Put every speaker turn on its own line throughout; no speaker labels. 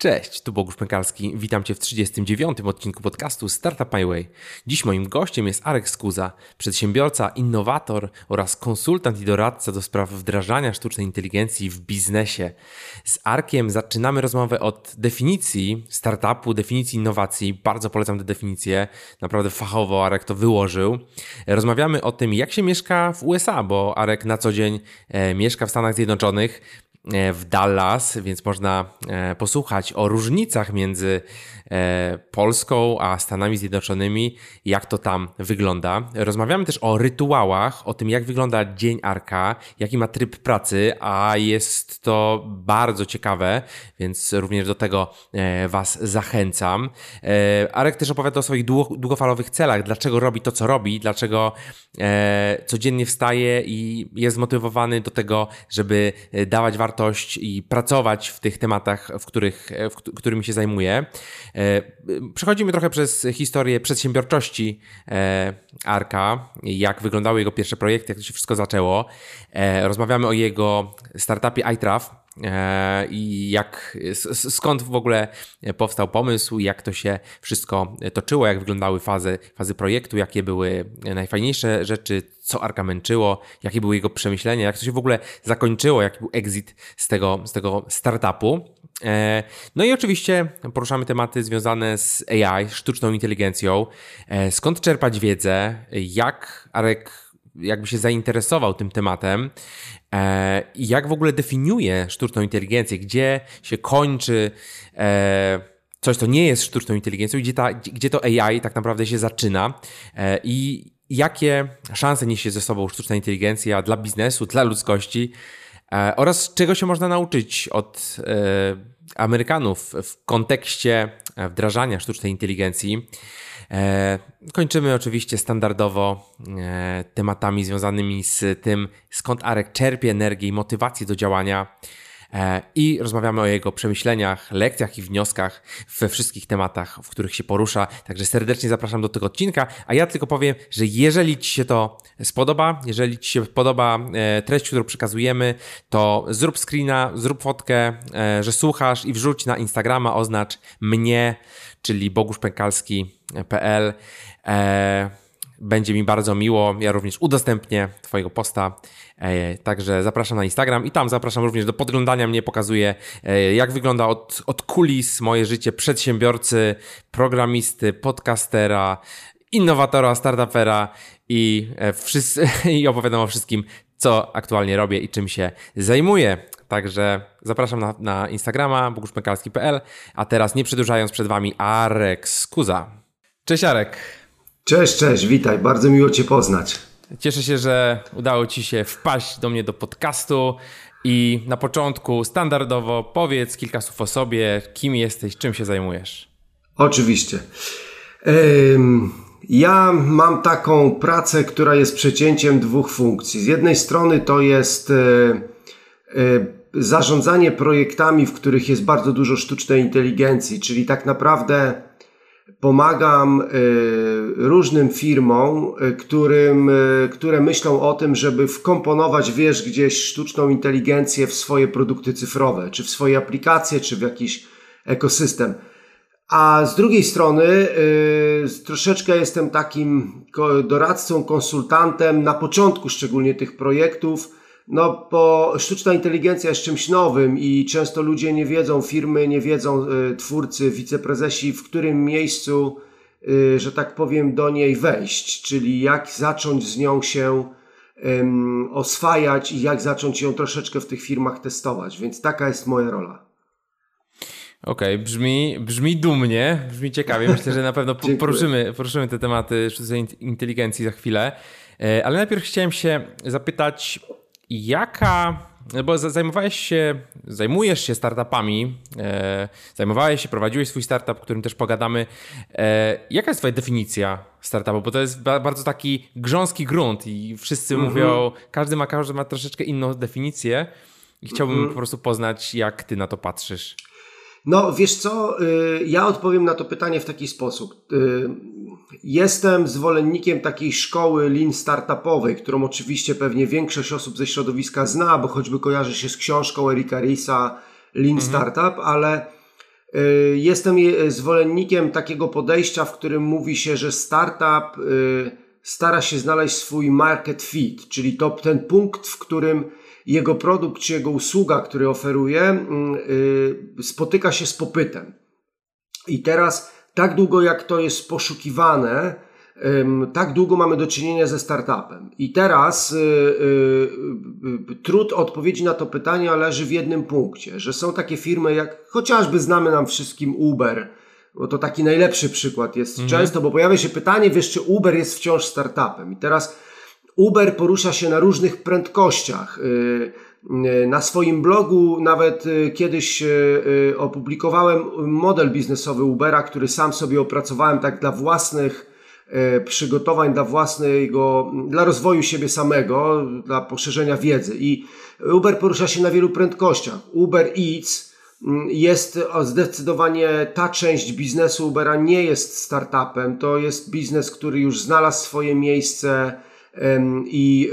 Cześć, tu Bogusz Pękalski. Witam Cię w 39. odcinku podcastu Startup My Way. Dziś moim gościem jest Arek Skuza, przedsiębiorca, innowator oraz konsultant i doradca do spraw wdrażania sztucznej inteligencji w biznesie. Z Arkiem zaczynamy rozmowę od definicji startupu, definicji innowacji. Bardzo polecam tę definicję. Naprawdę fachowo Arek to wyłożył. Rozmawiamy o tym, jak się mieszka w USA, bo Arek na co dzień e, mieszka w Stanach Zjednoczonych w Dallas, więc można e, posłuchać o różnicach między e, Polską a Stanami Zjednoczonymi, jak to tam wygląda. Rozmawiamy też o rytuałach, o tym, jak wygląda dzień Arka, jaki ma tryb pracy, a jest to bardzo ciekawe, więc również do tego Was zachęcam. Arek też opowiada o swoich długofalowych celach, dlaczego robi to, co robi, dlaczego codziennie wstaje i jest zmotywowany do tego, żeby dawać wartość wartość i pracować w tych tematach, w których, w którymi się zajmuję. E, przechodzimy trochę przez historię przedsiębiorczości e, Arka, jak wyglądały jego pierwsze projekty, jak to się wszystko zaczęło. E, rozmawiamy o jego startupie iTraf, i jak, skąd w ogóle powstał pomysł, jak to się wszystko toczyło, jak wyglądały fazy, fazy projektu, jakie były najfajniejsze rzeczy, co Arka męczyło, jakie były jego przemyślenia, jak to się w ogóle zakończyło, jaki był exit z tego, z tego startupu. E, no i oczywiście poruszamy tematy związane z AI, sztuczną inteligencją, e, skąd czerpać wiedzę, jak Arek jakby się zainteresował tym tematem e, i jak w ogóle definiuje sztuczną inteligencję, gdzie się kończy coś, co nie jest sztuczną inteligencją, gdzie, ta, gdzie to AI tak naprawdę się zaczyna i jakie szanse niesie ze sobą sztuczna inteligencja dla biznesu, dla ludzkości e, oraz czego się można nauczyć od e, Amerykanów w kontekście wdrażania sztucznej inteligencji. E, kończymy oczywiście standardowo tematami związanymi z tym, skąd Arek czerpie energię i motywację do działania. E, i rozmawiamy o jego przemyśleniach, lekcjach i wnioskach we wszystkich tematach, w których się porusza. Także serdecznie zapraszam do tego odcinka, a ja tylko powiem, że jeżeli Ci się to spodoba, jeżeli Ci się podoba e, treść, którą przekazujemy, to zrób screena, zrób fotkę, e, że słuchasz i wrzuć na Instagrama, oznacz mnie, czyli boguszpękalski.pl. Będzie mi bardzo miło. Ja również udostępnię Twojego posta. E, także zapraszam na Instagram i tam zapraszam również do podglądania mnie. Pokazuję, e, jak wygląda od, od kulis moje życie przedsiębiorcy, programisty, podcastera, innowatora, startupera i, e, wszyscy, i opowiadam o wszystkim, co aktualnie robię i czym się zajmuję. Także zapraszam na, na Instagrama boguszmekalski.pl, a teraz nie przedłużając przed Wami Arek Skuza. Cześć Arek.
Cześć, cześć, witaj, bardzo miło Cię poznać.
Cieszę się, że udało Ci się wpaść do mnie do podcastu i na początku standardowo powiedz kilka słów o sobie, kim jesteś, czym się zajmujesz.
Oczywiście. Ja mam taką pracę, która jest przecięciem dwóch funkcji. Z jednej strony to jest e, e, zarządzanie projektami, w których jest bardzo dużo sztucznej inteligencji, czyli tak naprawdę pomagam y, różnym firmom, którym, które myślą o tym, żeby wkomponować, wiesz, gdzieś sztuczną inteligencję w swoje produkty cyfrowe, czy w swoje aplikacje, czy w jakiś ekosystem. A z drugiej strony troszeczkę jestem takim doradcą, konsultantem na początku szczególnie tych projektów, no, bo sztuczna inteligencja jest czymś nowym i często ludzie nie wiedzą, firmy nie wiedzą, y, twórcy, wiceprezesi, w którym miejscu, y, że tak powiem, do niej wejść, czyli jak zacząć z nią się oswajać i jak zacząć ją troszeczkę w tych firmach testować. Więc taka jest moja rola.
Okej, okay, brzmi, brzmi dumnie, brzmi ciekawie. Myślę, że na pewno poruszymy, poruszymy te tematy sztucznej inteligencji za chwilę. E, ale najpierw chciałem się zapytać, Jaka, bo zajmowałeś się, zajmujesz się startupami, e, zajmowałeś się, prowadziłeś swój startup, o którym też pogadamy. E, jaka jest twoja definicja startupu? Bo to jest bardzo taki grząski grunt i wszyscy mm -hmm. mówią, każdy ma, każdy ma troszeczkę inną definicję i chciałbym mm -hmm. po prostu poznać, jak ty na to patrzysz.
No, wiesz co, y, ja odpowiem na to pytanie w taki sposób. Y, jestem zwolennikiem takiej szkoły lean startupowej, którą oczywiście pewnie większość osób ze środowiska zna, bo choćby kojarzy się z książką Erika Risa Lean mhm. Startup, ale Jestem zwolennikiem takiego podejścia, w którym mówi się, że startup stara się znaleźć swój market fit, czyli to ten punkt, w którym jego produkt czy jego usługa, który oferuje, mm, y, spotyka się z popytem. I teraz, tak długo jak to jest poszukiwane, tak długo mamy do czynienia ze startupem. I teraz y, y, trud odpowiedzi na to pytanie leży w jednym punkcie, że są takie firmy jak chociażby znamy nam wszystkim Uber, bo to taki najlepszy przykład jest mhm. często, bo pojawia się pytanie, wiesz, czy Uber jest wciąż startupem. I teraz Uber porusza się na różnych prędkościach. Y, y, na swoim blogu nawet y, kiedyś opublikowałem model biznesowy Ubera, który sam sobie opracowałem tak dla własnych przygotowań, dla własnego, dla rozwoju siebie samego, dla poszerzenia wiedzy. I Uber porusza się na wielu prędkościach. Uber Eats jest zdecydowanie ta część biznesu Ubera nie jest startupem. To jest biznes, który już znalazł swoje miejsce i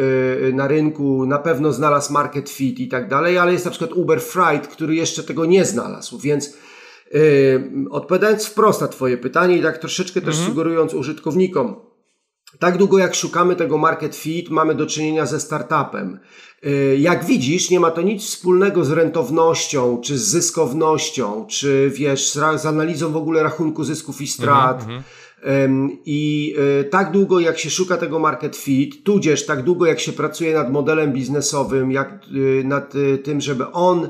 e, na rynku na pewno znalazł market fit i tak dalej, ale jest na przykład Uber Freight, który jeszcze tego nie znalazł, więc e, odpowiadając wprost na Twoje pytanie i tak troszeczkę też mhm. sugerując użytkownikom, tak długo jak szukamy tego market fit, mamy do czynienia ze startupem. E, jak widzisz, nie ma to nic wspólnego z rentownością, czy z zyskownością, czy wiesz, z analizą w ogóle rachunku zysków i strat. Mhm, mhm. I e, tak długo jak się szuka tego market fit, tudzież tak długo jak się pracuje nad modelem biznesowym, jak e, nad e, tym, żeby on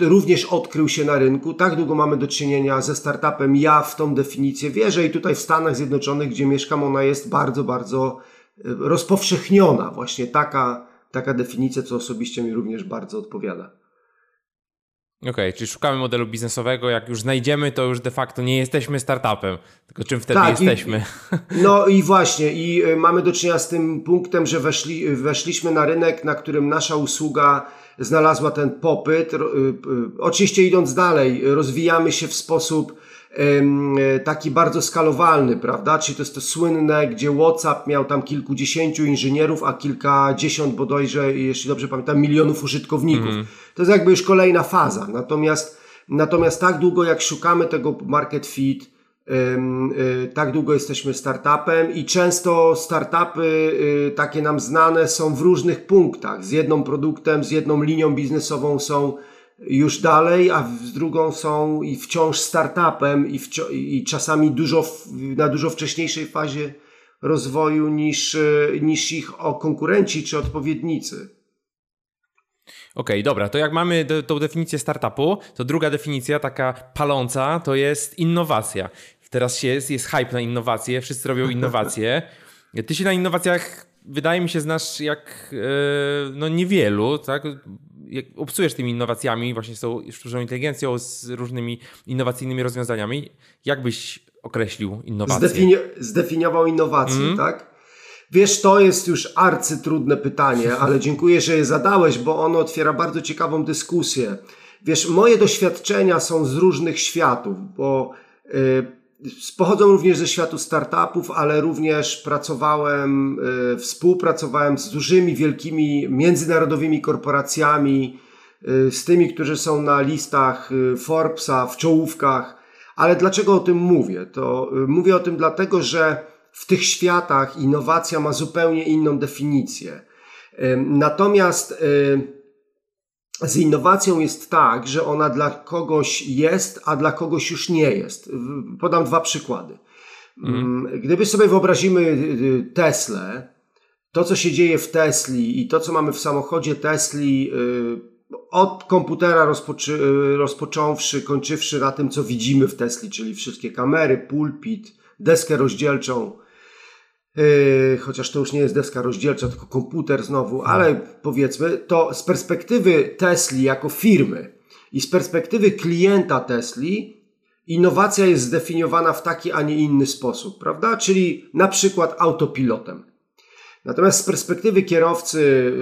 również odkrył się na rynku, tak długo mamy do czynienia ze startupem. Ja w tą definicję wierzę i tutaj w Stanach Zjednoczonych, gdzie mieszkam, ona jest bardzo, bardzo rozpowszechniona. Właśnie taka, taka definicja, co osobiście mi również bardzo odpowiada.
Okej, okay, czyli szukamy modelu biznesowego, jak już znajdziemy, to już de facto nie jesteśmy startupem, tylko czym wtedy tak, jesteśmy?
I, no i właśnie, i y, mamy do czynienia z tym punktem, że weszli, weszliśmy na rynek, na którym nasza usługa znalazła ten popyt. Y, y, oczywiście idąc dalej, rozwijamy się w sposób E, taki bardzo skalowalny, prawda? Czyli to jest to słynne, gdzie WhatsApp miał tam kilkudziesięciu inżynierów, a kilkadziesiąt bodajże, jeśli dobrze pamiętam, milionów użytkowników. Mm. To jest jakby już kolejna faza. Natomiast, natomiast tak długo jak szukamy tego market fit, e, tak długo jesteśmy startupem i często startupy e, takie nam znane są w różnych punktach. Z jedną produktem, z jedną linią biznesową są już dalej, a z drugą są i wciąż startupem i, wci- i czasami dużo, na dużo wcześniejszej fazie rozwoju niż, e, niż ich o konkurenci czy odpowiednicy.
Okej, okay, dobra, to jak mamy do, tą definicję startupu, to druga definicja, taka paląca, to jest innowacja. Teraz jest, jest hype na innowacje, wszyscy robią innowacje. Ty się na innowacjach, wydaje mi się, znasz jak yy, no niewielu, tak? jak obcujesz tymi innowacjami, właśnie z tą sztuczną inteligencją, z różnymi innowacyjnymi rozwiązaniami, jak byś określił innowacje?
Zdefini zdefiniował innowacje, mm. tak? Wiesz, to jest już arcytrudne pytanie, ale dziękuję, że je zadałeś, bo ono otwiera bardzo ciekawą dyskusję. Wiesz, moje doświadczenia są z różnych światów, bo yy, pochodzą również ze światu startupów, ale również pracowałem, yy, współpracowałem z dużymi, wielkimi, międzynarodowymi korporacjami, yy, z tymi, którzy są na listach y, Forbesa, w czołówkach. Ale dlaczego o tym mówię? To y, mówię o tym dlatego, że w tych światach innowacja ma zupełnie inną definicję. Natomiast z innowacją jest tak, że ona dla kogoś jest, a dla kogoś już nie jest. Podam dwa przykłady. Mm. Gdyby sobie wyobrazimy y, y, Teslę, to co się dzieje w Tesli i to co mamy w samochodzie Tesli, y, od komputera rozpoczy, rozpocząwszy, kończywszy na tym, co widzimy w Tesli, czyli wszystkie kamery, pulpit, deskę rozdzielczą, Yy, chociaż to już nie jest deska rozdzielcza, tylko komputer znowu, ale powiedzmy, to z perspektywy Tesli jako firmy i z perspektywy klienta Tesli, innowacja jest zdefiniowana w taki, a nie inny sposób, prawda? Czyli na przykład autopilotem. Natomiast z perspektywy kierowcy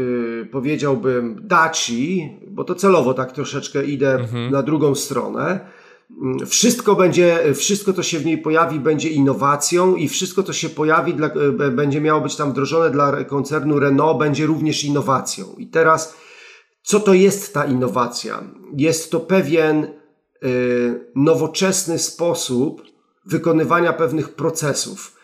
yy, powiedziałbym Daci, bo to celowo tak troszeczkę idę mhm. na drugą stronę, wszystko będzie, wszystko co się w niej pojawi będzie innowacją i wszystko co się pojawi dla, e, będzie miało być tam wdrożone dla koncernu Renault będzie również innowacją. I teraz co to jest ta innowacja? Jest to pewien nowoczesny sposób wykonywania pewnych procesów,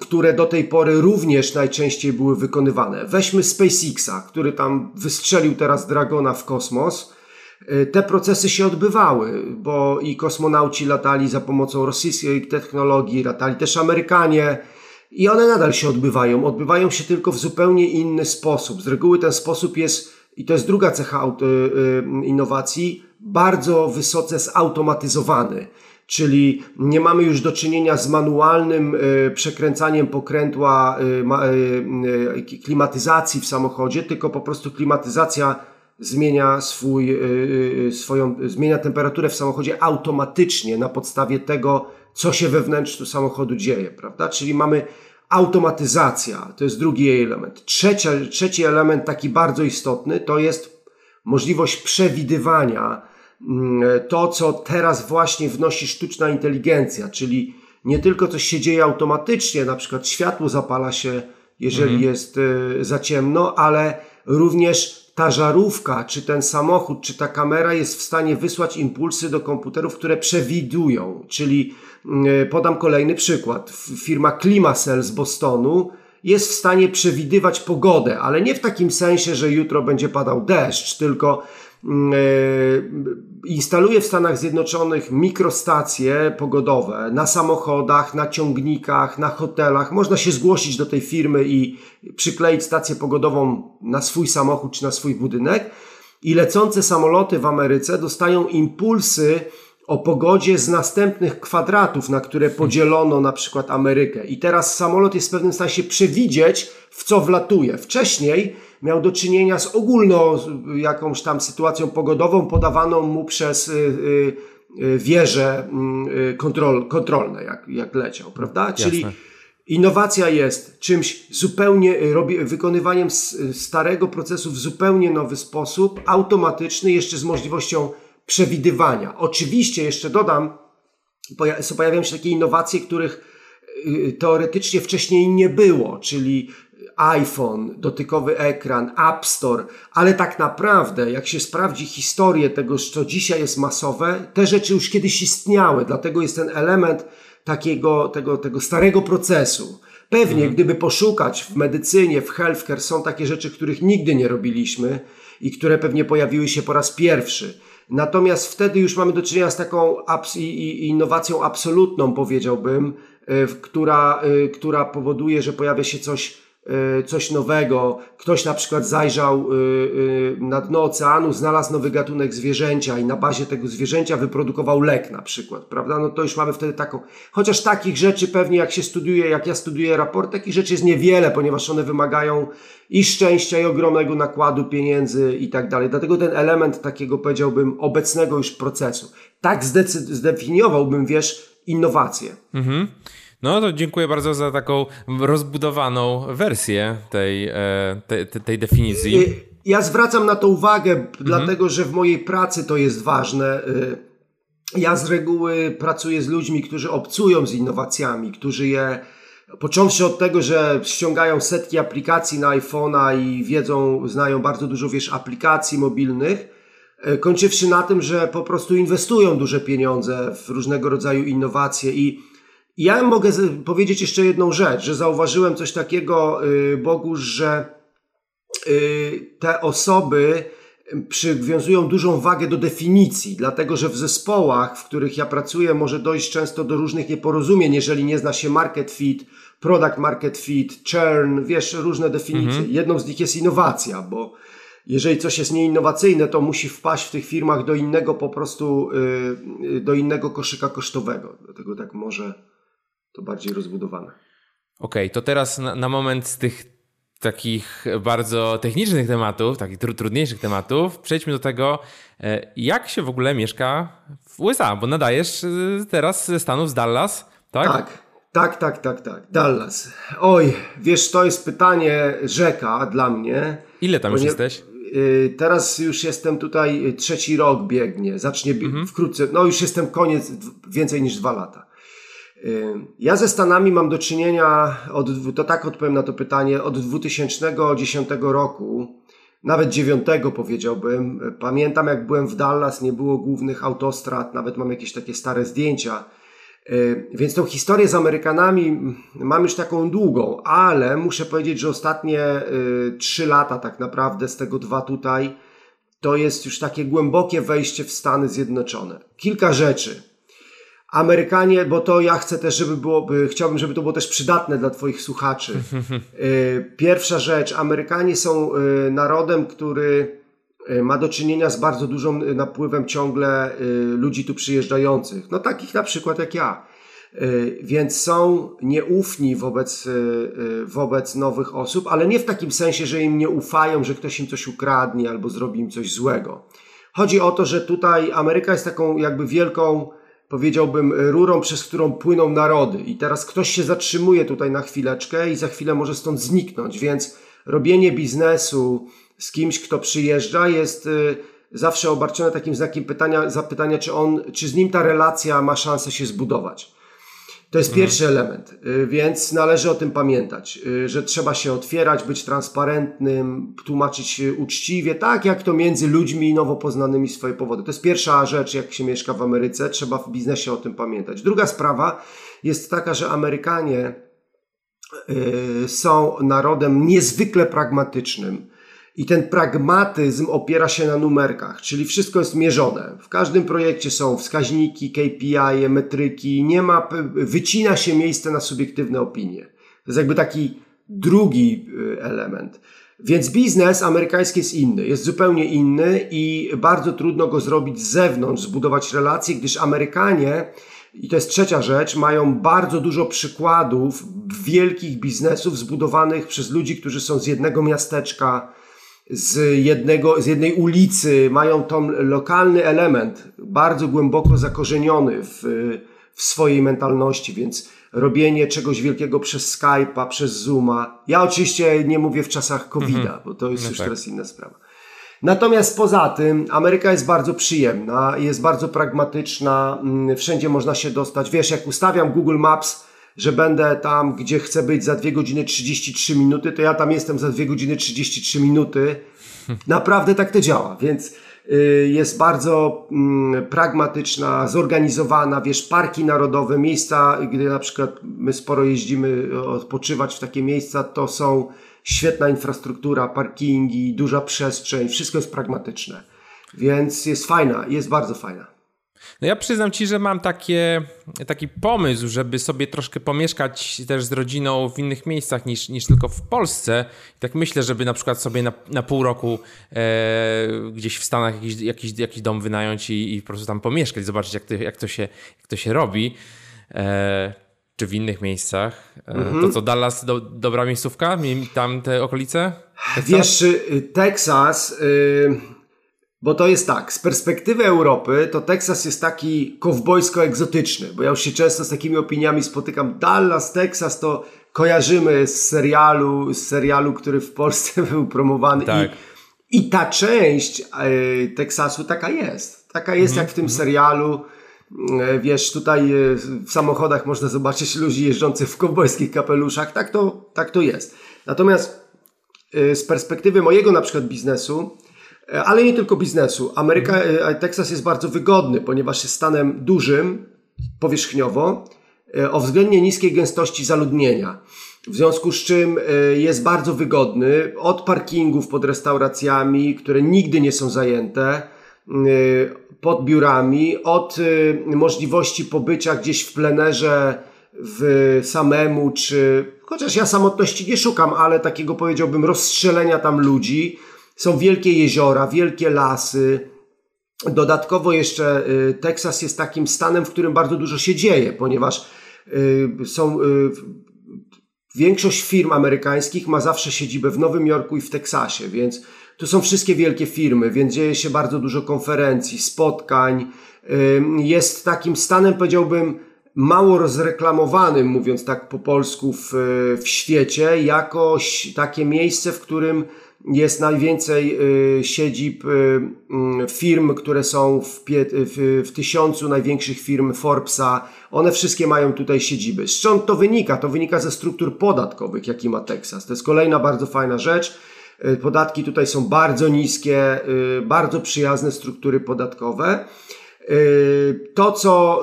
które do tej pory również najczęściej były wykonywane. Weźmy SpaceXa, który tam wystrzelił teraz Dragona w kosmos. E, te procesy się odbywały, bo i kosmonauci latali za pomocą rosyjskiej technologii, latali też Amerykanie i one nadal się odbywają. Odbywają się tylko w zupełnie inny sposób. Z reguły ten sposób jest, i to jest druga cecha e, e, innowacji, bardzo wysoce zautomatyzowany czyli nie mamy już do czynienia z manualnym przekręcaniem pokrętła klimatyzacji w samochodzie, tylko po prostu klimatyzacja zmienia swój, swoją, zmienia temperaturę w samochodzie automatycznie na podstawie tego, co się we wnętrzu samochodu dzieje, prawda? Czyli mamy automatyzacja, to jest drugi jej element. Trzecia, trzeci element, taki bardzo istotny, to jest możliwość przewidywania Mm, to, co teraz właśnie wnosi sztuczna inteligencja, czyli nie tylko coś się dzieje automatycznie, na przykład światło zapala się, jeżeli mhm. jest y, za ciemno, ale również ta żarówka, czy ten samochód, czy ta kamera jest w stanie wysłać impulsy do komputerów, które przewidują. Czyli y, podam kolejny przykład. Firma Climasel z Bostonu jest w stanie przewidywać pogodę, ale nie w takim sensie, że jutro będzie padał deszcz, tylko Mm, e, instaluje w Stanach Zjednoczonych mikrostacje pogodowe na samochodach, na ciągnikach, na hotelach. Można się zgłosić do tej firmy i przykleić stację pogodową na swój samochód czy na swój budynek. I lecące samoloty w Ameryce dostają impulsy o pogodzie z następnych kwadratów, na które podzielono na przykład Amerykę. I teraz samolot jest w pewnym sensie przewidzieć, w co wlatuje. Wcześniej miał do czynienia z ogólną jakąś tam sytuacją pogodową podawaną mu przez y, y, y, wieże mm, kontrol, kontrolne, jak, jak leciał, prawda? Czyli innowacja jest czymś zupełnie, wykonywaniem starego procesu w zupełnie nowy sposób, automatyczny, jeszcze z możliwością przewidywania. Oczywiście jeszcze dodam, pojawiają się takie innowacje, których teoretycznie wcześniej nie było, czyli iPhone, dotykowy ekran, App Store, ale tak naprawdę, jak się sprawdzi historię tego, co dzisiaj jest masowe, te rzeczy już kiedyś istniały, dlatego jest ten element takiego, tego, tego starego procesu. Pewnie, mhm. gdyby poszukać w medycynie, w healthcare, są takie rzeczy, których nigdy nie robiliśmy i które pewnie pojawiły się po raz pierwszy. Natomiast wtedy już mamy do czynienia z taką innowacją absolutną, powiedziałbym, y, która, y, która powoduje, że pojawia się coś coś nowego, ktoś na przykład zajrzał y, y, na dno oceanu, znalazł nowy gatunek zwierzęcia i na bazie tego zwierzęcia wyprodukował lek na przykład, prawda? No to już mamy wtedy taką, chociaż takich rzeczy pewnie jak się studiuje, jak ja studiuję raport, takich rzeczy jest niewiele, ponieważ one wymagają i szczęścia, i ogromnego nakładu pieniędzy i tak dalej. Dlatego ten element takiego powiedziałbym obecnego już procesu. Tak zdefiniowałbym, wiesz, innowacje. Mhm.
No to dziękuję bardzo za taką rozbudowaną wersję tej, e, tej, tej definicji.
Ja zwracam na to uwagę, mhm. dlatego że w mojej pracy to jest ważne. E, ja z reguły pracuję z ludźmi, którzy obcują z innowacjami, którzy je, począwszy od tego, że ściągają setki aplikacji na iPhone'a i wiedzą, znają bardzo dużo, wiesz, aplikacji mobilnych, e, kończywszy na tym, że po prostu inwestują duże pieniądze w różnego rodzaju innowacje i ja mogę powiedzieć jeszcze jedną rzecz, że zauważyłem coś takiego, y, Bogu, że y, te osoby przywiązują dużą wagę do definicji, dlatego że w zespołach, w których ja pracuję, może dojść często do różnych nieporozumień, jeżeli nie zna się market fit, product market fit, churn, wiesz, różne definicje. Mhm. Jedną z nich jest innowacja, bo jeżeli coś jest nieinnowacyjne, to musi wpaść w tych firmach do innego po prostu, y, do innego koszyka kosztowego. Dlatego tak może to bardziej rozbudowane.
Okej, okay, to teraz na, na, moment z tych takich bardzo technicznych tematów, takich tr trudniejszych tematów, przejdźmy do tego, e, jak się w ogóle mieszka w USA, bo nadajesz e, teraz ze Stanów, z Dallas, tak?
Tak. Tak, tak, tak, tak. Dallas. Oj, wiesz, to jest pytanie rzeka dla mnie.
Ile tam już jesteś?
E, teraz już jestem tutaj, trzeci rok biegnie, zacznie mhm. wkrótce, no już jestem koniec, więcej niż dwa lata. Ja ze Stanami mam do czynienia, od, to tak odpowiem na to pytanie, od 2010 roku. nawet dziewiątego powiedziałbym. Pamiętam jak byłem w Dallas, nie było głównych autostrad, nawet mam jakieś takie stare zdjęcia. Więc tą historię z Amerykanami mam już taką długą, ale muszę powiedzieć, że ostatnie trzy lata tak naprawdę, z tego dwa tutaj, to jest już takie głębokie wejście w Stany Zjednoczone. Kilka rzeczy. Amerykanie, bo to ja chcę też, żeby było, chciałbym, żeby to było też przydatne dla Twoich słuchaczy. Y, pierwsza rzecz, Amerykanie są y, narodem, który y, ma do czynienia z bardzo dużym napływem ciągle ludzi tu przyjeżdżających. No takich na przykład jak ja. Więc są nieufni wobec, wobec nowych osób, ale nie w takim sensie, że im nie ufają, że ktoś im coś ukradnie albo zrobi im coś złego. Chodzi o to, że tutaj Ameryka jest taką jakby wielką powiedziałbym, rurą, przez którą płyną narody. I teraz ktoś się zatrzymuje tutaj na chwileczkę i za chwilę może stąd zniknąć, więc robienie biznesu z kimś, kto przyjeżdża, jest y, zawsze obarczone takim znakiem pytania, zapytania, czy on, czy z nim ta relacja ma szansę się zbudować. To jest mhm. pierwszy element, y, więc należy o tym pamiętać, y, że trzeba się otwierać, być transparentnym, tłumaczyć uczciwie, tak jak to między ludźmi nowo poznanymi swoje powody. To jest pierwsza rzecz, jak się mieszka w Ameryce, trzeba w biznesie o tym pamiętać. Druga sprawa jest taka, że Amerykanie y, są narodem niezwykle pragmatycznym i ten pragmatyzm opiera się na numerkach, czyli wszystko jest mierzone. W każdym projekcie są wskaźniki, KPI, metryki, nie ma, wycina się miejsce na subiektywne opinie. To jest jakby taki drugi y, element. Więc biznes amerykański jest inny, jest zupełnie inny i bardzo trudno go zrobić z zewnątrz, zbudować relacje, gdyż Amerykanie, i to jest trzecia rzecz, mają bardzo dużo przykładów wielkich biznesów zbudowanych przez ludzi, którzy są z jednego miasteczka, z, jednego, z jednej ulicy, mają tam lokalny element bardzo głęboko zakorzeniony w, w swojej mentalności, więc robienie czegoś wielkiego przez Skype'a, przez Zooma. Ja oczywiście nie mówię w czasach COVID-a, mhm. bo to jest no już tak. teraz inna sprawa. Natomiast poza tym Ameryka jest bardzo przyjemna, jest bardzo pragmatyczna, mm, wszędzie można się dostać. Wiesz, jak ustawiam Google Maps, że będę tam, gdzie chcę być za 2 godziny 33 minuty, to ja tam jestem za 2 godziny 33 minuty. Naprawdę tak to działa, więc y, jest bardzo mm, pragmatyczna, zorganizowana, wiesz, parki narodowe, miejsca, gdy na przykład my sporo jeździmy odpoczywać w takie miejsca, to są świetna infrastruktura, parkingi, duża przestrzeń, wszystko jest pragmatyczne. Więc jest fajna, jest bardzo fajna.
No ja przyznam ci, że mam takie, taki pomysł, żeby sobie troszkę pomieszkać też z rodziną w innych miejscach niż, niż tylko w Polsce. I tak myślę, żeby na przykład sobie na, na pół roku e, gdzieś w Stanach jakiś, jakiś, jakiś dom wynająć i, i po prostu tam pomieszkać, zobaczyć jak to, jak to, się, jak to się robi. E, czy w innych miejscach. Mhm. To co, Dallas, do, dobra miejscówka? Tam te okolice?
Texas? Wiesz, y, Teksas... Y bo to jest tak, z perspektywy Europy to Teksas jest taki kowbojsko-egzotyczny, bo ja już się często z takimi opiniami spotykam. Dallas, Teksas to kojarzymy z serialu, z serialu, który w Polsce był promowany. Tak. I, I ta część e, Teksasu taka jest. Taka jest jak w tym mhm. serialu. E, wiesz, tutaj e, w samochodach można zobaczyć ludzi jeżdżących w kowbojskich kapeluszach. Tak to, tak to jest. Natomiast z perspektywy mojego na przykład biznesu, ale nie tylko biznesu. Ameryka, e, Teksas jest bardzo wygodny, ponieważ jest stanem dużym powierzchniowo e, o względnie niskiej gęstości zaludnienia. W związku z czym jest bardzo wygodny od parkingów pod restauracjami, które nigdy nie są zajęte, pod biurami, od możliwości pobycia gdzieś w plenerze w samemu, czy chociaż ja samotności nie szukam, ale takiego powiedziałbym rozstrzelenia tam ludzi są wielkie jeziora, wielkie lasy. Dodatkowo jeszcze y, Teksas jest takim stanem, w którym bardzo dużo się dzieje, ponieważ y, są y, większość firm amerykańskich ma zawsze siedzibę w Nowym Jorku i w Teksasie, więc tu są wszystkie wielkie firmy, więc dzieje się bardzo dużo konferencji, spotkań. Jest takim stanem, powiedziałbym, mało rozreklamowanym, mówiąc tak po polsku, w, w świecie, jako takie miejsce, w którym jest najwięcej y, siedzib y, mm, firm, które są w, w, w tysiącu największych firm Forbesa. One wszystkie mają tutaj siedziby. Z to wynika? To wynika ze struktur podatkowych, jaki ma Teksas. To jest kolejna bardzo fajna rzecz. Podatki tutaj są bardzo niskie, bardzo przyjazne struktury podatkowe. To, co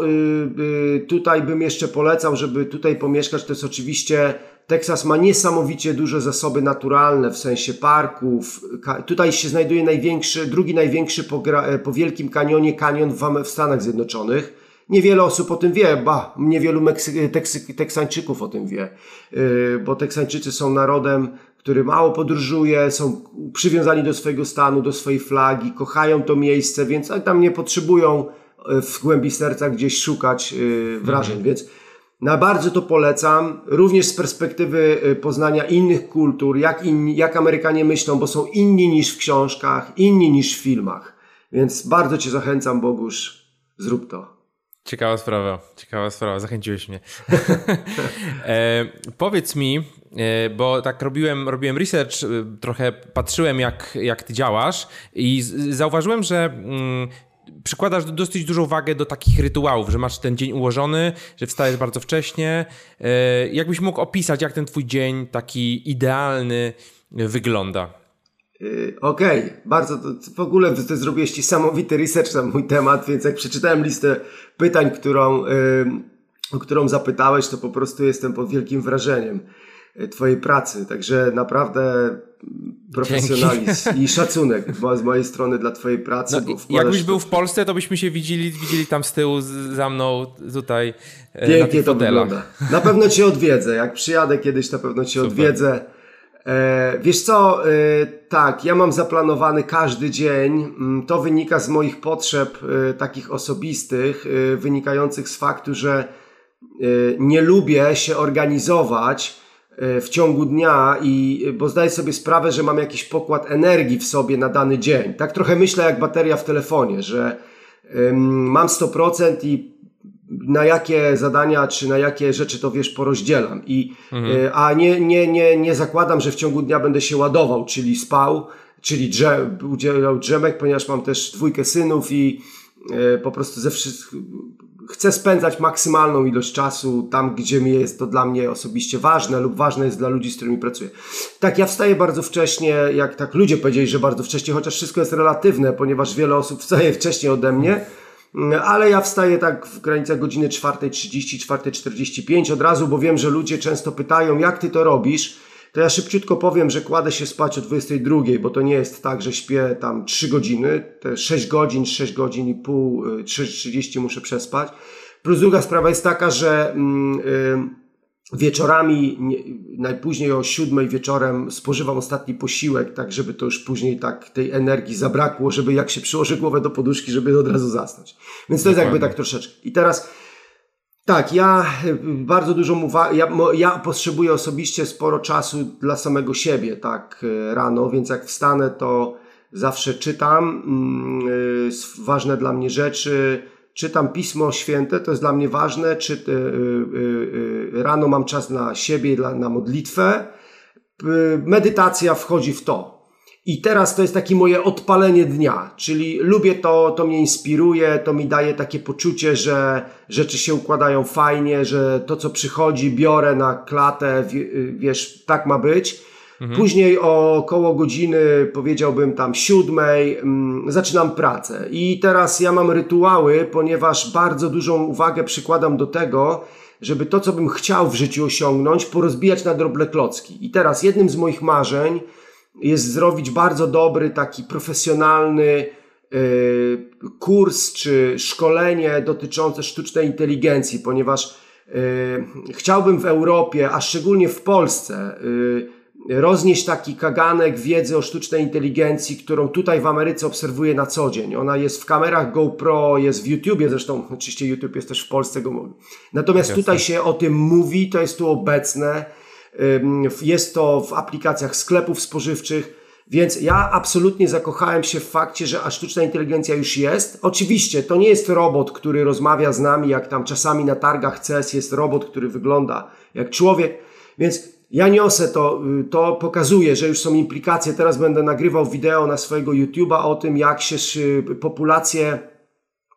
tutaj bym jeszcze polecał, żeby tutaj pomieszkać, to jest oczywiście Teksas ma niesamowicie duże zasoby naturalne w sensie parków. Tutaj się znajduje największy, drugi największy po, e, po Wielkim Kanionie kanion w, w Stanach Zjednoczonych. Niewiele osób o tym wie, ba, niewielu Meksy, Teksy, Teksańczyków o tym wie, yy, bo Teksańczycy są narodem, który mało podróżuje, są przywiązani do swojego stanu, do swojej flagi, kochają to miejsce, więc tam nie potrzebują e, w głębi serca gdzieś szukać yy, wrażeń, mhm. więc na bardzo to polecam, również z perspektywy y, poznania innych kultur, jak, inni, jak Amerykanie myślą, bo są inni niż w książkach, inni niż w filmach. Więc bardzo Cię zachęcam, Bogusz, zrób to.
Ciekawa sprawa, ciekawa sprawa, zachęciłeś mnie. e, powiedz mi, e, bo tak robiłem, robiłem research, e, trochę patrzyłem jak, jak ty działasz i zauważyłem, że mm, przykładasz dosyć dużą wagę do takich rytuałów, że masz ten dzień ułożony, że wstajesz bardzo wcześnie. E, jakbyś mógł opisać, jak ten twój dzień taki idealny wygląda?
Y, okej, okay. bardzo to, w ogóle ty zrobiłeś niesamowity research na mój temat, więc jak przeczytałem listę pytań, którą, o którą zapytałeś, to po prostu jestem pod wielkim wrażeniem Twojej pracy. Także naprawdę profesjonalizm Dzięki. i szacunek z mojej strony dla Twojej pracy.
No, jakbyś był w Polsce, to byśmy się widzieli, widzieli tam z tyłu za mną tutaj.
E, Pięknie to wygląda. Na pewno Cię odwiedzę. Jak przyjadę kiedyś, na pewno Cię Super. odwiedzę. E, wiesz co, e, tak, ja mam zaplanowany każdy dzień. Mm, to wynika z moich potrzeb e, takich osobistych, e, wynikających z faktu, że e, nie lubię się organizować w ciągu dnia i bo zdaję sobie sprawę, że mam jakiś pokład energii w sobie na dany dzień. Tak trochę myślę jak bateria w telefonie, że mam 100% i na jakie zadania czy na jakie rzeczy to wiesz porozdzielam i mhm. E, a nie, nie, nie, nie zakładam, że w ciągu dnia będę się ładował, czyli spał, czyli drze, udzielał drzemek, ponieważ mam też dwójkę synów i e, po prostu ze wszystkich chcę spędzać maksymalną ilość czasu tam, gdzie mi jest to dla mnie osobiście ważne lub ważne jest dla ludzi, z którymi pracuję. Tak, ja wstaję bardzo wcześnie, jak tak ludzie powiedzieli, że bardzo wcześnie, chociaż wszystko jest relatywne, ponieważ wiele osób wstaje wcześniej ode mnie, ale ja wstaję tak w granicach godziny 4.30, 4.45 od razu, bo wiem, że ludzie często pytają, jak ty to robisz? To ja szybciutko powiem, że kładę się spać o 22, bo to nie jest tak, że śpię tam 3 godziny, te 6 godzin, 6 godzin i pół, 3.30 y, muszę przespać. Plus druga sprawa jest taka, że yy, wieczorami, nie, najpóźniej o 7 wieczorem spożywam ostatni posiłek, tak żeby to już później tak tej energii zabrakło, żeby jak się przyłoży głowę do poduszki, żeby od razu zasnąć. Więc to jest jakby tak troszeczkę. I teraz tak, ja y, bardzo dużo uwagi, ja, ja potrzebuję osobiście sporo czasu dla samego siebie, tak, y, rano, więc jak wstanę, to zawsze czytam yy, ważne dla mnie rzeczy, czytam Pismo Święte, to jest dla mnie ważne, czy yy, yy, rano mam czas na siebie, dla, na modlitwę, medytacja wchodzi w to, i teraz to jest takie moje odpalenie dnia, czyli lubię to, to mnie inspiruje, to mi daje takie poczucie, że rzeczy się układają fajnie, że to co przychodzi biorę na klatę, wiesz, tak ma być. Mhm. Później około godziny, powiedziałbym tam siódmej, mm, zaczynam pracę. I teraz ja mam rytuały, ponieważ bardzo dużą uwagę przykładam do tego, żeby to, co bym chciał w życiu osiągnąć, porozbijać na drobne klocki. I teraz jednym z moich marzeń, jest zrobić bardzo dobry, taki profesjonalny y, kurs czy szkolenie dotyczące sztucznej inteligencji, ponieważ y, chciałbym w Europie, a szczególnie w Polsce, y, roznieść taki kaganek wiedzy o sztucznej inteligencji, którą tutaj w Ameryce obserwuję na co dzień. Ona jest w kamerach GoPro, jest w YouTubie, zresztą oczywiście YouTube jest też w Polsce. Natomiast tutaj się o tym mówi, to jest tu obecne jest to w aplikacjach sklepów spożywczych, więc ja absolutnie zakochałem się w fakcie, że a sztuczna inteligencja już jest. Oczywiście to nie jest robot, który rozmawia z nami, jak tam czasami na targach CES jest robot, który wygląda jak człowiek, więc ja niosę to, y, to pokazuje, że już są implikacje. Teraz będę nagrywał wideo na swojego YouTube'a o tym, jak się populacje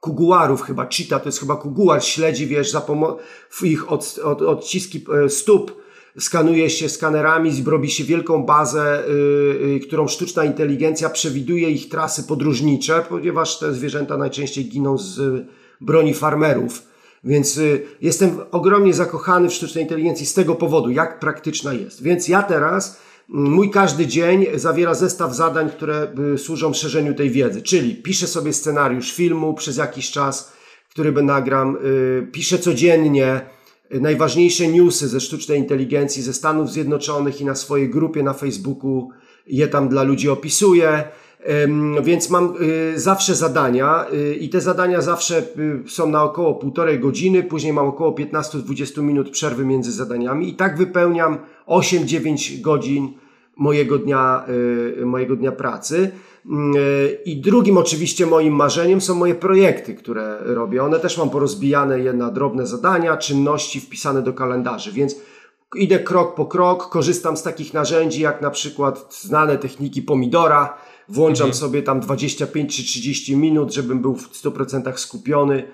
kuguarów, chyba cheetah, to jest chyba kuguar, śledzi, wiesz, za pomocą ich od, od, odciski e, stóp skanuje się skanerami, robi się wielką bazę, yy, którą sztuczna inteligencja przewiduje ich trasy podróżnicze, ponieważ te zwierzęta najczęściej giną z broni farmerów. Więc y, jestem ogromnie zakochany w sztucznej inteligencji z tego powodu, jak praktyczna jest. Więc ja teraz, mój każdy dzień zawiera zestaw zadań, które y, służą szerzeniu tej wiedzy. Czyli piszę sobie scenariusz filmu przez jakiś czas, który by nagram, y, piszę codziennie najważniejsze newsy ze sztucznej inteligencji ze Stanów Zjednoczonych i na swojej grupie na Facebooku je tam dla ludzi opisuję. Więc mam y, zawsze zadania y, i te zadania zawsze y, są na około półtorej godziny, później mam około 15-20 minut przerwy między zadaniami i tak wypełniam 8-9 godzin mojego dnia, mojego dnia pracy. I drugim oczywiście moim marzeniem są moje projekty, które robię. One też mam porozbijane je na drobne zadania, czynności wpisane do kalendarzy, więc idę krok po krok, korzystam z takich narzędzi jak na przykład znane techniki pomidora, włączam mhm. sobie tam 25 czy 30 minut, żebym był w 100% skupiony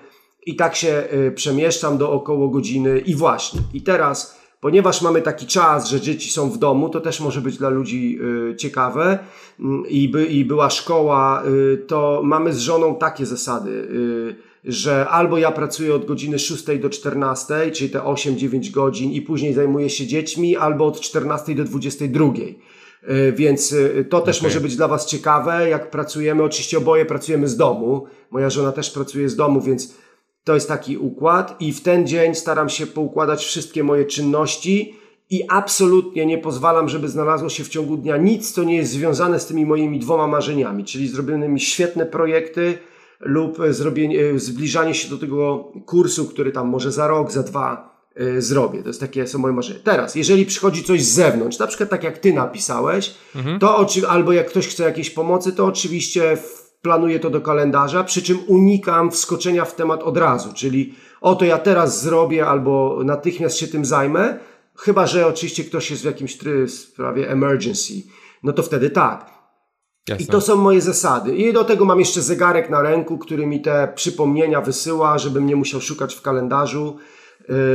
i tak się y, przemieszczam do około godziny i właśnie. I teraz, ponieważ mamy taki czas, że dzieci są w domu, to też może być dla ludzi y, ciekawe mm, i, by, i była szkoła, y, to mamy z żoną takie zasady, że albo ja pracuję od godziny 6 do 14, czyli te 8-9 godzin i później zajmuję się dziećmi, albo od 14 do 22. E, więc to też okay. może być dla Was ciekawe, jak pracujemy. Oczywiście oboje pracujemy z domu. Moja żona też pracuje z domu, więc to jest taki układ. I w ten dzień staram się poukładać wszystkie moje czynności i absolutnie nie pozwalam, żeby znalazło się w ciągu dnia nic, co nie jest związane z tymi moimi dwoma marzeniami, czyli zrobionymi świetne projekty lub zrobienie, zbliżanie się do tego kursu, który tam może za rok, za dwa Y, zrobię. To jest takie są moje marzenie. Teraz, jeżeli przychodzi coś z zewnątrz, na przykład tak jak ty napisałeś, mhm. to oczy, albo jak ktoś chce jakiejś pomocy, to oczywiście planuję to do kalendarza, przy czym unikam wskoczenia w temat od razu, czyli oto ja teraz zrobię albo natychmiast się tym zajmę, chyba że oczywiście ktoś jest w jakimś sprawie emergency, no to wtedy tak. Jasne. I to są moje zasady. I do tego mam jeszcze zegarek na ręku, który mi te przypomnienia wysyła, żebym nie musiał szukać w kalendarzu.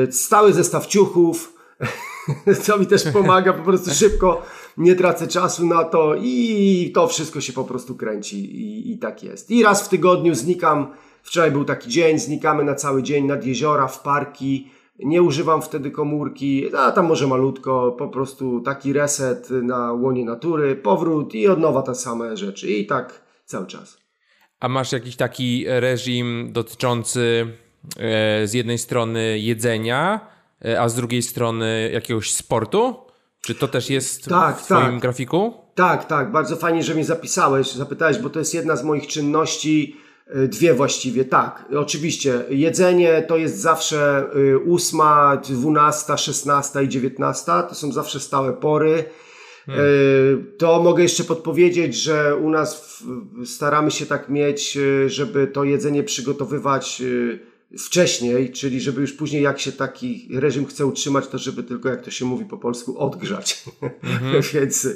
E, stały zestaw ciuchów, co mi też pomaga po prostu szybko, nie tracę czasu na to i to wszystko się po prostu kręci i, i tak jest. I raz w tygodniu znikam, wczoraj był taki dzień, znikamy na cały dzień nad jeziora, w parki, nie używam wtedy komórki, a tam może malutko, po prostu taki reset na łonie natury, powrót i od nowa te same rzeczy i tak cały czas.
A masz jakiś taki reżim dotyczący E, z jednej strony jedzenia, e, a z drugiej strony jakiegoś sportu? Czy to też jest tak, w Twoim tak. grafiku?
Tak, tak. Bardzo fajnie, że mnie zapisałeś, zapytałeś, bo to jest jedna z moich czynności. E, dwie właściwie, tak. Oczywiście, jedzenie to jest zawsze ósma, dwunasta, szesnasta i dziewiętnasta. To są zawsze stałe pory. Hmm. To mogę jeszcze podpowiedzieć, że u nas staramy się tak mieć, żeby to jedzenie przygotowywać wcześniej, czyli żeby już później jak się taki reżim chce utrzymać, to żeby tylko, jak to się mówi po polsku, odgrzać. Mhm. Więc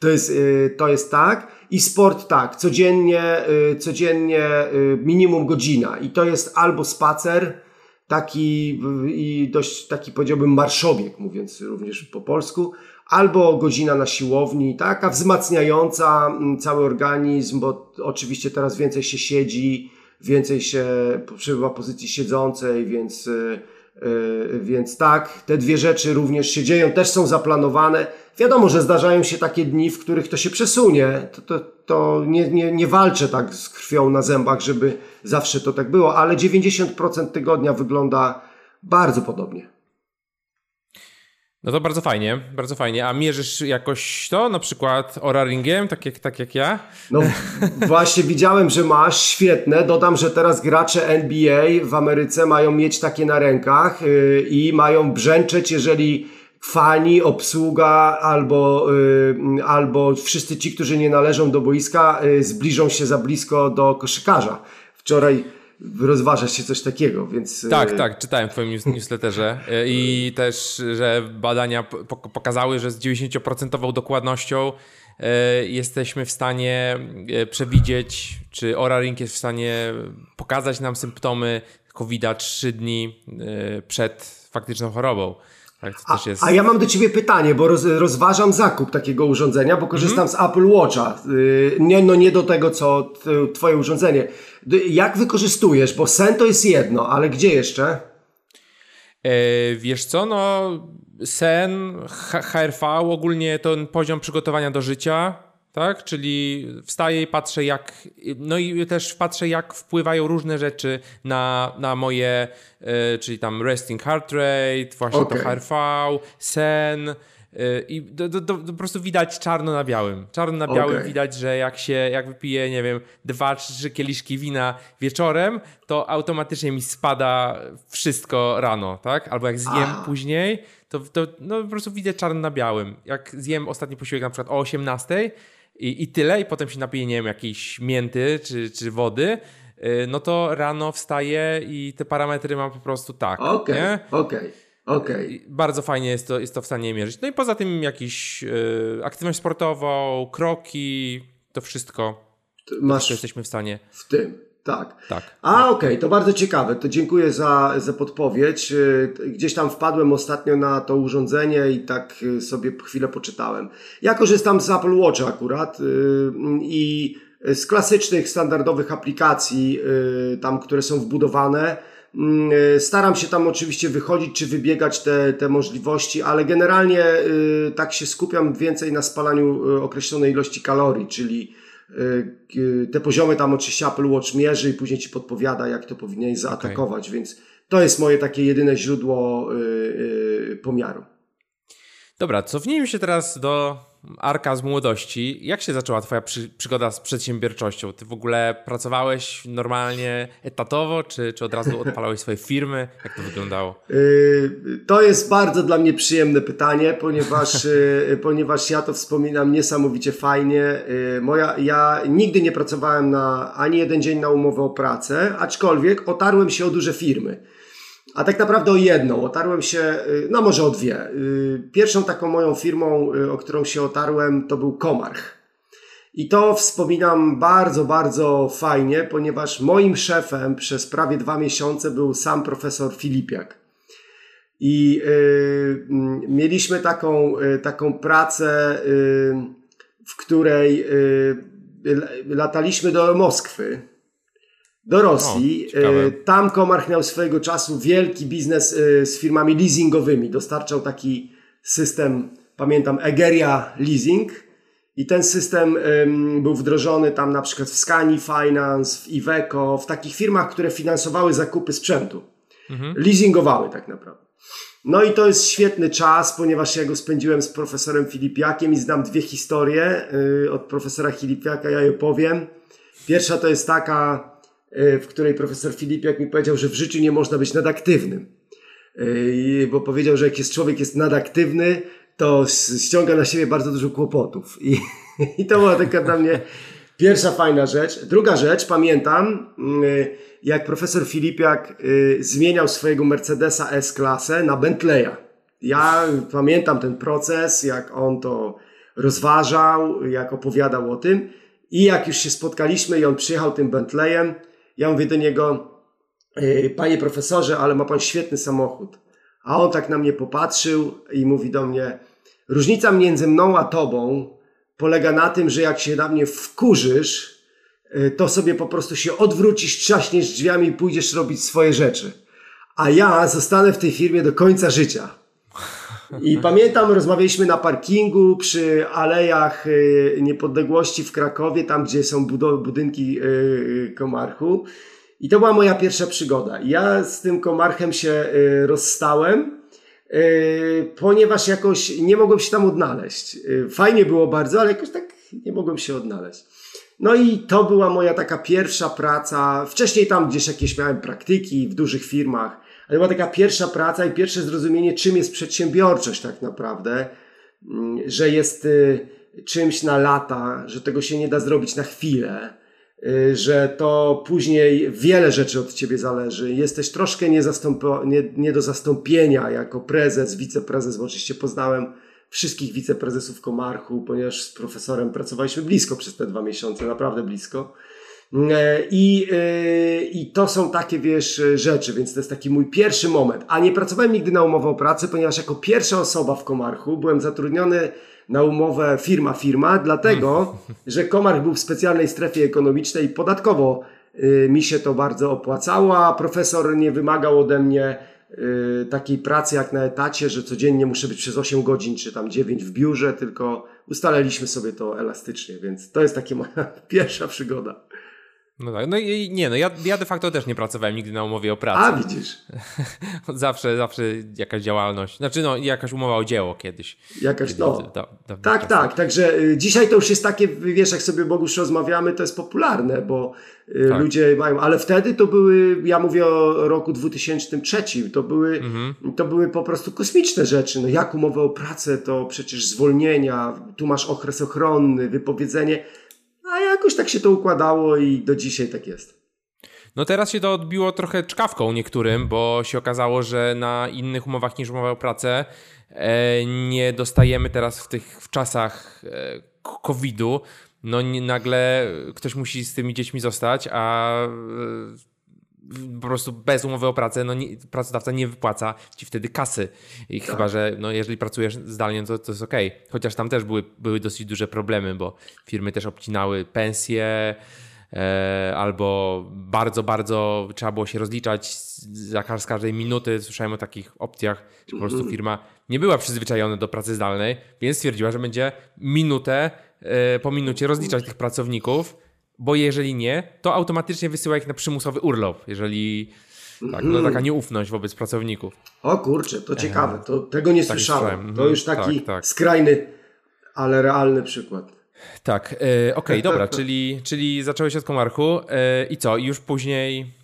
to jest, y, to jest tak. I sport tak, codziennie, y, codziennie y, minimum godzina. I to jest albo spacer, taki i dość taki powiedziałbym marszobieg, mówiąc również po polsku, albo godzina na siłowni, taka wzmacniająca mm, cały organizm, bo oczywiście teraz więcej się siedzi, więcej się przebywa pozycji siedzącej, więc, y, y, więc tak, te dwie rzeczy również się dzieją, też są zaplanowane. Wiadomo, że zdarzają się takie dni, w których to się przesunie. To, to, to nie, nie, nie walczę tak z krwią na zębach, żeby zawsze to tak było, ale 90% tygodnia wygląda bardzo podobnie.
No to bardzo fajnie, bardzo fajnie. A mierzysz jakoś to, na przykład oraringiem, tak jak, tak jak ja?
No właśnie widziałem, że masz, świetne. Dodam, że teraz gracze NBA w Ameryce mają mieć takie na rękach yy, i mają brzęczeć, jeżeli fani, obsługa albo, yy, albo wszyscy ci, którzy nie należą do boiska, yy, zbliżą się za blisko do koszykarza. Wczoraj rozważa się coś takiego, więc...
Tak, e, tak, czytałem w twoim newsletterze e, i też, że badania pokazały, że z 90% dokładnością e, jesteśmy w stanie przewidzieć, czy Oraring jest w stanie pokazać nam symptomy covid 3 dni przed faktyczną chorobą.
Tak, a, jest... a, ja mam do ciebie pytanie, bo roz, rozważam zakup takiego urządzenia, bo korzystam mm z Apple Watcha. Yy, nie, no nie do tego, co twoje urządzenie. Jak wykorzystujesz? Bo sen to jest jedno, ale gdzie jeszcze?
E, wiesz co, no sen, HRV, ogólnie ten poziom przygotowania do życia, tak? Czyli wstaję i patrzę jak, no i też patrzę jak wpływają różne rzeczy na, na moje, y, czyli tam resting heart rate, właśnie okay. to HRV, sen, y, i do, do, do, po prostu widać czarno na białym. Czarno na białym okay. widać, że jak się, jak wypiję, nie wiem, dwa trzy kieliszki wina wieczorem, to automatycznie mi spada wszystko rano, tak? Albo jak zjem A. później, to, to no, po prostu widzę czarno na białym. Jak zjem ostatni posiłek na przykład o 18, i, i tyle, i potem się napiję, nie wiem, jakiejś mięty czy, czy wody, y, no to rano wstaję i te parametry mam po prostu tak.
Okej, okay, okej. Okay. Okay.
Bardzo fajnie jest to, jest to w stanie mierzyć. No i poza tym jakiś y, aktywność sportową, kroki, to wszystko. Masz to jesteśmy w stanie.
W tym. Tak. tak. A, okej, okay, to bardzo ciekawe. To dziękuję za, za podpowiedź. Y, gdzieś tam wpadłem ostatnio na to urządzenie i tak y, sobie chwilę poczytałem. Ja korzystam z Apple Watch akurat y, i z klasycznych, standardowych aplikacji, tam, które są wbudowane. Staram się tam oczywiście wychodzić czy wybiegać te, te możliwości, ale generalnie tak się skupiam więcej na spalaniu określonej ilości kalorii, czyli te poziomy tam oczywiście Apple Watch mierzy i później ci podpowiada, jak to powinieneś zaatakować, okay. więc to jest moje takie jedyne źródło y, y, pomiaru.
Dobra, cofnijmy się teraz do Arka z młodości. Jak się zaczęła Twoja przy, przygoda z przedsiębiorczością? Ty w ogóle pracowałeś normalnie, etatowo, czy, czy od razu odpalałeś swoje firmy? Jak to wyglądało?
Yy, to jest bardzo dla mnie przyjemne pytanie, ponieważ, yy, ponieważ ja to wspominam niesamowicie fajnie. Yy, moja, ja nigdy nie pracowałem na ani jeden dzień na umowę o pracę, aczkolwiek otarłem się o duże firmy. A tak naprawdę o jedną. Otarłem się, y, no może o dwie. Y, pierwszą taką moją firmą, y, o którą się otarłem, to był Komarch. I to wspominam bardzo, bardzo fajnie, ponieważ moim szefem przez prawie dwa miesiące był sam profesor Filipiak. I y, mieliśmy taką, taką pracę, w której lataliśmy do Moskwy do Rosji. O, e, Tam Komarch miał swojego czasu wielki biznes e, z firmami leasingowymi. Dostarczał taki system, pamiętam, Egeria Leasing. I ten system był wdrożony tam na przykład w Scani Finance, w Iveco, w takich firmach, które finansowały zakupy sprzętu. Mhm. Leasingowały tak naprawdę. No i to jest świetny czas, ponieważ ja go spędziłem z profesorem Filipiakiem i znam dwie historie y, od profesora Filipiaka, ja je powiem. Pierwsza to jest taka, w której profesor Filipiak mi powiedział, że w życiu nie można być nadaktywnym. E, bo powiedział, że jak jest człowiek jest nadaktywny, to ściąga na siebie bardzo dużo kłopotów. I, i to była taka dla mnie pierwsza fajna rzecz. Druga rzecz, pamiętam, mm, jak profesor Filipiak e, zmieniał swojego Mercedesa S-klasę na Bentleya. Ja pamiętam ten proces, jak on to rozważał, jak opowiadał o tym. I jak już się spotkaliśmy i on przyjechał tym Bentleyem, ja mówię do niego, panie profesorze, ale ma pan świetny samochód. A on tak na mnie popatrzył i mówi do mnie, różnica między mną a tobą polega na tym, że jak się na mnie wkurzysz, y, to sobie po prostu się odwrócisz, trzaśniesz drzwiami i pójdziesz robić swoje rzeczy. A ja zostanę w tej firmie do końca życia. I pamiętam, rozmawialiśmy na parkingu przy Alejach y, Niepodległości w Krakowie, tam gdzie są budynki y, Komarchu. I to była moja pierwsza przygoda. Ja z tym Komarchem się y, rozstałem, ponieważ jakoś nie mogłem się tam odnaleźć. Fajnie było bardzo, ale jakoś tak nie mogłem się odnaleźć. No i to była moja taka pierwsza praca. Wcześniej tam gdzieś jakieś miałem praktyki w dużych firmach ale była taka pierwsza praca i pierwsze zrozumienie, czym jest przedsiębiorczość tak naprawdę, mm, że jest y, czymś na lata, że tego się nie da zrobić na chwilę, y, że to później wiele rzeczy od ciebie zależy. Jesteś troszkę nie, nie, do zastąpienia jako prezes, wiceprezes, bo oczywiście poznałem wszystkich wiceprezesów Komarchu, ponieważ z profesorem pracowaliśmy blisko przez te dwa miesiące, naprawdę blisko. E, I, e, I to są takie, wiesz, rzeczy, więc to jest taki mój pierwszy moment. A nie pracowałem nigdy na umowę o pracę, ponieważ jako pierwsza osoba w Komarchu byłem zatrudniony na umowę firma firma, dlatego, że Komarch był w specjalnej strefie ekonomicznej i podatkowo y, mi się to bardzo opłacało, a profesor nie wymagał ode mnie y, takiej pracy jak na etacie, że codziennie muszę być przez 8 godzin czy tam 9 w biurze, tylko ustaliliśmy sobie to elastycznie, więc to jest taka moja pierwsza przygoda.
No tak, no i nie, no ja, ja de facto też nie pracowałem nigdy na umowie o pracę.
A, widzisz.
zawsze, zawsze jakaś działalność, znaczy no jakaś umowa o dzieło kiedyś.
Jakaś, no. Da, da, tak, tak, także y, dzisiaj to już jest takie, wiesz, jak sobie Bogusz rozmawiamy, to jest popularne, bo y, tak. ludzie mają, ale wtedy to były, ja mówię o roku 2003, to były, mhm. to były po prostu kosmiczne rzeczy, no jak umowę o pracę, to przecież zwolnienia, tu masz okres ochronny, wypowiedzenie, a jakoś tak się to układało i do dzisiaj tak jest.
No teraz się to odbiło trochę czkawką niektórym, bo się okazało, że na innych umowach niż umowa o pracę e, nie dostajemy teraz w tych w czasach e, COVID-u. No nagle ktoś musi z tymi dziećmi zostać, a e, po prostu bez umowy o pracę, no nie, pracodawca nie wypłaca ci wtedy kasy. I tak. chyba, że no jeżeli pracujesz zdalnie, to, to jest ok. Chociaż tam też były, były dosyć duże problemy, bo firmy też obcinały pensje, e, albo bardzo, bardzo trzeba było się rozliczać za z każdej minuty. Słyszałem o takich opcjach, że po prostu firma nie była przyzwyczajona do pracy zdalnej, więc stwierdziła, że będzie minutę e, po minucie rozliczać tych pracowników bo jeżeli nie, to automatycznie wysyła ich na przymusowy urlop, jeżeli tak, no taka nieufność wobec pracowników.
O kurczę, to ciekawe, to, tego nie tak słyszałem. To już taki tak, tak. skrajny, ale realny przykład.
Tak, e, okej, okay, dobra, czyli, czyli zacząłeś od Komarchu e, i co, już później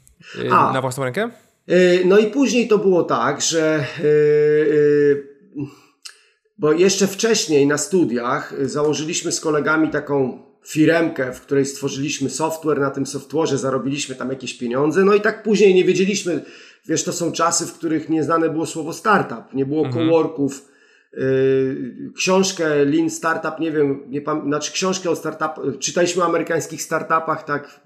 e, A, na własną rękę?
E, no i później to było tak, że e, e, bo jeszcze wcześniej na studiach założyliśmy z kolegami taką firemkę, w której stworzyliśmy software, na tym software'ze zarobiliśmy tam jakieś pieniądze, no i tak później nie wiedzieliśmy, wiesz, to są czasy, w których nieznane było słowo startup, nie było mhm. coworków, yy, książkę Lean Startup, nie wiem, nie pam- znaczy książkę o startup, czytaliśmy o amerykańskich startupach, tak,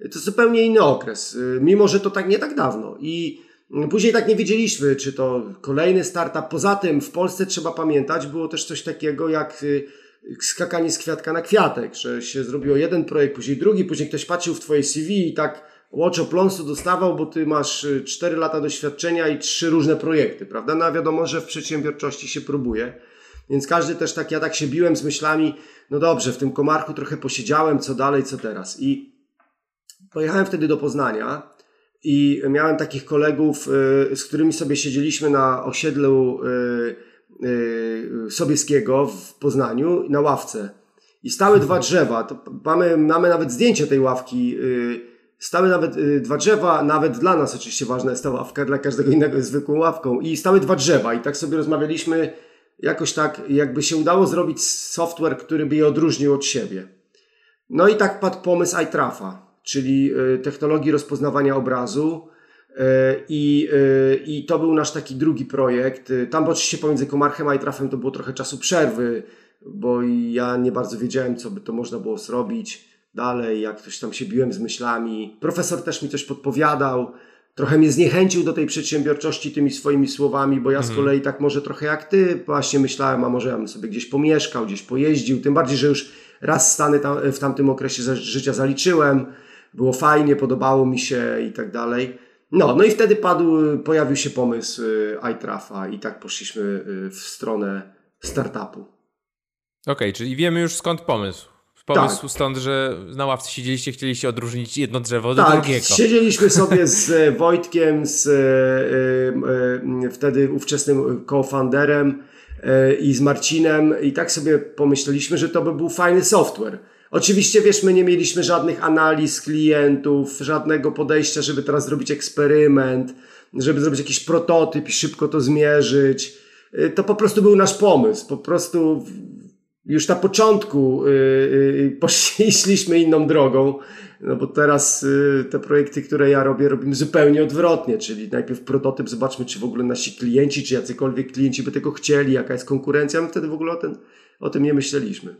yy, to zupełnie inny okres, yy, mimo że to tak nie tak dawno i Później tak nie wiedzieliśmy, czy to kolejny startup. Poza tym w Polsce trzeba pamiętać, było też coś takiego jak yy, skakanie z kwiatka na kwiatek, że się zrobiło jeden projekt, później drugi, później ktoś patrzył w twoje CV i tak łoczo pląsu dostawał, bo ty masz 4 y, lata doświadczenia i trzy różne projekty, prawda? No a wiadomo, że w przedsiębiorczości się próbuje. Więc każdy też tak, ja tak się biłem z myślami, no dobrze, w tym komarku trochę posiedziałem, co dalej, co teraz. I pojechałem wtedy do Poznania i miałem takich kolegów, y, z którymi sobie siedzieliśmy na osiedlu Y, Sobieskiego w Poznaniu na ławce. I stały dwa drzewa. To mamy, mamy nawet zdjęcie tej ławki. Y, stały nawet y, dwa drzewa, nawet dla nas oczywiście ważna jest ta ławka, dla każdego innego jest zwykłą ławką. I stały dwa drzewa i tak sobie rozmawialiśmy, jakoś tak, jakby się udało zrobić software, który by je odróżnił od siebie. No i tak padł pomysł iTrafa, czyli technologii rozpoznawania obrazu, I, e, I to był nasz taki drugi projekt. E, tam oczywiście pomiędzy Komarchem a Itrafem to było trochę czasu przerwy, bo ja nie bardzo wiedziałem, co by to można było zrobić dalej, jak ktoś tam się biłem z myślami. Profesor też mi coś podpowiadał, trochę mnie zniechęcił do tej przedsiębiorczości tymi swoimi słowami, bo ja z mhm. kolei tak może trochę jak ty właśnie myślałem, a może ja bym sobie gdzieś pomieszkał, gdzieś pojeździł, tym bardziej, że już raz stany tam, w tamtym okresie życia zaliczyłem, było fajnie, podobało mi się i tak dalej. No, no i wtedy padł, pojawił się pomysł y, iTrafa i tak poszliśmy y, w stronę startupu. Okej,
okay, czyli wiemy już skąd pomysł. Pomysł tak. stąd, że na ławce siedzieliście, chcieliście odróżnić jedno drzewo od
tak,
drugiego.
siedzieliśmy sobie z e, Wojtkiem, z y, y, wtedy ówczesnym co-founderem i z Marcinem i tak sobie pomyśleliśmy, że to by był fajny software Oczywiście, wiesz, my nie mieliśmy żadnych analiz klientów, żadnego podejścia, żeby teraz zrobić eksperyment, żeby zrobić jakiś prototyp i szybko to zmierzyć. Y, to po prostu był nasz pomysł. Po prostu już na początku yy, poszliśmy inną drogą, no bo teraz te projekty, które ja robię, robimy zupełnie odwrotnie, czyli najpierw prototyp, zobaczmy, czy w ogóle nasi klienci, czy jacykolwiek klienci by tego chcieli, jaka jest konkurencja, my wtedy w ogóle o, ten, o tym nie myśleliśmy.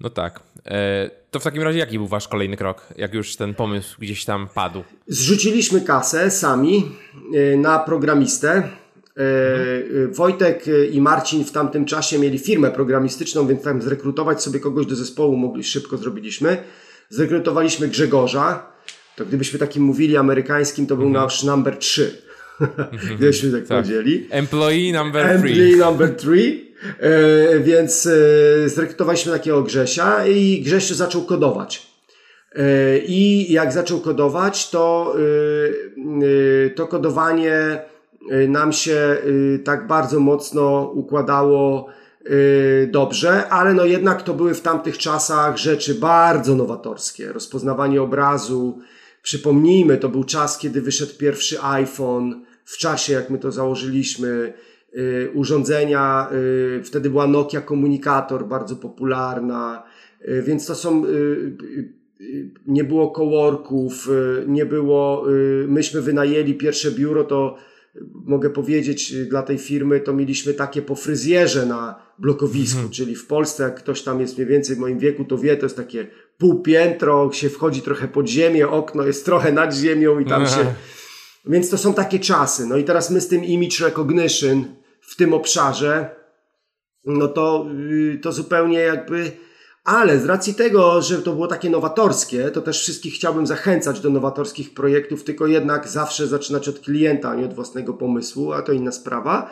No tak. E, to w takim razie jaki był wasz kolejny krok, jak już ten pomysł gdzieś tam padł?
Zrzuciliśmy kasę sami e, na programistę. Mhm. Wojtek i Marcin w tamtym czasie mieli firmę programistyczną, więc tam zrekrutować sobie kogoś do zespołu mogli, szybko zrobiliśmy. Zrekrutowaliśmy Grzegorza. To gdybyśmy takim mówili amerykańskim, to był mhm. nasz number 3. Gdybyśmy tak, tak powiedzieli.
Employee number 3.
Employee number 3. E, więc e, zrekrutowaliśmy takiego Grzesia i Grześ zaczął kodować. E, I jak zaczął kodować, to, to kodowanie nam się tak bardzo mocno układało dobrze, ale no jednak to były w tamtych czasach rzeczy bardzo nowatorskie. Rozpoznawanie obrazu. Przypomnijmy, to był czas, kiedy wyszedł pierwszy iPhone, w czasie jak my to założyliśmy urządzenia. Y, wtedy była Nokia Komunikator bardzo popularna, y, więc to są. Nie było coworków, nie było. Myśmy wynajęli pierwsze biuro, to mogę powiedzieć dla tej firmy, to mieliśmy takie po fryzjerze na blokowisku, hmm. czyli w Polsce, jak ktoś tam jest mniej więcej w moim wieku, to wie, to jest takie półpiętro, się wchodzi trochę pod ziemię, okno jest trochę nad ziemią i tam się. Więc to są takie czasy. No i teraz my z tym image recognition, w tym obszarze, no to, y, to zupełnie jakby. Ale z racji tego, że to było takie nowatorskie, to też wszystkich chciałbym zachęcać do nowatorskich projektów, tylko jednak zawsze zaczynać od klienta, a nie od własnego pomysłu, a to inna sprawa.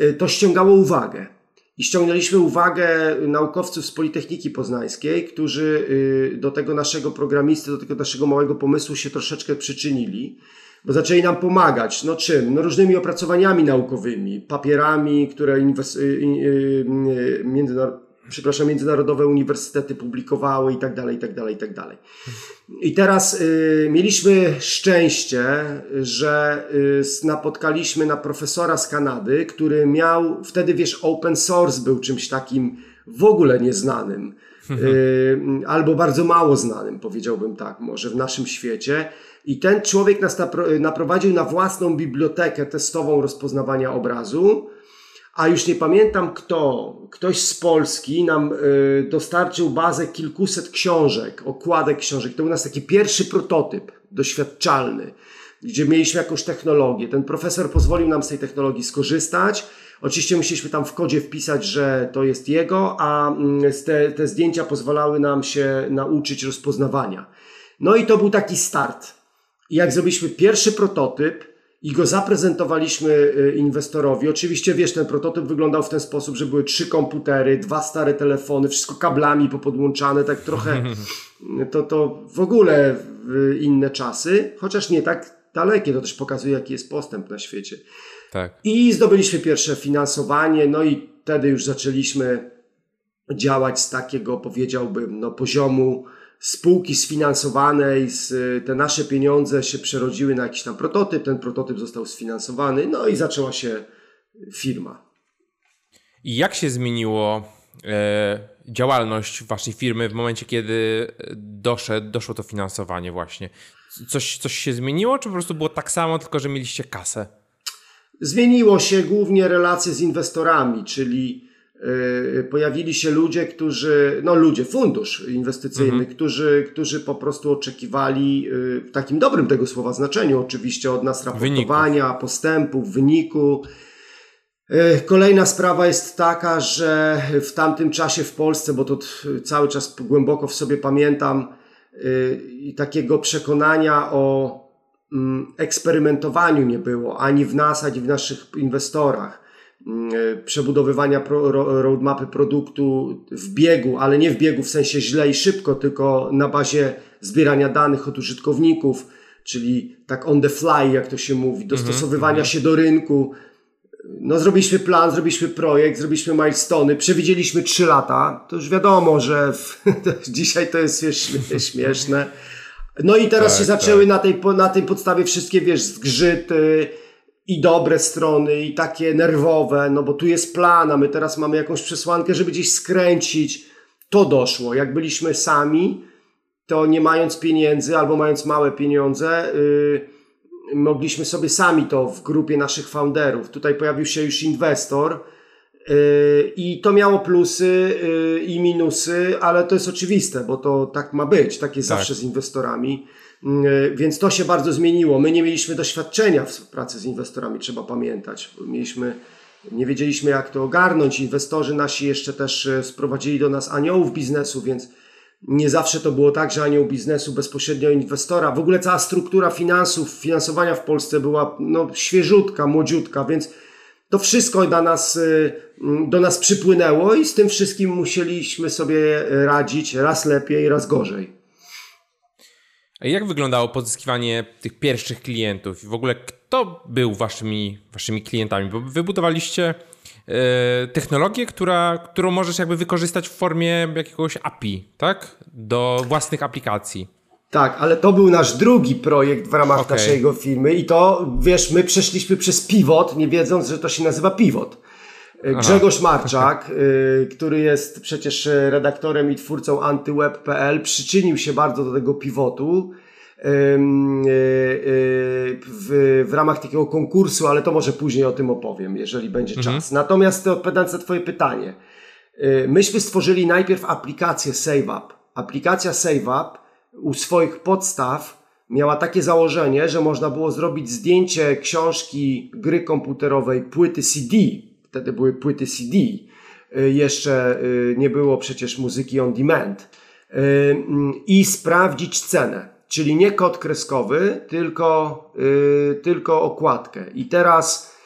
Y, to ściągało uwagę. I ściągnęliśmy uwagę naukowców z Politechniki Poznańskiej, którzy y, do tego naszego programisty, do tego naszego małego pomysłu się troszeczkę przyczynili bo zaczęli nam pomagać. No czym? No różnymi opracowaniami naukowymi, papierami, które inwes- y, y, y, międzynaro- przepraszam, międzynarodowe uniwersytety publikowały i tak dalej, i tak dalej, i tak dalej. I teraz y, mieliśmy szczęście, że y, napotkaliśmy na profesora z Kanady, który miał, wtedy wiesz, open source był czymś takim w ogóle nieznanym. Y, albo bardzo mało znanym, powiedziałbym tak, może w naszym świecie. I ten człowiek nas naprowadził na własną bibliotekę testową rozpoznawania obrazu, a już nie pamiętam kto, ktoś z Polski nam y, dostarczył bazę kilkuset książek, okładek książek. To był nas taki pierwszy prototyp doświadczalny, gdzie mieliśmy jakąś technologię. Ten profesor pozwolił nam z tej technologii skorzystać. Oczywiście musieliśmy tam w kodzie wpisać, że to jest jego, a mm, te, te zdjęcia pozwalały nam się nauczyć rozpoznawania. No i to był taki start. I jak zrobiliśmy pierwszy prototyp i go zaprezentowaliśmy y, inwestorowi, oczywiście wiesz, ten prototyp wyglądał w ten sposób, że były trzy komputery, dwa stare telefony, wszystko kablami popodłączane, tak trochę to, to w ogóle inne czasy, chociaż nie tak dalekie, to też pokazuje, jaki jest postęp na świecie.
Tak.
I zdobyliśmy pierwsze finansowanie, no i wtedy już zaczęliśmy działać z takiego, powiedziałbym, no, poziomu spółki sfinansowanej, z, te nasze pieniądze się przerodziły na jakiś tam prototyp, ten prototyp został sfinansowany, no i zaczęła się firma.
I jak się zmieniło e, działalność waszej firmy w momencie, kiedy doszedł, doszło to finansowanie właśnie? Coś, coś się zmieniło, czy po prostu było tak samo, tylko że mieliście kasę?
Zmieniło się głównie relacje z inwestorami, czyli pojawili się ludzie, którzy, no ludzie, fundusz inwestycyjny, mhm. którzy, którzy po prostu oczekiwali y, w takim dobrym tego słowa znaczeniu oczywiście od nas raportowania, wyników. postępów, wyniku. Y, kolejna sprawa jest taka, że w tamtym czasie w Polsce, bo to cały czas głęboko w sobie pamiętam, takiego przekonania o mm, eksperymentowaniu nie było ani w nas, ani w naszych inwestorach. Mm, e, przebudowywania pro, roadmapy produktu w biegu, ale nie w biegu w sensie źle i szybko, tylko na bazie zbierania danych od użytkowników, czyli tak on the fly, jak to się mówi, mhm, dostosowywania -hmm. się do rynku. No, zrobiliśmy plan, zrobiliśmy projekt, zrobiliśmy milestony, przewidzieliśmy 3 lata. To już wiadomo, że w, dzisiaj to jest śmieszne. No i teraz tak, się zaczęły tak. na, tej, na tej podstawie wszystkie, wiesz, zgrzyty, i dobre strony, i takie nerwowe, no bo tu jest plan, a my teraz mamy jakąś przesłankę, żeby gdzieś skręcić. To doszło. Jak byliśmy sami, to nie mając pieniędzy albo mając małe pieniądze, yy, mogliśmy sobie sami to w grupie naszych founderów. Tutaj pojawił się już inwestor, Y, I to miało plusy y, i minusy, ale to jest oczywiste, bo to tak ma być, tak jest tak. zawsze z inwestorami. Y, więc to się bardzo zmieniło. My nie mieliśmy doświadczenia w pracy z inwestorami, trzeba pamiętać. Mieliśmy, nie wiedzieliśmy jak to ogarnąć. Inwestorzy nasi jeszcze też sprowadzili do nas aniołów biznesu, więc nie zawsze to było tak, że anioł biznesu bezpośrednio inwestora. W ogóle cała struktura finansów, finansowania w Polsce była no, świeżutka, młodziutka, więc to wszystko do nas, y, do nas przypłynęło i z tym wszystkim musieliśmy sobie radzić raz lepiej, raz gorzej.
Jak wyglądało pozyskiwanie tych pierwszych klientów? W ogóle kto był waszymi, waszymi klientami? Bo wybudowaliście e, technologię, która, którą możesz jakby wykorzystać w formie jakiegoś API, tak? Do własnych aplikacji.
Tak, ale to był nasz drugi projekt w ramach okay. naszego firmy i to, wiesz, my przeszliśmy przez Pivot, nie wiedząc, że to się nazywa Pivot. Grzegorz Marczak, y, który jest przecież redaktorem i twórcą antyweb.pl, przyczynił się bardzo do tego pivotu y, y, w, w ramach takiego konkursu, ale to może później o tym opowiem, jeżeli będzie mhm. czas. Natomiast odpowiadając na Twoje pytanie, myśmy stworzyli najpierw aplikację SaveUp. Aplikacja SaveUp u swoich podstaw miała takie założenie, że można było zrobić zdjęcie książki, gry komputerowej, płyty CD. Wtedy były płyty CD. Y, jeszcze y, nie było przecież muzyki on demand. Y, I sprawdzić cenę. Czyli nie kod kreskowy, tylko, tylko okładkę. I teraz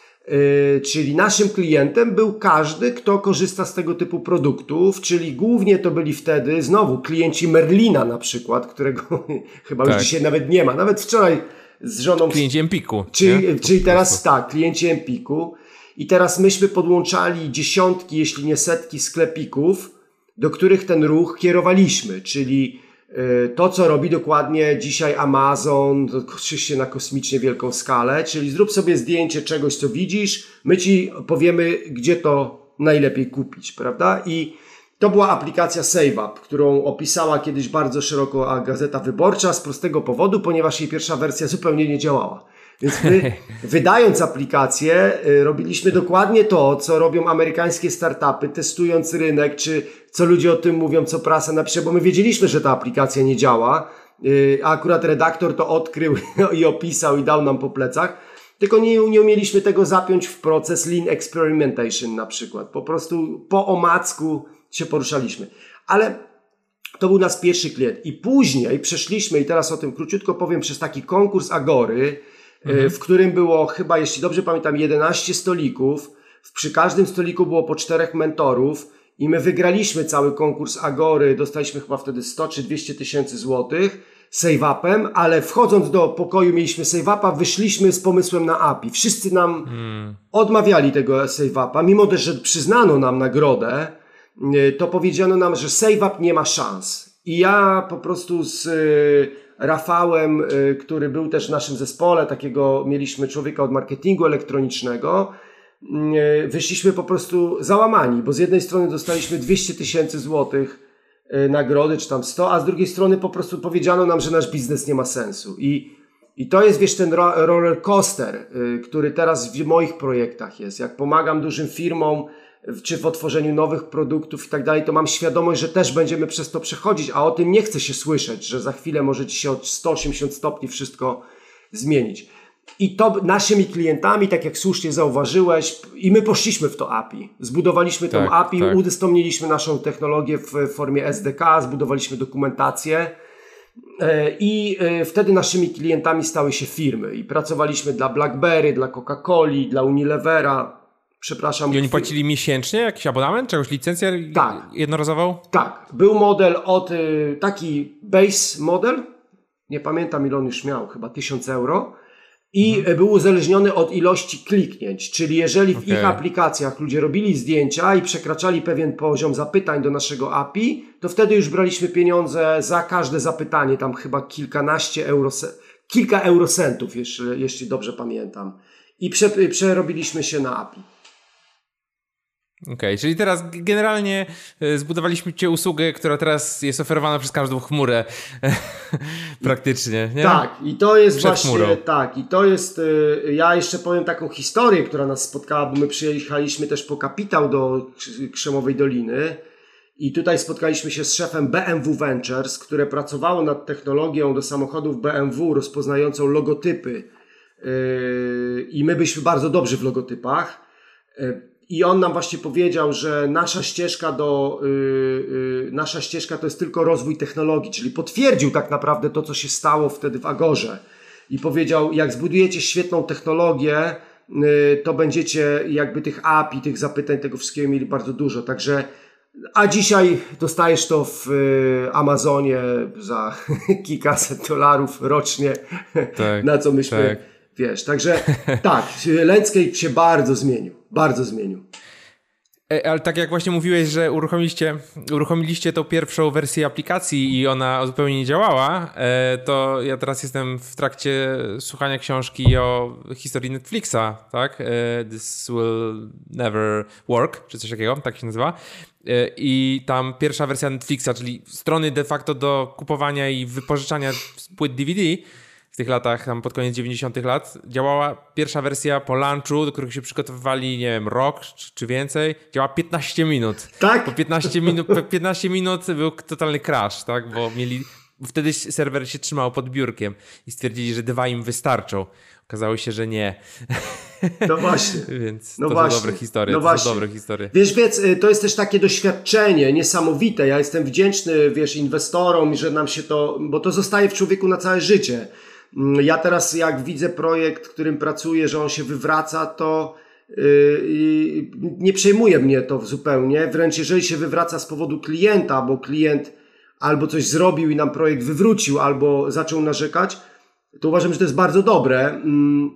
czyli naszym klientem był każdy, kto korzysta z tego typu produktów, czyli głównie to byli wtedy znowu klienci Merlina na przykład, którego chyba tak. już dzisiaj nawet nie ma. Nawet wczoraj z żoną.
Klienci Empiku.
Czyli, czyli teraz tak, klienci Empiku. I teraz myśmy podłączali dziesiątki, jeśli nie setki sklepików, do których ten ruch kierowaliśmy, czyli Y, to, co robi dokładnie dzisiaj Amazon, oczywiście na kosmicznie wielką skalę, czyli zrób sobie zdjęcie czegoś, co widzisz, my ci powiemy, gdzie to najlepiej kupić, prawda? I to była aplikacja SaveUp, którą opisała kiedyś bardzo szeroko Gazeta Wyborcza z prostego powodu, ponieważ jej pierwsza wersja zupełnie nie działała. Więc my, wydając aplikację, y, robiliśmy dokładnie to, co robią amerykańskie startupy, testując rynek, czy co ludzie o tym mówią, co prasa napisze, bo my wiedzieliśmy, że ta aplikacja nie działa, y, a akurat redaktor to odkrył i opisał i dał nam po plecach. Tylko nie, nie umieliśmy tego zapiąć w proces lean experimentation na przykład. Po prostu po omacku się poruszaliśmy. Ale to był nasz pierwszy klient. I później przeszliśmy, i teraz o tym króciutko powiem, przez taki konkurs Agory, mhm. w którym było chyba, jeśli dobrze pamiętam, 11 stolików. Przy każdym stoliku było po czterech mentorów i my wygraliśmy cały konkurs Agory. Dostaliśmy chyba wtedy 100 czy 200 tysięcy złotych save-upem, ale wchodząc do pokoju mieliśmy save-upa, wyszliśmy z pomysłem na API. Wszyscy nam hmm. odmawiali tego save-upa, mimo też, że przyznano nam nagrodę, y, to powiedziano nam, że save-up nie ma szans. I ja po prostu z Rafałem, y, który był też w naszym zespole, takiego mieliśmy człowieka od marketingu elektronicznego, y, wyszliśmy po prostu załamani, bo z jednej strony dostaliśmy 200 tysięcy złotych y, nagrody, czy tam 100, a z drugiej strony po prostu powiedziano nam, że nasz biznes nie ma sensu. I, i to jest, wiesz, ten roller coaster, który teraz w moich projektach jest. Jak pomagam dużym firmom, czy w otworzeniu nowych produktów i tak dalej, to mam świadomość, że też będziemy przez to przechodzić, a o tym nie chcę się słyszeć, że za chwilę może ci się o 180 stopni wszystko zmienić. I to naszymi klientami, tak jak słusznie zauważyłeś, i my poszliśmy w to API. Zbudowaliśmy tak, tą API, tak. udostępniliśmy naszą technologię w formie SDK, zbudowaliśmy dokumentację. E, I e, wtedy naszymi klientami stały się firmy i pracowaliśmy dla BlackBerry, dla Coca-Coli, dla Unilevera, przepraszam.
I oni płacili miesięcznie jakiś abonament, czegoś licencję tak. jednorazową?
Tak. Był model od y, taki base model, nie pamiętam ile on już miał, chyba 1000 euro. I mhm. był uzależniony od ilości kliknięć, czyli jeżeli w okay. ich aplikacjach ludzie robili zdjęcia i przekraczali pewien poziom zapytań do naszego API, to wtedy już braliśmy pieniądze za każde zapytanie, tam chyba kilkanaście euro, kilka eurocentów, jeśli, jeśli dobrze pamiętam. I prze, przerobiliśmy się na API.
Okej, okay, czyli teraz generalnie e, zbudowaliśmy cię usługę, która teraz jest oferowana przez każdą chmurę praktycznie, nie?
Tak, i to jest Przed właśnie, chmurą. tak, i to jest, e, ja jeszcze powiem taką historię, która nas spotkała, bo my przyjechaliśmy też po kapitał do Krzemowej Doliny i tutaj spotkaliśmy się z szefem BMW Ventures, które pracowało nad technologią do samochodów BMW rozpoznającą logotypy e, i my byliśmy bardzo dobrzy w logotypach i on nam właśnie powiedział, że nasza ścieżka do, yy, yy, nasza ścieżka to jest tylko rozwój technologii, czyli potwierdził tak naprawdę to, co się stało wtedy w Agorze. I powiedział, jak zbudujecie świetną technologię, yy, to będziecie jakby tych API, tych zapytań, tego wszystkiego mieli bardzo dużo. Także, a dzisiaj dostajesz to w y, Amazonie za kilkaset dolarów rocznie, tak, na co myśmy tak Wiesz, także tak, Landscape się bardzo zmienił, bardzo zmienił.
E, ale tak jak właśnie mówiłeś, że uruchomiliście, uruchomiliście tą pierwszą wersję aplikacji i ona zupełnie nie działała, e, to ja teraz jestem w trakcie słuchania książki o historii Netflixa, tak? E, This will never work, czy coś takiego, tak się nazywa. I tam pierwsza wersja Netflixa, czyli strony de facto do kupowania i wypożyczania płyt DVD, w tych latach, tam pod koniec 90. lat, działała pierwsza wersja po lunchu, do których się przygotowywali, nie wiem, rok czy, więcej, działa 15 minut.
Tak?
Po 15 minut, po 15 minut był totalny crash, tak? Bo mieli, wtedy serwer się trzymał pod biurkiem i stwierdzili, że dwa im wystarczą. Okazało się, że nie.
No właśnie.
Więc no to właśnie. dobre historie. No to właśnie. dobre historie.
Wiesz, więc y, to jest też takie doświadczenie niesamowite. Ja jestem wdzięczny, wiesz, inwestorom, że nam się to, bo to zostaje w człowieku na całe życie. Mm, ja teraz jak widzę projekt, którym pracuję, że on się wywraca, to yy, nie przejmuje mnie to zupełnie. Wręcz jeżeli się wywraca z powodu klienta, bo klient albo coś zrobił i nam projekt wywrócił, albo zaczął narzekać, to uważam, że to jest bardzo dobre. Mm,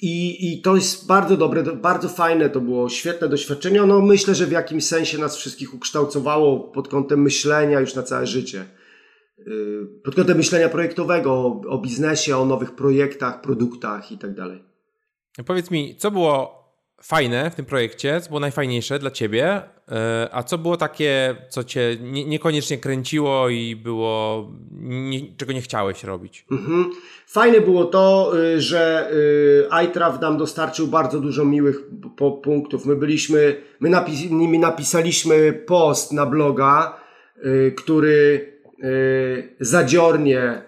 I, I to jest bardzo dobre, bardzo fajne to było, świetne doświadczenie. No myślę, że w jakimś sensie nas wszystkich ukształtowało pod kątem myślenia już na całe życie. Y, pod kątem myślenia projektowego, o, o biznesie, o nowych projektach, produktach i tak dalej.
Powiedz mi, co było fajne w tym projekcie, co było najfajniejsze dla ciebie, y, a co było takie, co cię nie, niekoniecznie kręciło i było, nie, czego nie chciałeś robić? Mhm.
Fajne było to, y, że iTraf nam dostarczył bardzo dużo miłych punktów. My byliśmy, my napis, napisaliśmy post na bloga, który zadziornie,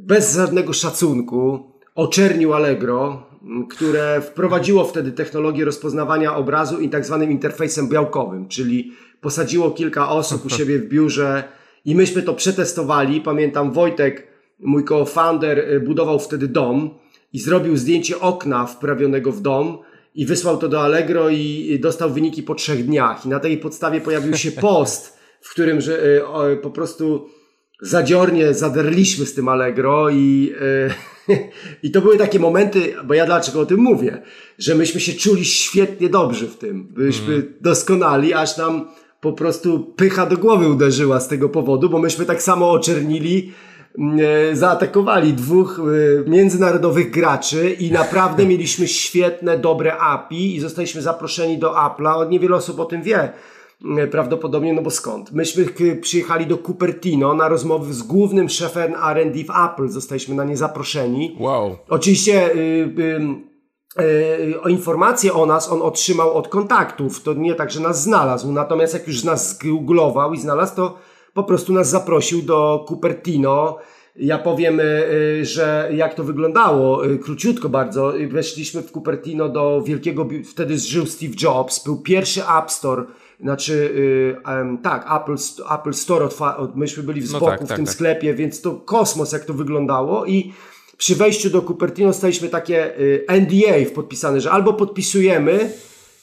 bez żadnego szacunku, oczernił Allegro, które wprowadziło wtedy technologię rozpoznawania obrazu i tak zwanym interfejsem białkowym, czyli posadziło kilka osób u siebie w biurze i myśmy to przetestowali. Pamiętam Wojtek, mój co-founder, y, budował wtedy dom i zrobił zdjęcie okna wprawionego w dom i wysłał to do Allegro i dostał wyniki po trzech dniach. I na tej podstawie pojawił się post, w którym że, y, po prostu zadziornie zaderliśmy z tym Allegro i, yy, i to były takie momenty, bo ja dlaczego o tym mówię, że myśmy się czuli świetnie dobrze w tym. Byliśmy mm. doskonali, aż nam po prostu pycha do głowy uderzyła z tego powodu, bo myśmy tak samo oczernili, yy, zaatakowali dwóch yy, międzynarodowych graczy i naprawdę mieliśmy świetne, dobre API i zostaliśmy zaproszeni do Apple'a. Niewiele osób o tym wie E, prawdopodobnie, no bo skąd? Myśmy przyjechali do Cupertino na rozmowy z głównym szefem R&D w Apple, zostaliśmy na nie zaproszeni.
Wow.
Oczywiście y, y, y, o informacje o nas on otrzymał od kontaktów, to nie tak, że nas znalazł, natomiast jak już nas zgooglował i znalazł, to po prostu nas zaprosił do Cupertino. Ja powiem, że jak to wyglądało, króciutko bardzo. Weszliśmy w Cupertino do wielkiego, wtedy żył Steve Jobs, był pierwszy App Store znaczy, yy, tak, Apple, Apple Store, myśmy byli z no boku tak, w tak, tym tak. sklepie, więc to kosmos, jak to wyglądało i przy wejściu do Cupertino staliśmy takie y, NDA podpisane, że albo podpisujemy,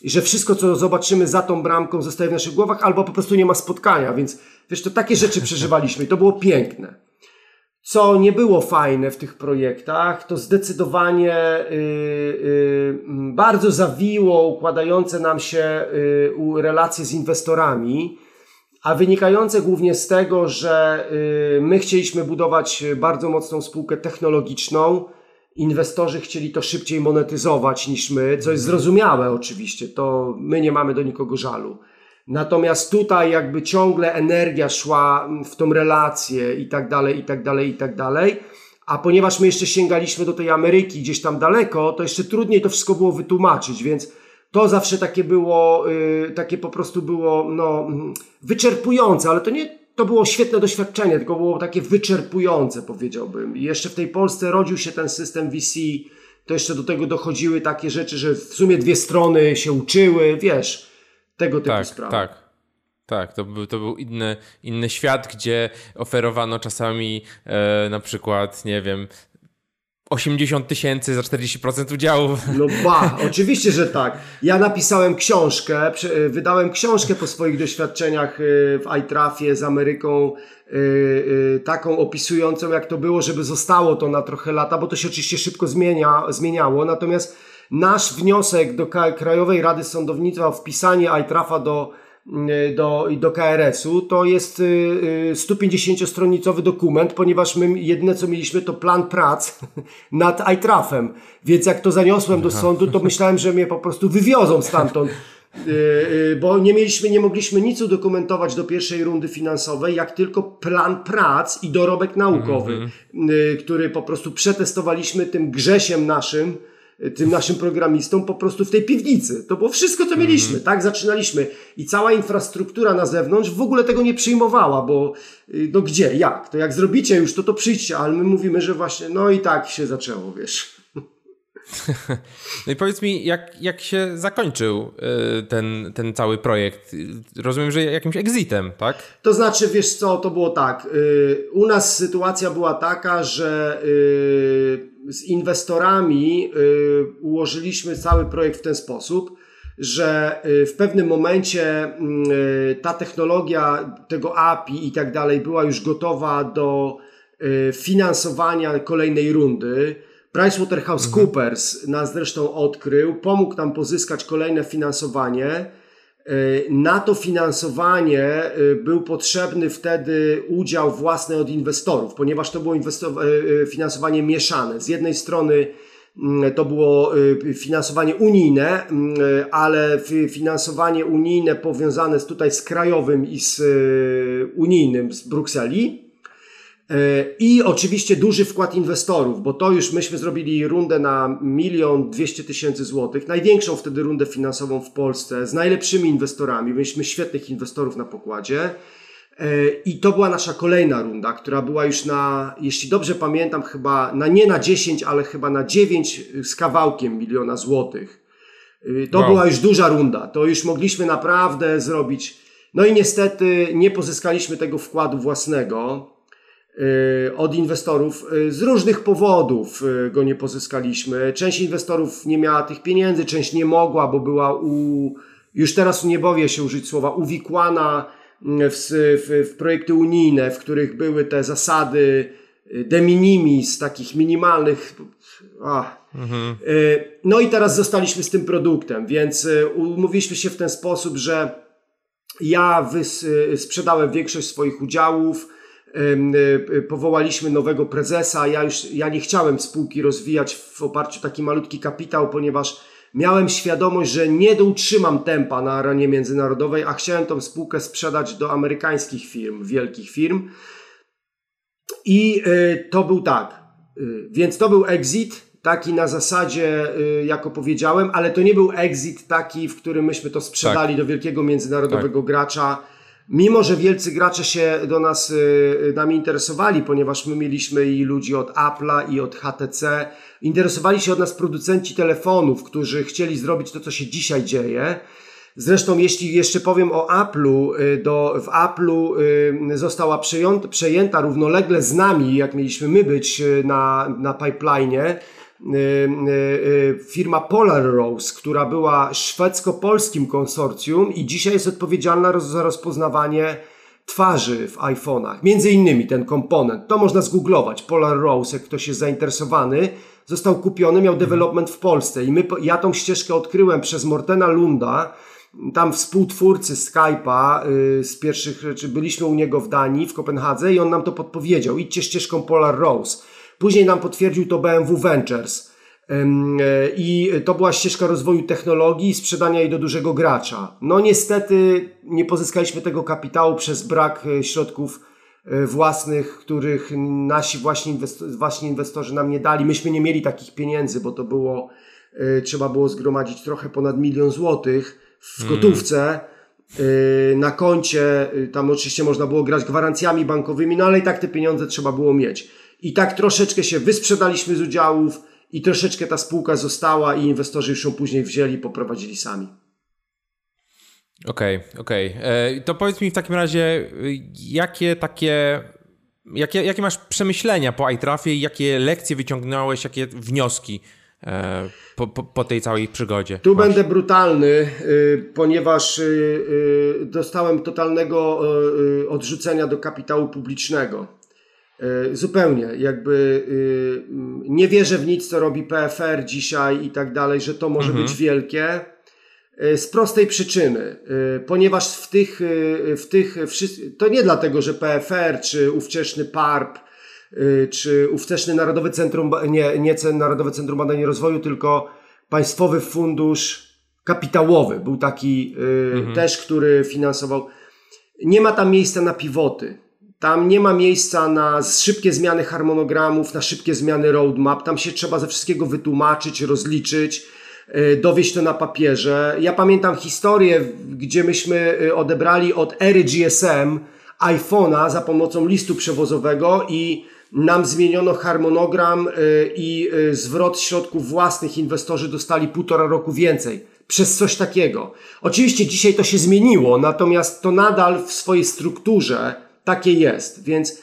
że wszystko, co zobaczymy za tą bramką zostaje w naszych głowach, albo po prostu nie ma spotkania, więc wiesz, to takie rzeczy przeżywaliśmy i to było piękne. Co nie było fajne w tych projektach, to zdecydowanie y, y, bardzo zawiło układające nam się y, relacje z inwestorami, a wynikające głównie z tego, że my chcieliśmy budować bardzo mocną spółkę technologiczną inwestorzy chcieli to szybciej monetyzować niż my, co jest zrozumiałe oczywiście, to my nie mamy do nikogo żalu. Natomiast tutaj jakby ciągle energia szła w tą relację i tak dalej, i tak dalej, i tak dalej. A ponieważ my jeszcze sięgaliśmy do tej Ameryki gdzieś tam daleko, to jeszcze trudniej to wszystko było wytłumaczyć, więc to zawsze takie było, yy, takie po prostu było, no, wyczerpujące, ale to nie, to było świetne doświadczenie, tylko było takie wyczerpujące, powiedziałbym. I jeszcze w tej Polsce rodził się ten system VC, to jeszcze do tego dochodziły takie rzeczy, że w sumie dwie strony się uczyły, wiesz, tego typu
tak,
sprawy.
Tak. Tak, to był, to był inny, inny świat, gdzie oferowano czasami e, na przykład, nie wiem, 80 tysięcy za 40% udziału.
No ba, oczywiście, że tak. Ja napisałem książkę, wydałem książkę po swoich doświadczeniach e, w iTrafie z Ameryką, e, e, taką opisującą jak to było, żeby zostało to na trochę lata, bo to się oczywiście szybko zmienia, zmieniało, natomiast nasz wniosek do Krajowej Rady Sądownictwa o wpisanie iTrafa do Y, do, do KRS-u, to jest 150-stronicowy y, dokument, ponieważ my jedyne co mieliśmy to plan prac nad ITRAF-em. Więc jak to zaniosłem do sądu, to myślałem, że mnie po prostu wywiozą stamtąd. Y, bo nie mieliśmy, nie mogliśmy nic udokumentować do pierwszej rundy finansowej, jak tylko plan prac i dorobek naukowy, mm -hmm. który po prostu przetestowaliśmy tym grzesiem naszym, tym naszym programistom po prostu w tej piwnicy. To było wszystko, co mieliśmy, mm. tak? Zaczynaliśmy. I cała infrastruktura na zewnątrz w ogóle tego nie przyjmowała, bo y, no gdzie, jak? To jak zrobicie już, to to przyjdźcie, ale my mówimy, że właśnie, no i tak się zaczęło, wiesz.
No i powiedz mi, jak, jak się zakończył y, ten, ten cały projekt? Rozumiem, że jakimś exitem, tak?
To znaczy, wiesz co, to było tak. Y, u nas sytuacja była taka, że z inwestorami y, ułożyliśmy cały projekt w ten sposób, że y, w pewnym momencie y, ta technologia tego API i tak dalej była już gotowa do finansowania kolejnej rundy. PricewaterhouseCoopers mhm. nas zresztą odkrył, pomógł nam pozyskać kolejne finansowanie. E, na to finansowanie e, był potrzebny wtedy udział własny od inwestorów, ponieważ to było e, finansowanie mieszane. Z jednej strony mm, to było finansowanie unijne, mm, ale finansowanie unijne powiązane tutaj z krajowym i z unijnym z Brukseli. I oczywiście duży wkład inwestorów, bo to już myśmy zrobili rundę na milion dwieście tysięcy złotych, największą wtedy rundę finansową w Polsce z najlepszymi inwestorami. Mieliśmy świetnych inwestorów na pokładzie. E, I to była nasza kolejna runda, która była już na, jeśli dobrze pamiętam, chyba na nie na 10, ale chyba na 9 z kawałkiem miliona złotych. E, to wow. była już duża runda. To już mogliśmy naprawdę zrobić. No i niestety nie pozyskaliśmy tego wkładu własnego. Y, od inwestorów y, z różnych powodów y, go nie pozyskaliśmy. Część inwestorów nie miała tych pieniędzy, część nie mogła, bo była u, już teraz nie boję się użyć słowa, uwikłana w, w, w projekty unijne, w których były te zasady de minimis, takich minimalnych. Mhm. No i teraz zostaliśmy z tym produktem, więc umówiliśmy się w ten sposób, że ja wys, sprzedałem większość swoich udziałów, powołaliśmy nowego prezesa. Ja już ja nie chciałem spółki rozwijać w oparciu o taki malutki kapitał, ponieważ miałem świadomość, że nie utrzymam tempa na arenie międzynarodowej, a chciałem tą spółkę sprzedać do amerykańskich firm, wielkich firm. I y, to był tak. Y, więc to był exit, taki na zasadzie, jako powiedziałem, ale to nie był exit taki, w którym myśmy to sprzedali tak. do wielkiego międzynarodowego tak. gracza Mimo, że wielcy gracze się do nas y, y, nami interesowali, ponieważ my mieliśmy i ludzi od Apple'a i od HTC, interesowali się od nas producenci telefonów, którzy chcieli zrobić to, co się dzisiaj dzieje. Zresztą, jeśli jeszcze powiem o Apple'u, y, do, w Apple'u została przejęta, przejęta równolegle z nami, jak mieliśmy my być na, na pipeline'ie, y, firma Polar Rose, która była szwedzko-polskim konsorcjum i dzisiaj jest odpowiedzialna za rozpoznawanie twarzy w iPhone'ach. Między innymi ten komponent. To można zgooglować. Polar Rose, jak ktoś jest zainteresowany, został kupiony, miał development w Polsce i my, ja tą ścieżkę odkryłem przez Mortena Lunda, tam współtwórcy Skype'a z pierwszych, czy byliśmy u niego w Danii, w Kopenhadze i on nam to podpowiedział. Idźcie ścieżką Polar Rose Później nam potwierdził to BMW Ventures. I to była ścieżka rozwoju technologii i sprzedania jej do dużego gracza. No niestety nie pozyskaliśmy tego kapitału przez brak środków własnych, których nasi właśnie, inwestor, właśnie inwestorzy nam nie dali. Myśmy nie mieli takich pieniędzy, bo to było, trzeba było zgromadzić trochę ponad milion złotych w gotówce. Mm. Na koncie, tam oczywiście można było grać gwarancjami bankowymi, no ale i tak te pieniądze trzeba było mieć. I tak troszeczkę się wysprzedaliśmy z udziałów i troszeczkę ta spółka została i inwestorzy już ją później wzięli i poprowadzili sami.
Okej, okay, okej. Okay. E, to powiedz mi w takim razie, jakie takie, jakie, jakie masz przemyślenia po iTrafie i jakie lekcje wyciągnąłeś, jakie wnioski e, po, po, po tej całej przygodzie?
Tu masz? będę brutalny, y, ponieważ y, y, dostałem totalnego odrzucenia do kapitału publicznego. E, zupełnie, jakby y, nie wierzę w nic, co robi PFR dzisiaj i tak dalej, że to może mhm. być wielkie. E, z prostej przyczyny, e, ponieważ w tych, w tych, to nie dlatego, że PFR, czy ówczesny PARP, czy ówczesny Narodowy Centrum, nie, nie Narodowe Centrum Badań i Rozwoju, tylko Państwowy Fundusz Kapitałowy był taki mhm. też, który finansował. Nie ma tam miejsca na pivoty. Tam nie ma miejsca na szybkie zmiany harmonogramów, na szybkie zmiany roadmap. Tam się trzeba ze wszystkiego wytłumaczyć, rozliczyć, e, dowieść to na papierze. Ja pamiętam historię, gdzie myśmy e, odebrali od ery GSM iPhone'a za pomocą listu przewozowego i nam zmieniono harmonogram e, i zwrot środków własnych inwestorzy dostali półtora roku więcej przez coś takiego. Oczywiście dzisiaj to się zmieniło, natomiast to nadal w swojej strukturze takie jest, więc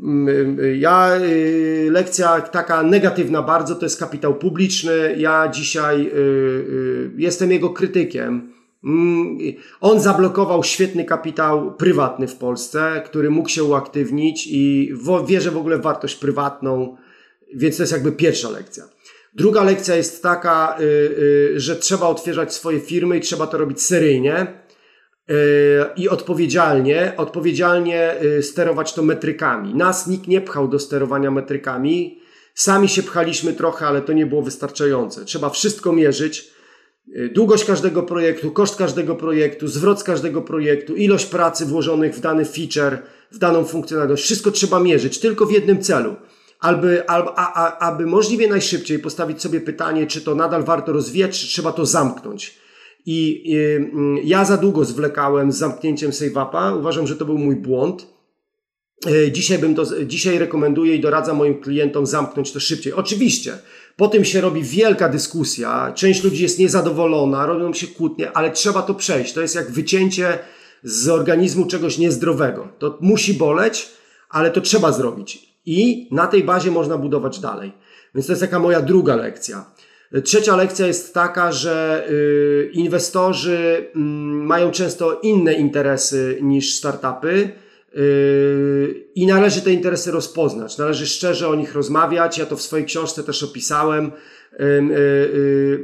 mm, ja, y, lekcja taka negatywna bardzo to jest kapitał publiczny. Ja dzisiaj y, y, jestem jego krytykiem. Mm, on zablokował świetny kapitał prywatny w Polsce, który mógł się uaktywnić i wierzę w ogóle w wartość prywatną, więc to jest jakby pierwsza lekcja. Druga lekcja jest taka, że trzeba otwierać swoje firmy i trzeba to robić seryjnie i odpowiedzialnie, odpowiedzialnie y, sterować to metrykami. Nas nikt nie pchał do sterowania metrykami. Sami się pchaliśmy trochę, ale to nie było wystarczające. Trzeba wszystko mierzyć. Y, długość każdego projektu, koszt każdego projektu, zwrot z każdego projektu, ilość pracy włożonych w dany feature, w daną funkcjonalność. Wszystko trzeba mierzyć tylko w jednym celu. Aby, aby, aby możliwie najszybciej postawić sobie pytanie, czy to nadal warto rozwijać, czy trzeba to zamknąć. I, I mm, ja za długo zwlekałem z zamknięciem SaveUpa. Uważam, że to był mój błąd. E, dzisiaj, bym to, dzisiaj rekomenduję i doradzam moim klientom zamknąć to szybciej. Oczywiście, po tym się robi wielka dyskusja, część ludzi jest niezadowolona, robią się kłótnie, ale trzeba to przejść. To jest jak wycięcie z organizmu czegoś niezdrowego. To musi boleć, ale to trzeba zrobić. I na tej bazie można budować dalej. Więc to jest taka moja druga lekcja. Trzecia lekcja jest taka, że y, inwestorzy mm, mają często inne interesy niż startupy y, i należy te interesy rozpoznać. Należy szczerze o nich rozmawiać. Ja to w swojej książce też opisałem. Y,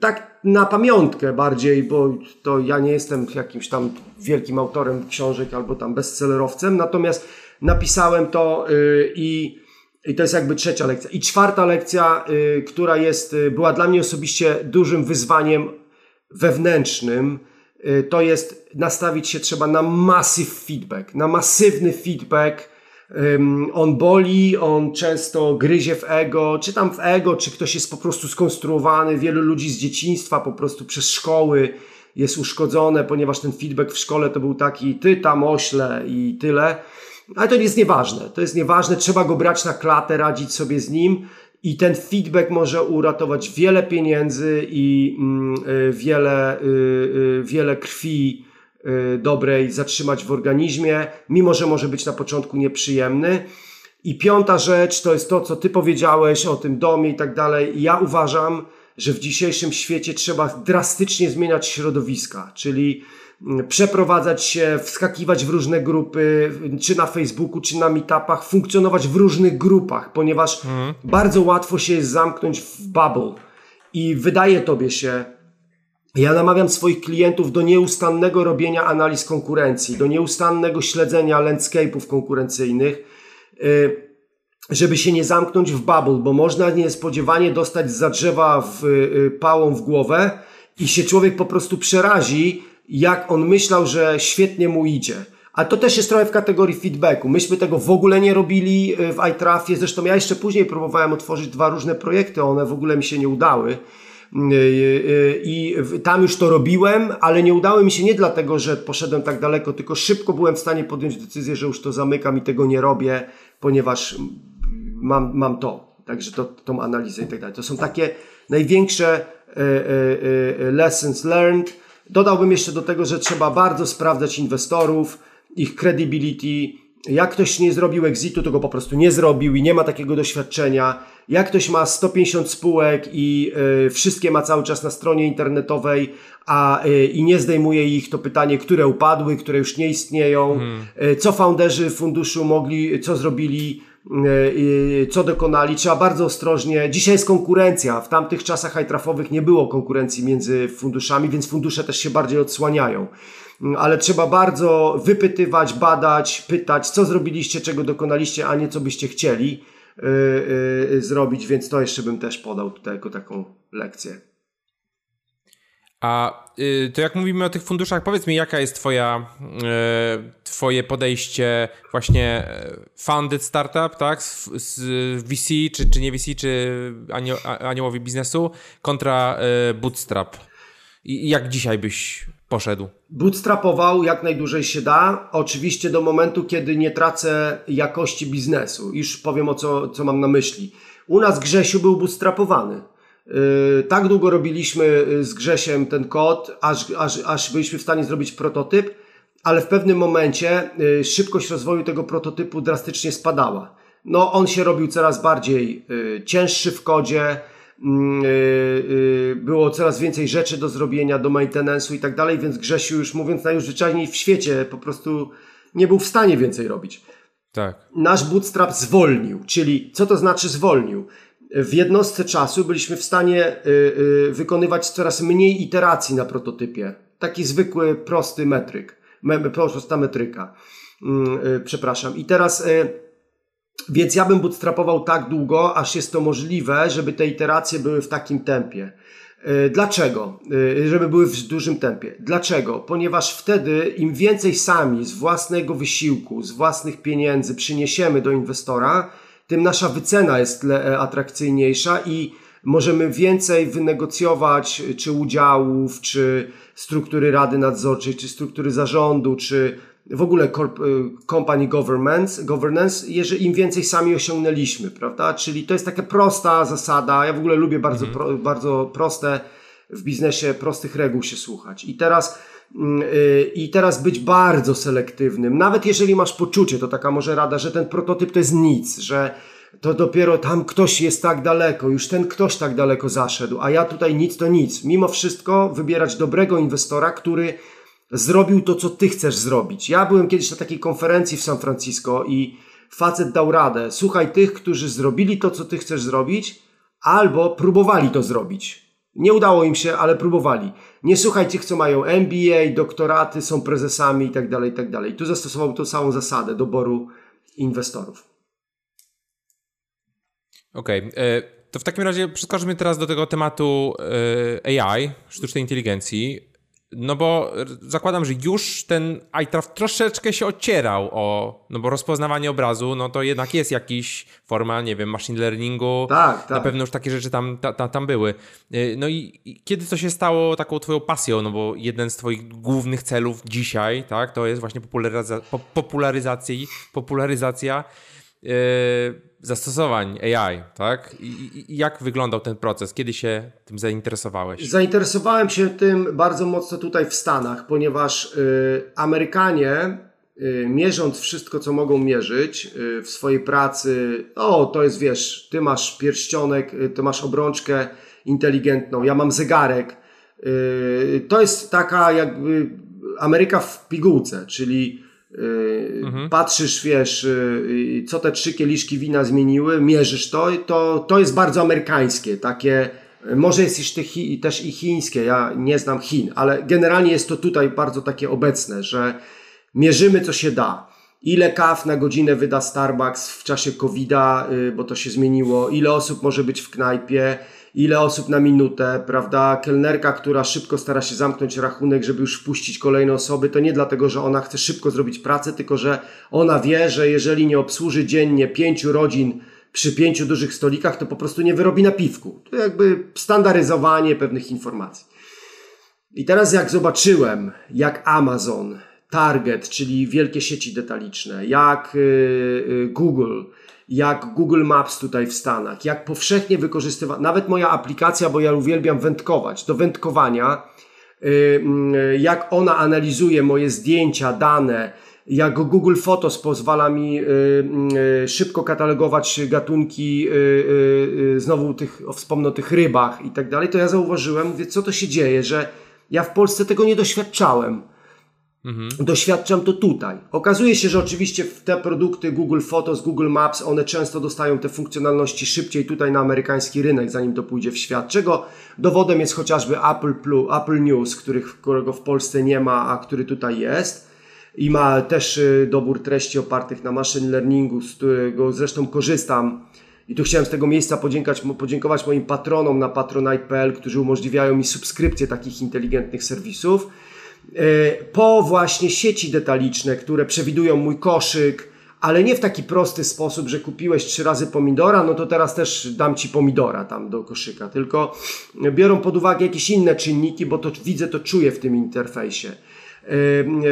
tak na pamiątkę bardziej, bo to ja nie jestem jakimś tam wielkim autorem książek albo tam bestsellerowcem, natomiast napisałem to i i to jest jakby trzecia lekcja. I czwarta lekcja, y, która jest, y, była dla mnie osobiście dużym wyzwaniem wewnętrznym, y, to jest nastawić się trzeba na massive feedback, na masywny feedback. On boli, on często gryzie w ego, czy tam w ego, czy ktoś jest po prostu skonstruowany. Wielu ludzi z dzieciństwa po prostu przez szkoły jest uszkodzone, ponieważ ten feedback w szkole to był taki ty tam ośle i tyle. Ale to jest nieważne. To jest nieważne, trzeba go brać na klatę, radzić sobie z nim i ten feedback może uratować wiele pieniędzy i mm, y, wiele, y, y, wiele krwi dobrej zatrzymać w organizmie, mimo że może być na początku nieprzyjemny. I piąta rzecz to jest to, co ty powiedziałeś o tym domie i tak dalej. Ja uważam, że w dzisiejszym świecie trzeba drastycznie zmieniać środowiska, czyli przeprowadzać się, wskakiwać w różne grupy, czy na Facebooku, czy na meetupach, funkcjonować w różnych grupach, ponieważ mhm. bardzo łatwo się jest zamknąć w bubble i wydaje tobie się, ja namawiam swoich klientów do nieustannego robienia analiz konkurencji, do nieustannego śledzenia landscape'ów konkurencyjnych, y, żeby się nie zamknąć w bubble, bo można niespodziewanie dostać za drzewa w, y, pałą w głowę i się człowiek po prostu przerazi, jak on myślał, że świetnie mu idzie. A to też jest trochę w kategorii feedbacku. Myśmy tego w ogóle nie robili w iTrafie. Zresztą ja jeszcze później próbowałem otworzyć dwa różne projekty, one w ogóle mi się nie udały. Y, y, I tam już to robiłem, ale nie udało mi się nie dlatego, że poszedłem tak daleko, tylko szybko byłem w stanie podjąć decyzję, że już to zamykam i tego nie robię, ponieważ mam, mam to. Także to, tą analizę i tak dalej. To są takie największe lessons learned. Dodałbym jeszcze do tego, że trzeba bardzo sprawdzać inwestorów, ich credibility. Jak ktoś nie zrobił exitu, to go po prostu nie zrobił i nie ma takiego doświadczenia jak ktoś ma 150 spółek i y, wszystkie ma cały czas na stronie internetowej, a y, i nie zdejmuje ich, to pytanie, które upadły, które już nie istnieją, hmm. y, co founderzy funduszu mogli, co zrobili, co dokonali. Trzeba bardzo ostrożnie. Dzisiaj jest konkurencja. W tamtych czasach high nie było konkurencji między funduszami, więc fundusze też się bardziej odsłaniają ale trzeba bardzo wypytywać, badać, pytać, co zrobiliście, czego dokonaliście, a nie co byście chcieli. Y, y, zrobić, więc to jeszcze bym też podał tutaj jako taką lekcję.
A y, to jak mówimy o tych funduszach, powiedz mi, jaka jest twoja, twoje podejście właśnie funded startup, tak, z, z VC, czy, czy nie VC, czy aniołowi biznesu, kontra bootstrap. I jak dzisiaj byś poszedł?
Bootstrapował jak najdłużej się da. Oczywiście do momentu, kiedy nie tracę jakości biznesu. Już powiem o co, co mam na myśli. U nas Grzesiu był bootstrapowany. Yy, tak długo robiliśmy y, z Grzesiem ten kod, aż, aż, aż byliśmy w stanie zrobić prototyp, ale w pewnym momencie yy, szybkość rozwoju tego prototypu drastycznie spadała. No, on się robił coraz bardziej cięższy w kodzie, Mm, y, y, było coraz więcej rzeczy do zrobienia, do maintenance'u i tak dalej, więc Grzesiu już mówiąc najzwyczajniej w świecie po prostu nie był w stanie więcej robić.
Tak.
Nasz bootstrap zwolnił, czyli co to znaczy zwolnił? W jednostce czasu byliśmy w stanie y, wykonywać coraz mniej iteracji na prototypie. Taki zwykły, prosty metryk, prosta metryka. Mm, przepraszam. I teraz więc ja bym bootstrapował tak długo, aż jest to możliwe, żeby te iteracje były w takim tempie. Dlaczego? Żeby były w dużym tempie. Dlaczego? Ponieważ wtedy im więcej sami z własnego wysiłku, z własnych pieniędzy przyniesiemy do inwestora, tym nasza wycena jest e, atrakcyjniejsza i możemy więcej wynegocjować czy udziałów, czy struktury rady nadzorczej, czy struktury zarządu, czy w ogóle y, company governance, governance, jeżeli im więcej sami osiągnęliśmy, prawda? Czyli to jest taka prosta zasada. Ja w ogóle lubię bardzo, mhm. pro, bardzo proste w biznesie prostych reguł się słuchać. I teraz i teraz być bardzo selektywnym. Nawet jeżeli masz poczucie, to taka może rada, że ten prototyp to jest nic, że to dopiero tam ktoś jest tak daleko, już ten ktoś tak daleko zaszedł, a ja tutaj nic to nic. Mimo wszystko wybierać dobrego inwestora, który zrobił to, co ty chcesz zrobić. Ja byłem kiedyś na takiej konferencji w San Francisco i facet dał radę. Słuchaj tych, którzy zrobili to, co ty chcesz zrobić, albo próbowali to zrobić. Nie udało im się, ale próbowali. Nie słuchaj tych, co mają MBA, doktoraty, są prezesami i tak dalej, i tak dalej. Tu zastosował tą samą zasadę doboru inwestorów.
Okej. Okay. E, to w takim razie przeskoczmy teraz do tego tematu e, AI, sztucznej inteligencji. No bo zakładam, że już ten iTraf troszeczkę się ocierał o, no bo rozpoznawanie obrazu, no to jednak jest jakiś forma, nie wiem, machine learningu.
Tak, tak.
Na pewno już takie rzeczy tam, ta, ta, tam były. Y, no i, i kiedy to się stało taką twoją pasją, no bo jeden z twoich głównych celów dzisiaj, tak, to jest właśnie popularyzacja, popularyzacja, popularyzacja yy, zastosowań AI, tak? I, I, jak wyglądał ten proces? Kiedy się tym zainteresowałeś?
Zainteresowałem się tym bardzo mocno tutaj w Stanach, ponieważ y, Amerykanie, y, mierząc wszystko, co mogą mierzyć y, w swojej pracy, o, to jest, wiesz, ty masz pierścionek, y, ty masz obrączkę inteligentną, ja mam zegarek. Y, to jest taka jakby Ameryka w pigułce, czyli mhm. Patrzysz, wiesz, yy, co te trzy kieliszki wina zmieniły, mierzysz to, to, to jest bardzo amerykańskie, takie, może jest też i chińskie, ja nie znam Chin, ale generalnie jest to tutaj bardzo takie obecne, że mierzymy, co się da. ile kaw na godzinę wyda Starbucks w czasie COVID-a, y, bo to się zmieniło, ile osób może być w knajpie, ile osób na minutę, prawda? Kelnerka, która szybko stara się zamknąć rachunek, żeby już wpuścić kolejne osoby, to nie dlatego, że ona chce szybko zrobić pracę, tylko że ona wie, że jeżeli nie obsłuży dziennie pięciu rodzin przy pięciu dużych stolikach, to po prostu nie wyrobi napiwku. To jakby standaryzowanie pewnych informacji. I teraz jak zobaczyłem, jak Amazon, Target, czyli wielkie sieci detaliczne, jak y, y, Google, jak Google Maps tutaj w Stanach, jak powszechnie wykorzystywana, nawet moja aplikacja, bo ja uwielbiam wędkować, do wędkowania, y, jak ona analizuje moje zdjęcia, dane, jak Google Photos pozwala mi szybko katalogować gatunki, znowu tych, wspomnę o tych rybach i tak dalej, to ja zauważyłem, co to się dzieje, że ja w Polsce tego nie doświadczałem. Mhm. Doświadczam to tutaj. Okazuje się, że oczywiście te produkty Google Photos, Google Maps, one często dostają te funkcjonalności szybciej tutaj na amerykański rynek, zanim to pójdzie w świat. Czego dowodem jest chociażby Apple, Plus, Apple News, których, którego w Polsce nie ma, a który tutaj jest. I ma też y, dobór treści opartych na machine learningu, z którego zresztą korzystam. I tu chciałem z tego miejsca podziękować, podziękować moim patronom na patronite.pl, którzy umożliwiają mi subskrypcję takich inteligentnych serwisów. E, po właśnie sieci detaliczne, które przewidują mój koszyk, ale nie w taki prosty sposób, że kupiłeś trzy razy pomidora, no to teraz też dam ci pomidora tam do koszyka, tylko biorą pod uwagę jakieś inne czynniki, bo to widzę, to czuję w tym interfejsie. E,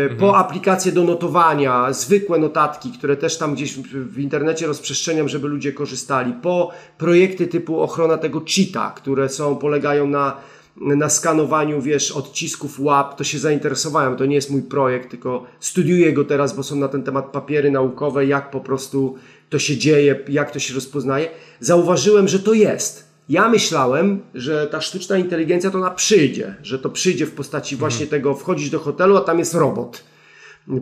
e, po mhm. aplikacje do notowania, zwykłe notatki, które też tam gdzieś w internecie rozprzestrzeniam, żeby ludzie korzystali, po projekty typu ochrona tego cheata, które są, polegają na na skanowaniu, wiesz, odcisków łap, to się zainteresowałem. To nie jest mój projekt, tylko studiuję go teraz, bo są na ten temat papiery naukowe, jak po prostu to się dzieje, jak to się rozpoznaje. Zauważyłem, że to jest. Ja myślałem, że ta sztuczna inteligencja to ona przyjdzie, że to przyjdzie w postaci mhm. właśnie tego, wchodzisz do hotelu, a tam jest robot.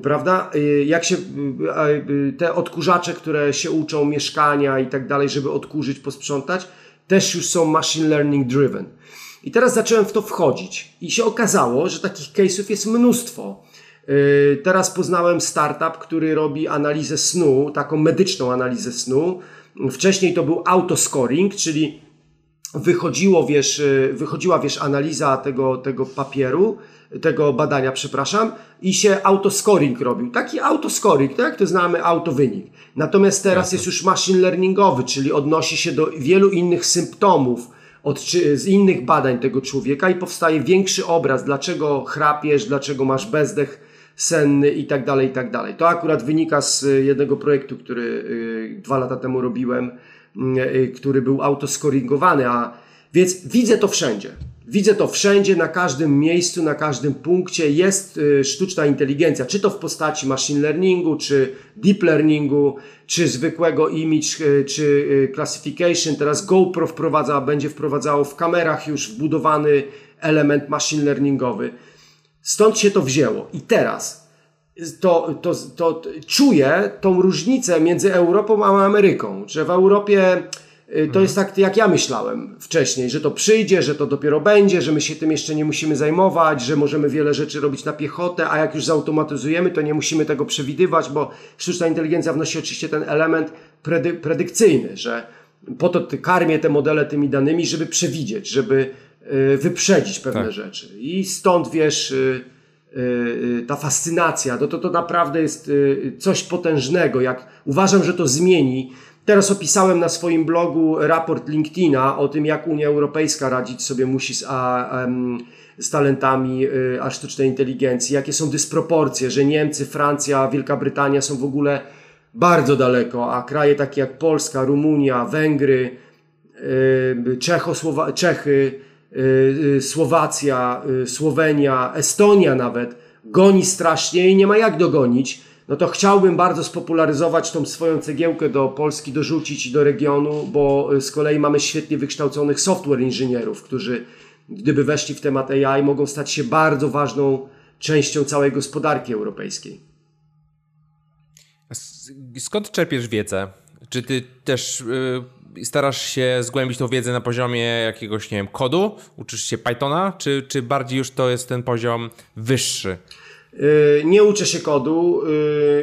Prawda? Y, jak się y, y, te odkurzacze, które się uczą mieszkania i tak dalej, żeby odkurzyć, posprzątać, też już są machine learning driven. I teraz zacząłem w to wchodzić i się okazało, że takich case'ów jest mnóstwo. Yy, teraz poznałem startup, który robi analizę snu, taką medyczną analizę snu. Wcześniej to był autoscoring, czyli wychodziło, wiesz, yy, wychodziła wiesz, analiza tego, tego papieru, tego badania, przepraszam, i się autoscoring robił. Taki autoscoring, tak to znamy, autowynik. Natomiast teraz jest już machine learningowy, czyli odnosi się do wielu innych symptomów, od, z innych badań tego człowieka i powstaje większy obraz, dlaczego chrapiesz, dlaczego masz bezdech senny i tak dalej, i tak dalej. To akurat wynika z y, jednego projektu, który y, dwa lata temu robiłem, y, który był autoscoringowany, a więc widzę to wszędzie. Widzę to wszędzie, na każdym miejscu, na każdym punkcie jest y, sztuczna inteligencja, czy to w postaci machine learningu, czy deep learningu, czy zwykłego image, y, czy y, classification. Teraz GoPro wprowadza, będzie wprowadzało w kamerach już wbudowany element machine learningowy. Stąd się to wzięło. I teraz to, to, to czuję tą różnicę między Europą a Ameryką, że w Europie to jest tak, jak ja myślałem wcześniej, że to przyjdzie, że to dopiero będzie, że my się tym jeszcze nie musimy zajmować, że możemy wiele rzeczy robić na piechotę, a jak już zautomatyzujemy, to nie musimy tego przewidywać, bo sztuczna inteligencja wnosi oczywiście ten element predy predykcyjny, że po to karmię te modele tymi danymi, żeby przewidzieć, żeby y, wyprzedzić pewne tak. rzeczy. I stąd wiesz, y, ta fascynacja, to, to, to naprawdę jest coś potężnego. Jak uważam, że to zmieni Teraz opisałem na swoim blogu raport LinkedIna o tym, jak Unia Europejska radzić sobie musi z, a, z talentami y, a sztucznej inteligencji, jakie są dysproporcje, że Niemcy, Francja, Wielka Brytania są w ogóle bardzo daleko, a kraje takie jak Polska, Rumunia, Węgry, y, Czechosłowa Czechy, y, Słowacja, Słowenia, Estonia nawet goni strasznie i nie ma jak dogonić no to chciałbym bardzo spopularyzować tą swoją cegiełkę do Polski, dorzucić do regionu, bo y, z kolei mamy świetnie wykształconych software inżynierów, którzy gdyby weszli w temat AI, mogą stać się bardzo ważną częścią całej gospodarki europejskiej.
Skąd czerpiesz wiedzę? Czy ty też yy, starasz się zgłębić tą wiedzę na poziomie jakiegoś, nie wiem, kodu? Uczysz się Pythona? Czy, czy bardziej już to jest ten poziom wyższy?
Nie uczę się kodu,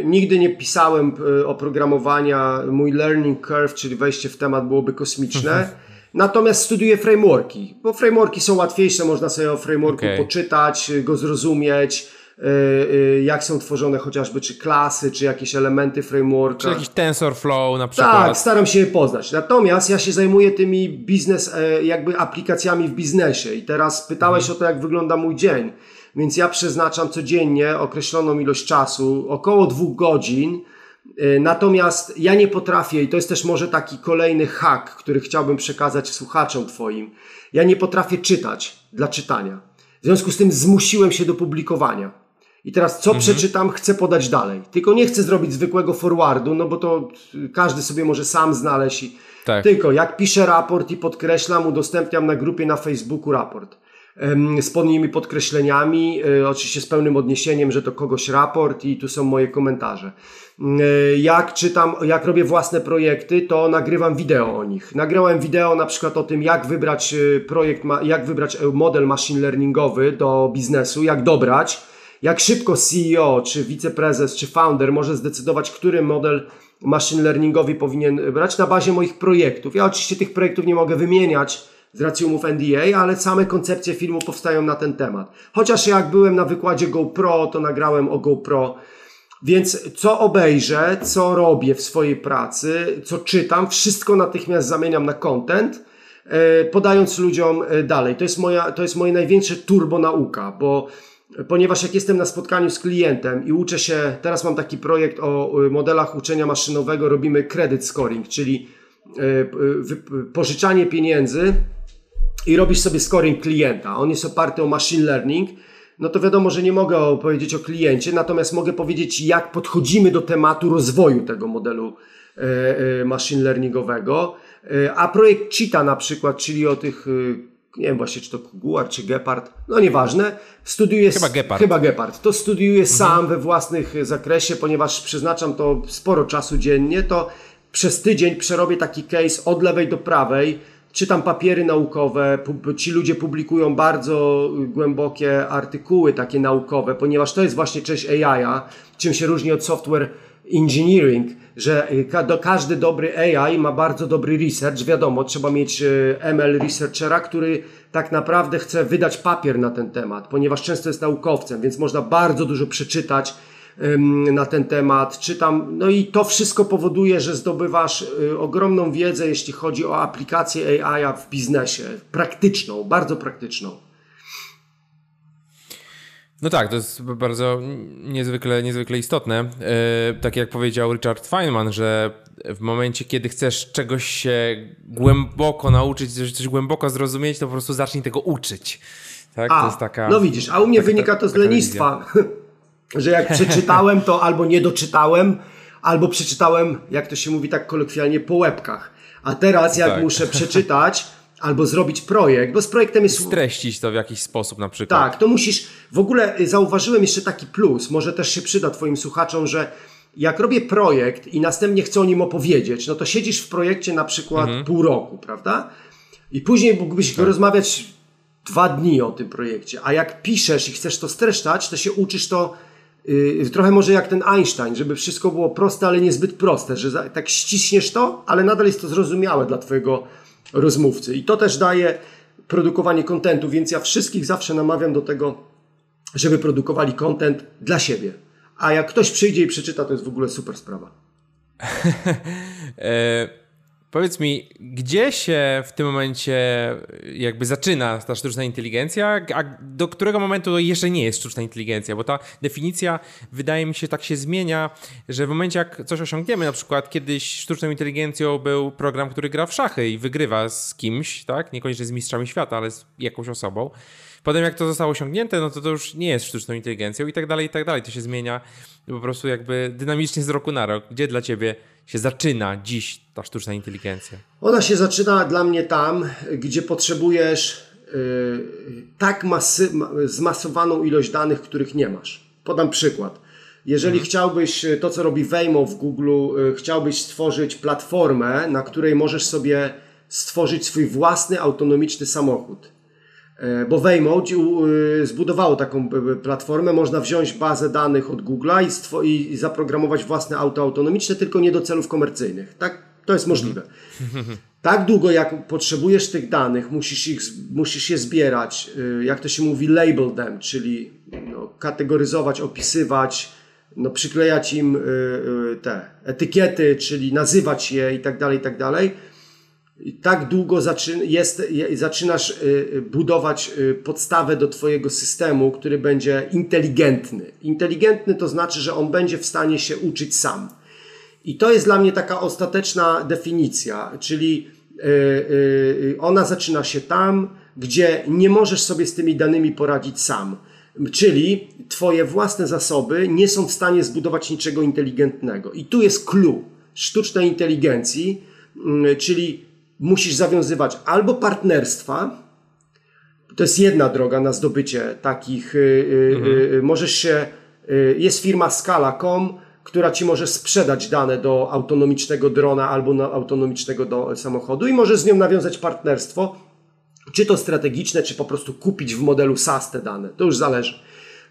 nigdy nie pisałem oprogramowania. Mój learning curve, czyli wejście w temat, byłoby kosmiczne. Mhm. Natomiast studiuję frameworki, bo frameworki są łatwiejsze, można sobie o frameworku okay. poczytać, go zrozumieć Y, y, jak są tworzone chociażby czy klasy, czy jakieś elementy frameworka.
Czy jakiś TensorFlow na przykład.
Tak, staram się je poznać. Natomiast ja się zajmuję tymi biznes, e, jakby aplikacjami w biznesie i teraz pytałeś mhm. o to, jak wygląda mój dzień. Więc ja przeznaczam codziennie określoną ilość czasu, około dwóch godzin, e, Natomiast ja nie potrafię, i to jest też może taki kolejny hack, który chciałbym przekazać słuchaczom Twoim. Ja nie potrafię czytać dla czytania. W związku z tym zmusiłem się do publikowania. I teraz co mhm. przeczytam, chcę podać dalej. Tylko nie chcę zrobić zwykłego forwardu, no bo to każdy sobie może sam znaleźć. Tak. Tylko jak piszę raport i podkreślam, udostępniam na grupie na Facebooku raport z podnymi podkreśleniami, e, oczywiście z pełnym odniesieniem, że to kogoś raport i tu są moje komentarze. E, jak czytam, jak robię własne projekty, to nagrywam wideo o nich. Nagrałem wideo na przykład o tym, jak wybrać e, projekt, jak wybrać model machine learningowy do biznesu, jak dobrać jak szybko CEO, czy wiceprezes, czy founder może zdecydować, który model machine learningowy powinien brać na bazie moich projektów. Ja oczywiście tych projektów nie mogę wymieniać z racji umów NDA, ale same koncepcje filmu powstają na ten temat. Chociaż jak byłem na wykładzie GoPro, to nagrałem o GoPro. Więc co obejrzę, co robię w swojej pracy, co czytam, wszystko natychmiast zamieniam na content, e, podając ludziom e, dalej. To jest, moja, to jest moje największe turbo nauka, bo ponieważ jak jestem na spotkaniu z klientem i uczę się, teraz mam taki projekt o modelach uczenia maszynowego, robimy credit scoring, czyli e, pożyczanie pieniędzy i robisz sobie scoring klienta. On jest oparty o machine learning. No to wiadomo, że nie mogę opowiedzieć o kliencie, natomiast mogę powiedzieć, jak podchodzimy do tematu rozwoju tego modelu e, e, machine learningowego. A projekt Cheetah na przykład, czyli o tych nie wiem właśnie, czy to Kuguar, czy Gepard, no nieważne, studiuję...
Chyba Gepard.
Chyba Gepard. To studiuję mhm. sam we własnych zakresie, ponieważ przeznaczam to sporo czasu dziennie, to przez tydzień przerobię taki case od lewej do prawej, czytam papiery naukowe, ci ludzie publikują bardzo głębokie artykuły takie naukowe, ponieważ to jest właśnie część AI, czym się różni od software engineering, że y, każdy dobry AI ma bardzo dobry research. Wiadomo, trzeba mieć y, ML researchera, który tak naprawdę chce wydać papier na ten temat, ponieważ często jest naukowcem, więc można bardzo dużo przeczytać na ten temat. Czytam, no i to wszystko powoduje, że zdobywasz y, ogromną wiedzę, jeśli chodzi o aplikację AI w biznesie. Praktyczną, bardzo praktyczną.
No tak, to jest bardzo niezwykle, niezwykle istotne. Yy, tak jak powiedział Richard Feynman, że w momencie, kiedy chcesz czegoś się głęboko nauczyć, coś, coś głęboko zrozumieć, to po prostu zacznij tego uczyć. Tak?
A, taka, no widzisz, a u mnie wynika to z lenistwa, że jak przeczytałem, to albo nie doczytałem, albo przeczytałem, jak to się mówi tak kolokwialnie, po łebkach. A teraz jak tak. muszę przeczytać albo zrobić projekt, bo z projektem jest...
Streścić to w jakiś sposób na przykład.
Tak, to musisz... W ogóle zauważyłem jeszcze taki plus, może też się przyda Twoim słuchaczom, że jak robię projekt i następnie chcę o nim opowiedzieć, no to siedzisz w projekcie na przykład mhm. pół roku, prawda? I później mógłbyś tak. rozmawiać dwa dni o tym projekcie, a jak piszesz i chcesz to streszczać, to się uczysz to trochę może jak ten Einstein, żeby wszystko było proste, ale niezbyt proste, że tak ściśniesz to, ale nadal jest to zrozumiałe dla Twojego rozmówcy. I to też daje produkowanie kontentu, więc ja wszystkich zawsze namawiam do tego, żeby produkowali kontent dla siebie. A jak ktoś przyjdzie i przeczyta, to jest w ogóle super sprawa.
Powiedz mi, gdzie się w tym momencie jakby zaczyna ta sztuczna inteligencja, a do którego momentu jeszcze nie jest sztuczna inteligencja? Bo ta definicja wydaje mi się tak się zmienia, że w momencie jak coś osiągniemy, na przykład kiedyś sztuczną inteligencją był program, który gra w szachy i wygrywa z kimś, tak? Niekoniecznie z mistrzami świata, ale z jakąś osobą. Potem jak to zostało osiągnięte, no to to już nie jest sztuczną inteligencją i tak dalej, i tak dalej. To się zmienia po prostu jakby dynamicznie z roku na rok. Gdzie dla ciebie się zaczyna dziś ta sztuczna inteligencja?
Ona się zaczyna dla mnie tam, gdzie potrzebujesz yy, tak masy, zmasowaną ilość danych, których nie masz. Podam przykład. Jeżeli mhm. chciałbyś y, to, co robi Waymo w Google, yy, chciałbyś stworzyć platformę, na której możesz sobie stworzyć swój własny autonomiczny samochód bo Waymo y, zbudowało taką platformę, można wziąć bazę danych od Google'a i, i zaprogramować własne auto autonomiczne, tylko nie do celów komercyjnych. Tak? To jest możliwe. Tak długo jak potrzebujesz tych danych, musisz, ich, musisz je zbierać, y, jak to się mówi, label them, czyli no, kategoryzować, opisywać, no, przyklejać im y, te etykiety, czyli nazywać je i tak dalej, i tak dalej tak długo jest, zaczynasz y, y, budować y, podstawę do Twojego systemu, który będzie inteligentny. Inteligentny to znaczy, że on będzie w stanie się uczyć sam. I to jest dla mnie taka ostateczna definicja, czyli ona zaczyna się tam, gdzie nie możesz sobie z tymi danymi poradzić sam. Czyli Twoje własne zasoby nie są w stanie zbudować niczego inteligentnego. I tu jest clue sztucznej inteligencji, mm, czyli musisz zawiązywać albo partnerstwa, to jest jedna droga na zdobycie takich, y, y, mhm. Y, możesz się, jest firma Scala.com, która ci może sprzedać dane do autonomicznego drona albo do autonomicznego do samochodu i możesz z nią nawiązać partnerstwo, czy to strategiczne, czy po prostu kupić w modelu SaaS te dane. To już zależy.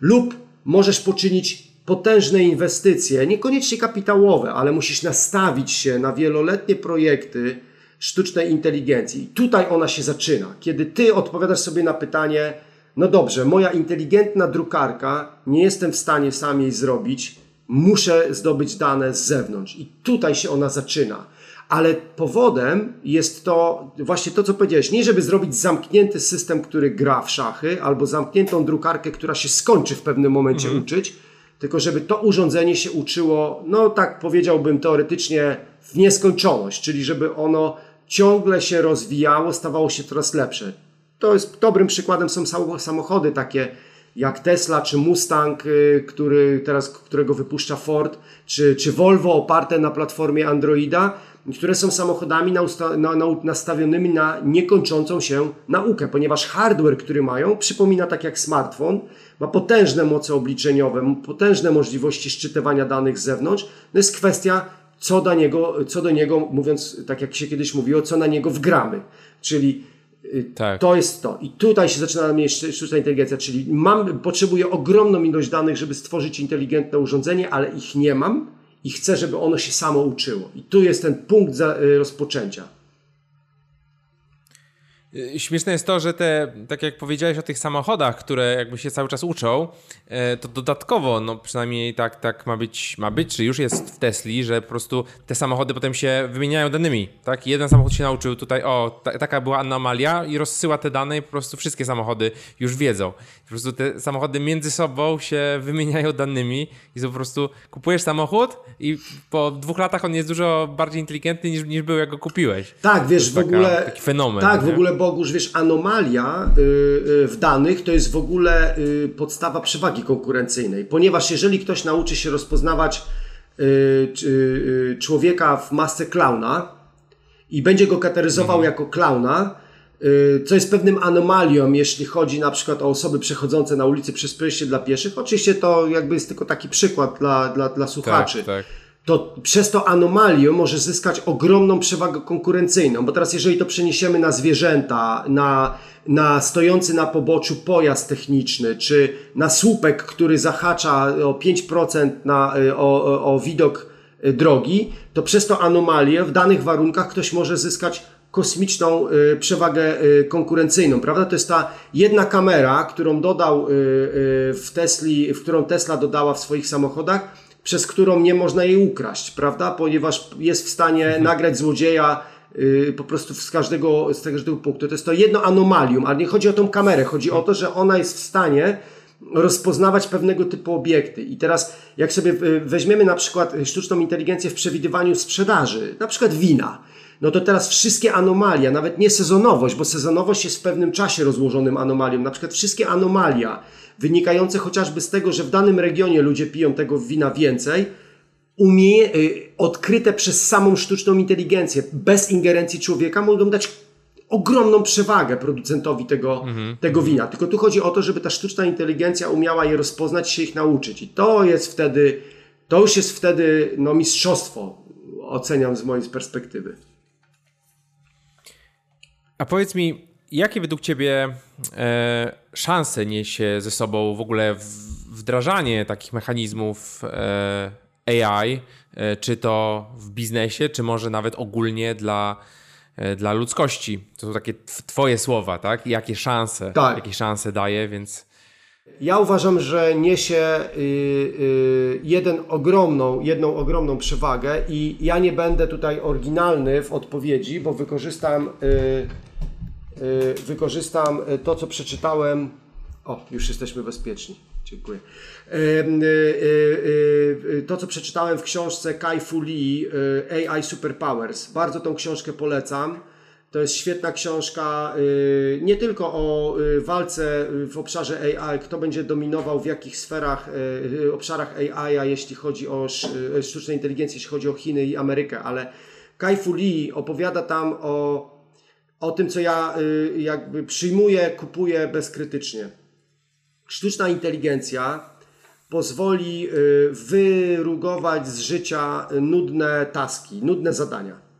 Lub możesz poczynić potężne inwestycje, niekoniecznie kapitałowe, ale musisz nastawić się na wieloletnie projekty, sztucznej inteligencji. I tutaj ona się zaczyna. Kiedy ty odpowiadasz sobie na pytanie, no dobrze, moja inteligentna drukarka, nie jestem w stanie sam jej zrobić, muszę zdobyć dane z zewnątrz. I tutaj się ona zaczyna. Ale powodem jest to właśnie to, co powiedziałeś. Nie, żeby zrobić zamknięty system, który gra w szachy, albo zamkniętą drukarkę, która się skończy w pewnym momencie mhm. uczyć, tylko żeby to urządzenie się uczyło, no tak powiedziałbym teoretycznie, w nieskończoność, czyli żeby ono ciągle się rozwijało, stawało się coraz lepsze. To jest dobrym przykładem są samochody takie jak Tesla czy Mustang, y, który teraz, którego wypuszcza Ford, czy, czy Volvo oparte na platformie Androida, które są samochodami na, na, na, nastawionymi na niekończącą się naukę, ponieważ hardware, który mają, przypomina tak jak smartfon, ma potężne moce obliczeniowe, potężne możliwości szczytywania danych z zewnątrz. To jest kwestia co do niego, co do niego mówiąc, tak jak się kiedyś mówiło, co na niego wgramy. Czyli y, tak. to jest to. I tutaj się zaczyna mieć sztuczna inteligencja, czyli mam, potrzebuję ogromną ilość danych, żeby stworzyć inteligentne urządzenie, ale ich nie mam i chcę, żeby ono się samo uczyło. I tu jest ten punkt y, rozpoczęcia.
Y, śmieszne jest to, że te, tak jak powiedziałeś o tych samochodach, które jakby się cały czas uczą, e, to dodatkowo, no przynajmniej tak, tak ma być, ma być, czy już jest w Tesli, że po prostu te samochody potem się wymieniają danymi, tak? Jeden samochód się nauczył tutaj, o, ta, taka była anomalia i rozsyła te dane i po prostu wszystkie samochody już wiedzą. Po prostu te samochody między sobą się wymieniają danymi i po prostu kupujesz samochód i po dwóch latach on jest dużo bardziej inteligentny niż, niż był, jak go kupiłeś.
Tak, wiesz, w ogóle... Taki fenomen. Tak, w ogóle Bogusz, wiesz, anomalia y, y, w danych to jest w ogóle y, podstawa przewagi konkurencyjnej, ponieważ jeżeli ktoś nauczy się rozpoznawać człowieka w masce klauna i będzie go kategoryzował mhm. jako klauna, co jest pewnym anomalią, jeśli chodzi na przykład o osoby przechodzące na ulicy przez przejście dla pieszych. Oczywiście to jakby jest tylko taki przykład dla, dla, dla słuchaczy. Tak, tak to przez to anomalię może zyskać ogromną przewagę konkurencyjną. Bo teraz, jeżeli to przeniesiemy na zwierzęta, na, na stojący na poboczu pojazd techniczny, czy na słupek, który zahacza o 5% na, o, o, o widok y, drogi, to przez to anomalię w danych warunkach ktoś może zyskać kosmiczną y, przewagę y, konkurencyjną, prawda? To jest ta jedna kamera, którą dodał w Tesli, w którą Tesla dodała w swoich samochodach, przez którą nie można jej ukraść, prawda? Ponieważ jest w stanie mhm. nagrać złodzieja yy, po prostu z każdego, z każdego punktu. To jest to jedno anomalium, ale nie chodzi o tą kamerę, chodzi o to, że ona jest w stanie rozpoznawać pewnego typu obiekty. I teraz, jak sobie y, weźmiemy na przykład sztuczną inteligencję w przewidywaniu sprzedaży, na przykład wina, no to teraz wszystkie anomalia, nawet nie sezonowość, bo sezonowość jest w pewnym czasie rozłożonym anomalią, na przykład wszystkie anomalia, wynikające chociażby z tego, że w danym regionie ludzie piją tego wina więcej, umie, y, odkryte przez samą sztuczną inteligencję, bez ingerencji człowieka, mogą dać ogromną przewagę producentowi tego, mhm. tego wina. Tylko tu chodzi o to, żeby ta sztuczna inteligencja umiała je rozpoznać, się ich nauczyć. I to jest wtedy, to już jest wtedy no, mistrzostwo, oceniam z mojej perspektywy.
A powiedz mi, jakie według Ciebie e, szanse niesie ze sobą w ogóle wdrażanie takich mechanizmów e, AI, e, czy to w biznesie, czy może nawet ogólnie dla, e, dla ludzkości? To są takie Twoje słowa, tak? Jakie szanse, tak. jakie szanse daje, więc.
Ja uważam, że niesie y, y, jeden ogromną, jedną ogromną przewagę i ja nie będę tutaj oryginalny w odpowiedzi, bo wykorzystam, y, wykorzystam to, co przeczytałem. O, już jesteśmy bezpieczni. Dziękuję. To, co przeczytałem w książce Kai Fu Lee, AI Superpowers. Bardzo tą książkę polecam. To jest świetna książka y, nie tylko o y, walce w obszarze AI, kto będzie dominował w jakich sferach, y, obszarach AI, a jeśli chodzi o sztuczną inteligencję, jeśli chodzi o Chiny i Amerykę, ale Kai Fu Lee opowiada tam o, o tym, co ja jakby przyjmuję, kupuję bezkrytycznie. Sztuczna inteligencja pozwoli wyrugować z życia nudne taski, nudne zadania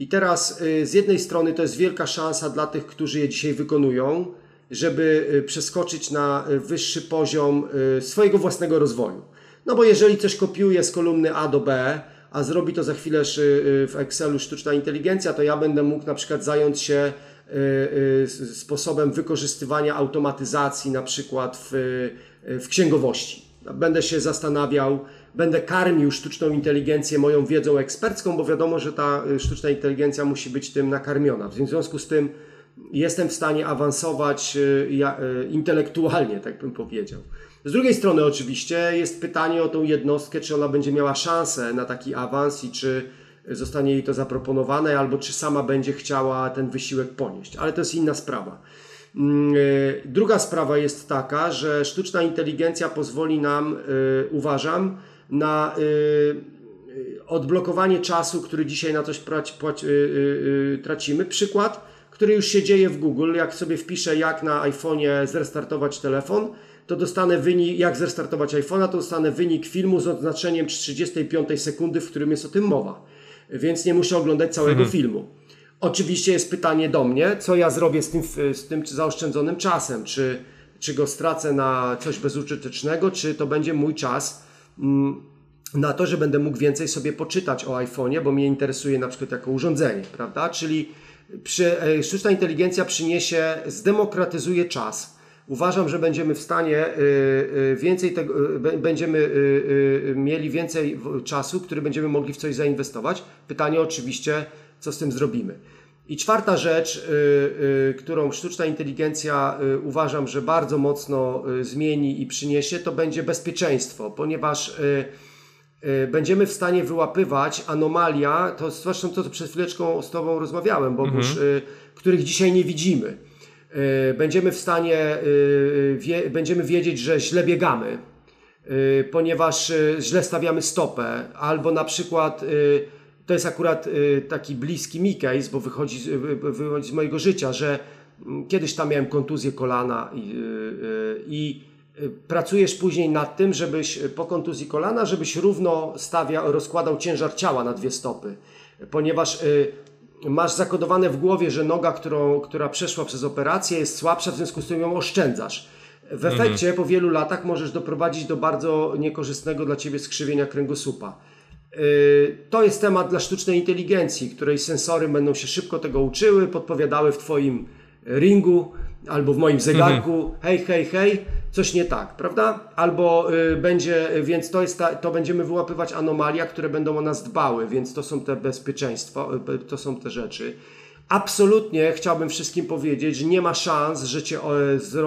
i teraz y, z jednej strony to jest wielka szansa dla tych, którzy je dzisiaj wykonują, żeby y, przeskoczyć na y, wyższy poziom swojego własnego rozwoju. No bo jeżeli coś kopiuje z kolumny A do B, a zrobi to za chwilę w Excelu sztuczna inteligencja, to ja będę mógł na przykład zająć się sposobem wykorzystywania automatyzacji na przykład w, w księgowości. Będę się zastanawiał, będę karmił sztuczną inteligencję moją wiedzą ekspercką, bo wiadomo, że ta sztuczna inteligencja musi być tym nakarmiona. W związku z tym jestem w stanie awansować intelektualnie, tak bym powiedział. Z drugiej strony oczywiście jest pytanie o tą jednostkę, czy ona będzie miała szansę na taki awans i czy zostanie jej to zaproponowane, albo czy sama będzie chciała ten wysiłek ponieść. Ale to jest inna sprawa. Mm, druga sprawa jest taka, że sztuczna inteligencja pozwoli nam, uważam, na y, odblokowanie czasu, który dzisiaj na coś y, tracimy. Przykład, który już się dzieje w Google. Jak sobie wpiszę, jak na iPhone'ie zrestartować telefon, to dostanę wynik, jak zrestartować iPhone'a, to dostanę wynik filmu z odznaczeniem 35 sekundy, w którym jest o tym mowa. Więc nie muszę oglądać całego mhm. filmu. Oczywiście jest pytanie do mnie, co ja zrobię z tym, z tym zaoszczędzonym czasem. Czy, czy go stracę na coś bezużytecznego, czy to będzie mój czas Mm, na to, że będę mógł więcej sobie poczytać o iPhone'ie, bo mnie interesuje na przykład jako urządzenie, prawda? Czyli przy, e, sztuczna inteligencja przyniesie, zdemokratyzuje czas. Uważam, że będziemy w stanie e, e, więcej tego, będziemy mieli więcej czasu, który będziemy mogli w coś zainwestować. Pytanie oczywiście, co z tym zrobimy. I czwarta rzecz, którą sztuczna inteligencja uważam, że bardzo mocno zmieni i przyniesie, to będzie bezpieczeństwo, ponieważ będziemy w stanie wyłapywać anomalia, to zresztą to, co przed chwileczką z Tobą rozmawiałem, Bogusz, mhm. których dzisiaj nie widzimy. Będziemy w stanie, wie, będziemy wiedzieć, że źle biegamy, ponieważ źle stawiamy stopę, albo na przykład to jest akurat y, taki bliski mi case, bo wychodzi, wychodzi z mojego życia, że mm, kiedyś tam miałem kontuzję kolana i, y, y, i pracujesz później nad tym, żebyś po kontuzji kolana, żebyś równo stawia, rozkładał ciężar ciała na dwie stopy, ponieważ masz zakodowane w głowie, że noga, którą, która przeszła przez operację jest słabsza, w związku z tym ją oszczędzasz. W efekcie mhm. po wielu latach możesz doprowadzić do bardzo niekorzystnego dla ciebie skrzywienia kręgosłupa. Y, to jest temat dla sztucznej inteligencji, której sensory będą się szybko tego uczyły, podpowiadały w Twoim ringu albo w moim zegarku, mhm. hej, hej, hej, coś nie tak, prawda? Albo y, będzie, więc to, jest ta, to będziemy wyłapywać anomalia, które będą o nas dbały, więc to są te bezpieczeństwo, y, to są te rzeczy. Absolutnie chciałbym wszystkim powiedzieć, że nie ma szans, że Cię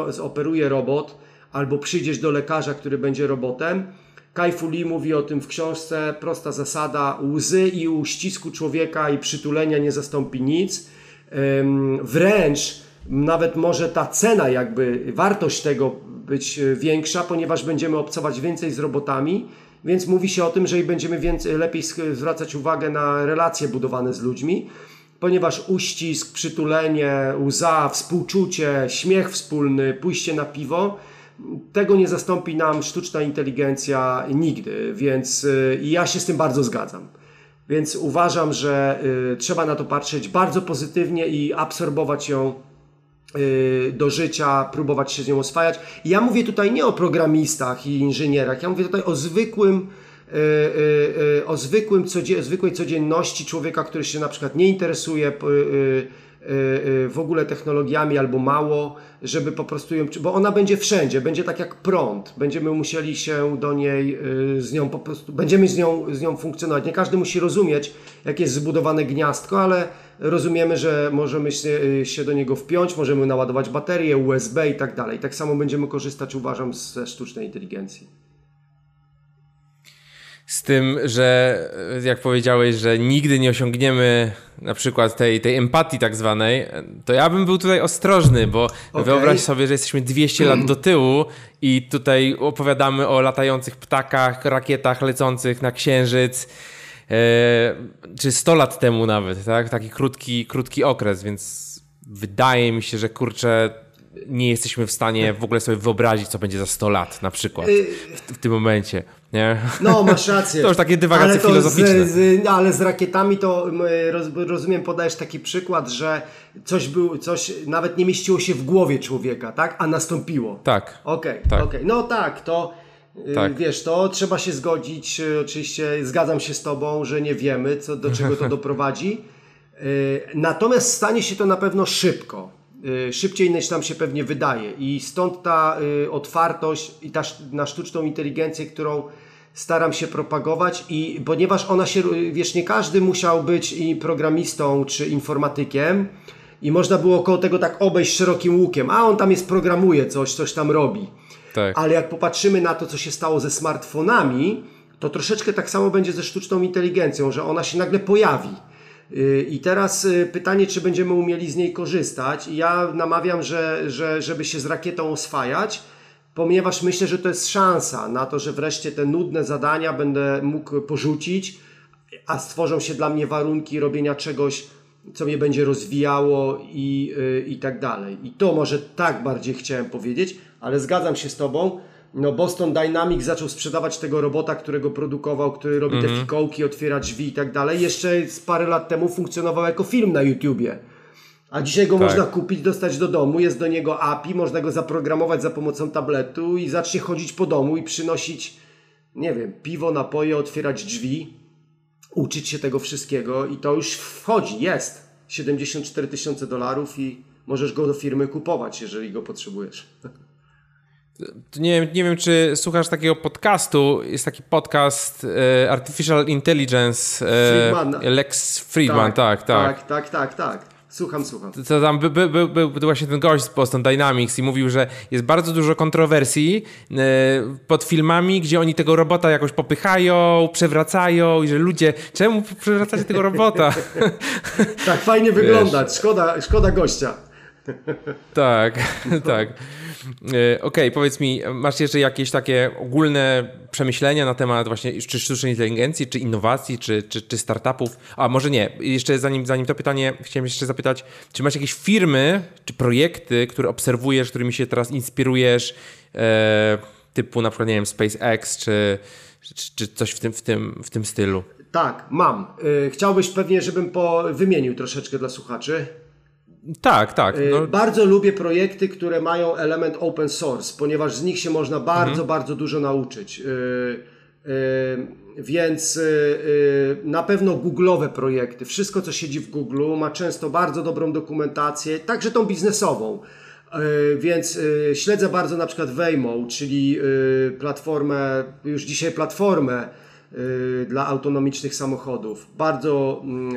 zoperuje robot albo przyjdziesz do lekarza, który będzie robotem Kai Fu Lee mówi o tym w książce, prosta zasada, łzy i uścisku człowieka i przytulenia nie zastąpi nic. Wręcz nawet może ta cena, jakby wartość tego być większa, ponieważ będziemy obcować więcej z robotami, więc mówi się o tym, że będziemy więcej, lepiej zwracać uwagę na relacje budowane z ludźmi, ponieważ uścisk, przytulenie, łza, współczucie, śmiech wspólny, pójście na piwo tego nie zastąpi nam sztuczna inteligencja nigdy, więc y, ja się z tym bardzo zgadzam. Więc uważam, że y, trzeba na to patrzeć bardzo pozytywnie i absorbować ją do życia, próbować się z nią oswajać. Ja mówię tutaj nie o programistach i inżynierach, ja mówię tutaj o zwykłym o zwykłym, zwykłej codzienności człowieka, który się na przykład nie interesuje w ogóle technologiami albo mało, żeby po prostu ją, bo ona będzie wszędzie, będzie tak jak prąd. Będziemy musieli się do niej z nią po prostu, będziemy z nią, z nią funkcjonować. Nie każdy musi rozumieć, jak jest zbudowane gniazdko, ale rozumiemy, że możemy się, się do niego wpiąć, możemy naładować baterię, USB i tak dalej. Tak samo będziemy korzystać, uważam, ze sztucznej inteligencji
z tym, że jak powiedziałeś, że nigdy nie osiągniemy na przykład tej, tej empatii tak zwanej, to ja bym był tutaj ostrożny, bo okay. wyobraź sobie, że jesteśmy 200 lat do tyłu i tutaj opowiadamy o latających ptakach, rakietach lecących na księżyc, czy 100 lat temu nawet, tak? Taki krótki, krótki okres, więc wydaje mi się, że kurczę, nie jesteśmy w stanie w ogóle sobie wyobrazić, co będzie za 100 lat na przykład y, w, w tym momencie. Nie?
No, masz rację.
To już takie dywagacje filozoficzne.
Z, z, ale z rakietami to roz, rozumiem, podajesz taki przykład, że coś był, coś nawet nie mieściło się w głowie człowieka, tak? A nastąpiło.
Tak.
Okej, okay, tak. Okay. No tak, to tak. wiesz, to trzeba się zgodzić. Y, oczywiście zgadzam się z tobą, że nie wiemy, co, do czego to doprowadzi. Natomiast stanie się to na pewno szybko. Y, szybciej niż nam się pewnie wydaje. I stąd ta y, otwartość i ta na sztuczną inteligencję, którą staram się propagować i ponieważ ona się, wiesz, nie każdy musiał być i programistą czy informatykiem i można było koło tego tak obejść szerokim łukiem, a on tam jest, programuje coś, coś tam robi. Tak. Ale jak popatrzymy na to, co się stało ze smartfonami, to troszeczkę tak samo będzie ze sztuczną inteligencją, że ona się nagle pojawi Y, I teraz y, pytanie, czy będziemy umieli z niej korzystać. I ja namawiam, że, że, żeby się z rakietą oswajać, ponieważ myślę, że to jest szansa na to, że wreszcie te nudne zadania będę mógł porzucić, a stworzą się dla mnie warunki robienia czegoś, co mnie będzie rozwijało i, y, i tak dalej. I to może tak bardziej chciałem powiedzieć, ale zgadzam się z Tobą no Boston Dynamics zaczął sprzedawać tego robota, którego produkował, który robi mm -hmm. te mhm. fikołki, otwiera drzwi i tak dalej. Jeszcze z parę lat temu funkcjonował jako film na YouTubie. A dzisiaj go tak. można kupić, dostać do domu, jest do niego API, można go zaprogramować za pomocą tabletu i zacznie chodzić po domu i przynosić, nie wiem, piwo, napoje, otwierać drzwi, uczyć się tego wszystkiego i to już wchodzi, jest. 74 tysiące dolarów i możesz go do firmy kupować, jeżeli go potrzebujesz.
Nie, nie wiem, czy słuchasz takiego podcastu. Jest taki podcast e, Artificial Intelligence. E, Lex Friedman, tak,
tak. Tak, tak, tak, tak. Słucham, słucham.
To tam był, by, by, by, był właśnie ten gość z Boston Dynamics i mówił, że jest bardzo dużo kontrowersji e, pod filmami, gdzie oni tego robota jakoś popychają, przewracają i że ludzie, czemu przewracacie tego robota?
tak, fajnie wyglądać. Szkoda, szkoda gościa.
Tak, tak. E, okej, okay, powiedz mi, masz jeszcze jakieś takie ogólne przemyślenia na temat właśnie czy sztucznej inteligencji, czy innowacji, czy, czy, czy startupów? A może nie, jeszcze zanim, zanim to pytanie, chciałem jeszcze zapytać, czy masz jakieś firmy, czy projekty, które obserwujesz, którymi się teraz inspirujesz, e, typu na przykład, nie wiem, SpaceX, czy, czy, czy coś w tym, w, tym, w tym stylu?
Tak, mam. E, chciałbyś pewnie, żebym po, wymienił troszeczkę dla słuchaczy.
Tak, tak.
Y, no. Bardzo lubię projekty, które mają element open source, ponieważ z nich się można bardzo, mhm. bardzo dużo nauczyć. Y, y, więc na pewno Google'owe projekty, wszystko co siedzi w Google ma często bardzo dobrą dokumentację, także tą biznesową. Więc śledzę bardzo na przykład Waymo, czyli platformę, już dzisiaj platformę dla autonomicznych samochodów. Bardzo, mm,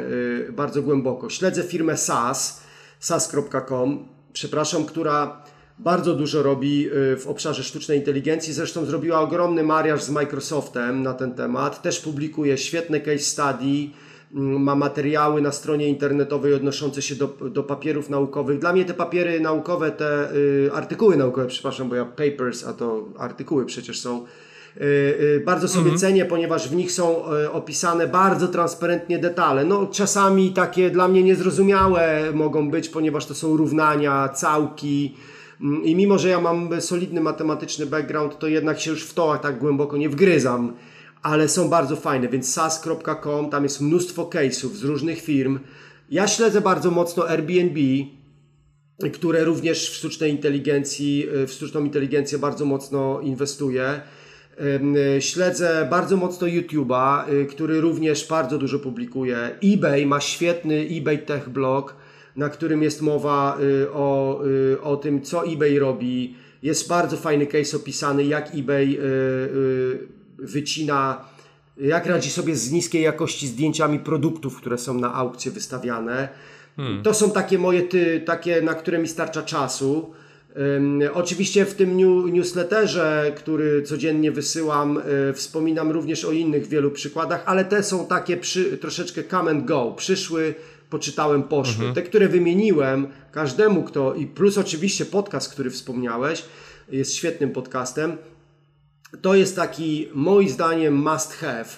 bardzo głęboko. Śledzę firmę SAS, sas.com, przepraszam, która bardzo dużo robi y, w obszarze sztucznej inteligencji. Zresztą zrobiła ogromny mariaż z Microsoftem na ten temat. Też publikuje świetne case study, mm, ma materiały na stronie internetowej odnoszące się do, do papierów naukowych. Dla mnie te papiery naukowe, te y, artykuły naukowe, przepraszam, bo ja papers, a to artykuły przecież są Y, y, bardzo sobie mhm. cenię, ponieważ w nich są y, opisane bardzo transparentnie detale. No, czasami takie dla mnie niezrozumiałe mogą być, ponieważ to są równania, całki. Mm, I mimo, że ja mam solidny matematyczny background, to jednak się już w to tak głęboko nie wgryzam. Ale są bardzo fajne, więc sas.com, tam jest mnóstwo case'ów z różnych firm. Ja śledzę bardzo mocno Airbnb, które również w sztucznej inteligencji, w sztuczną inteligencję bardzo mocno inwestuje. Śledzę bardzo mocno YouTube'a, który również bardzo dużo publikuje. eBay ma świetny eBay Tech Blog, na którym jest mowa o, o tym, co eBay robi. Jest bardzo fajny case opisany, jak eBay wycina, jak radzi sobie z niskiej jakości zdjęciami produktów, które są na aukcje wystawiane. Hmm. To są takie moje, ty, takie, na które mi starcza czasu. Oczywiście w tym new, newsletterze, który codziennie wysyłam, y, wspominam również o innych wielu przykładach, ale te są takie przy, troszeczkę come and go. Przyszły, poczytałem, poszły. Mhm. Te, które wymieniłem, każdemu kto, i plus oczywiście podcast, który wspomniałeś, jest świetnym podcastem to jest taki, moim zdaniem, must have,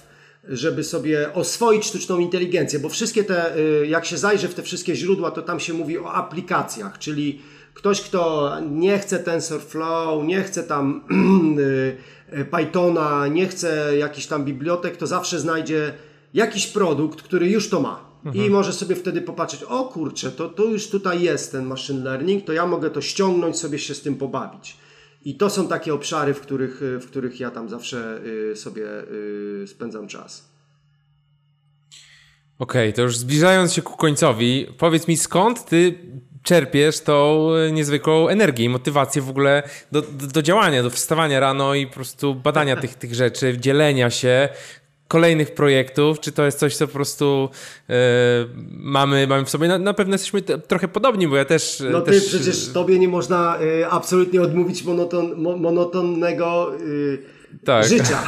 żeby sobie oswoić sztuczną inteligencję, bo wszystkie te, y, jak się zajrzy w te wszystkie źródła, to tam się mówi o aplikacjach, czyli ktoś, kto nie chce TensorFlow, nie chce tam y, Pythona, nie chce jakichś tam bibliotek, to zawsze znajdzie jakiś produkt, który już to ma. Mhm. I może sobie wtedy popatrzeć, o kurczę, to, to już tutaj jest ten machine learning, to ja mogę to ściągnąć, sobie się z tym pobawić. I to są takie obszary, w których, w których ja tam zawsze y, sobie y, spędzam czas.
Okej, okay, to już zbliżając się ku końcowi, powiedz mi skąd ty czerpiesz tą niezwykłą energię i motywację w ogóle do, do, do, działania, do wstawania rano i po prostu badania tych, tych rzeczy, dzielenia się, kolejnych projektów, czy to jest coś, co po prostu e, mamy, mamy w sobie. Na, na pewno jesteśmy trochę podobni, bo ja też...
No
też...
ty przecież tobie nie można e, absolutnie odmówić monoton, mo, monotonnego e, tak. życia.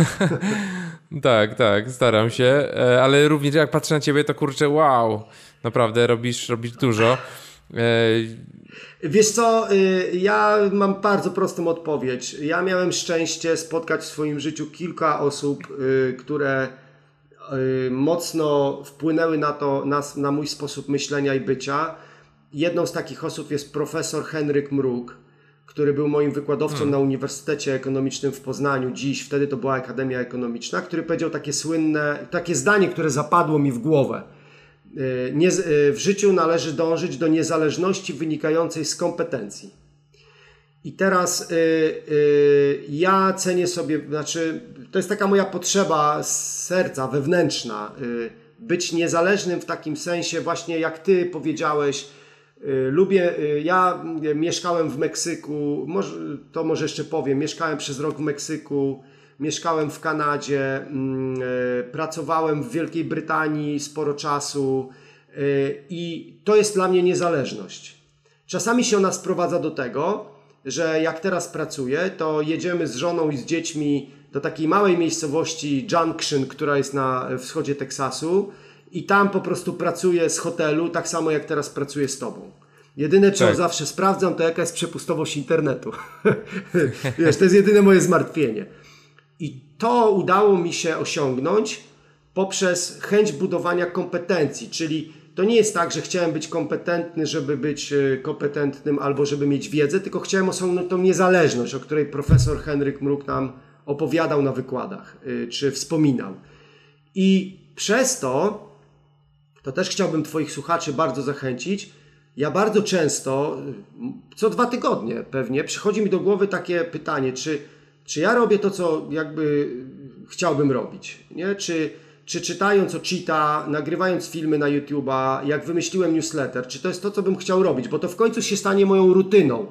tak, tak, staram się, ale również jak patrzę na ciebie, to kurczę, wow, naprawdę robisz, robisz dużo.
Wiesz co, ja mam bardzo prostą odpowiedź. Ja miałem szczęście spotkać w swoim życiu kilka osób, które mocno wpłynęły na to, na, na mój sposób myślenia i bycia. Jedną z takich osób jest profesor Henryk Mruk, który był moim wykładowcą hmm. na Uniwersytecie Ekonomicznym w Poznaniu dziś, wtedy to była Akademia Ekonomiczna, który powiedział takie słynne, takie zdanie, które zapadło mi w głowę Y, nie, y, w życiu należy dążyć do niezależności wynikającej z kompetencji. I teraz y, y, ja cenię sobie, znaczy, to jest taka moja potrzeba z serca, wewnętrzna, y, być niezależnym w takim sensie, właśnie jak ty powiedziałeś. Lubię, ja mieszkałem w Meksyku, może, to może jeszcze powiem, mieszkałem przez rok w Meksyku, mieszkałem w Kanadzie, mm, e, pracowałem w Wielkiej Brytanii sporo czasu e, i to jest dla mnie niezależność. Czasami się ona sprowadza do tego, że jak teraz pracuję, to jedziemy z żoną i z dziećmi do takiej małej miejscowości Junction, która jest na wschodzie Teksasu i tam po prostu pracuję z hotelu, tak samo jak teraz pracuję z Tobą. Jedyne, co tak. zawsze sprawdzam, to jaka jest przepustowość internetu. Wiesz, to jest jedyne moje zmartwienie. I to udało mi się osiągnąć poprzez chęć budowania kompetencji, czyli to nie jest tak, że chciałem być kompetentny, żeby być e, kompetentnym albo żeby mieć wiedzę, tylko chciałem osiągnąć tą niezależność, o której profesor Henryk Mruk nam opowiadał na wykładach, e, czy wspominał. I przez to, to też chciałbym Twoich słuchaczy bardzo zachęcić, ja bardzo często, co dwa tygodnie pewnie, przychodzi mi do głowy takie pytanie, czy czy ja robię to, co jakby chciałbym robić, nie? Czy, czy czytając o Cheetah, nagrywając filmy na YouTube'a, jak wymyśliłem newsletter, czy to jest to, co bym chciał robić, bo to w końcu się stanie moją rutyną.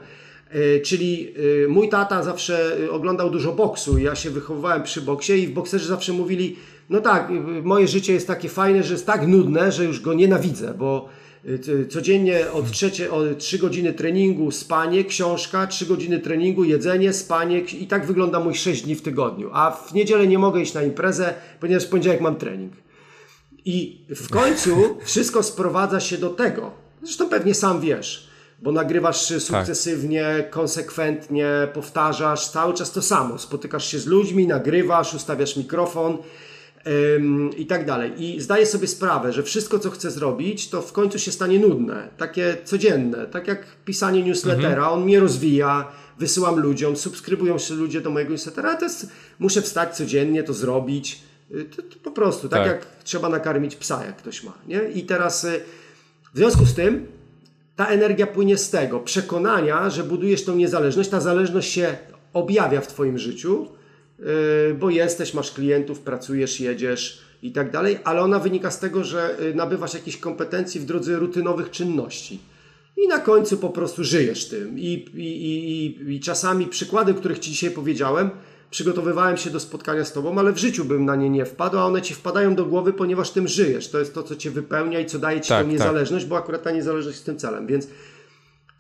Yy, czyli yy, mój tata zawsze oglądał dużo boksu ja się wychowywałem przy boksie i w bokserzy zawsze mówili, no tak, moje życie jest takie fajne, że jest tak nudne, że już go nienawidzę, bo codziennie od, trzecie, od 3 godziny treningu, spanie, książka, 3 godziny treningu, jedzenie, spanie i tak wygląda mój 6 dni w tygodniu. A w niedzielę nie mogę iść na imprezę, ponieważ w poniedziałek mam trening. I w końcu wszystko sprowadza się do tego, zresztą pewnie sam wiesz, bo nagrywasz tak. sukcesywnie, tak. konsekwentnie, powtarzasz cały czas to samo. Spotykasz się z ludźmi, nagrywasz, ustawiasz mikrofon i tak dalej. I zdaję sobie sprawę, że wszystko, co chcę zrobić, to w końcu się stanie nudne, takie codzienne, tak jak pisanie newslettera, mhm. on mnie rozwija, wysyłam ludziom, subskrybują się ludzie do mojego newslettera, to jest, muszę wstać codziennie, to zrobić, y, to, to po prostu, tak, tak, jak trzeba nakarmić psa, jak ktoś ma, nie? I teraz y, w związku z tym ta energia płynie z tego przekonania, że budujesz tą niezależność. Ta zależność się objawia w Twoim życiu, bo jesteś, masz klientów, pracujesz, jedziesz i tak dalej, ale ona wynika z tego, że yy, nabywasz jakieś kompetencji w drodze rutynowych czynności. I na końcu po prostu żyjesz tym. I, i, i, i czasami przykłady, których Ci dzisiaj powiedziałem, przygotowywałem się do spotkania z Tobą, ale w życiu bym na nie nie wpadł, a one Ci wpadają do głowy, ponieważ tym żyjesz. To jest to, co Cię wypełnia i co daje Ci tak, tą tak. niezależność, tak. bo akurat ta niezależność jest tym celem. Więc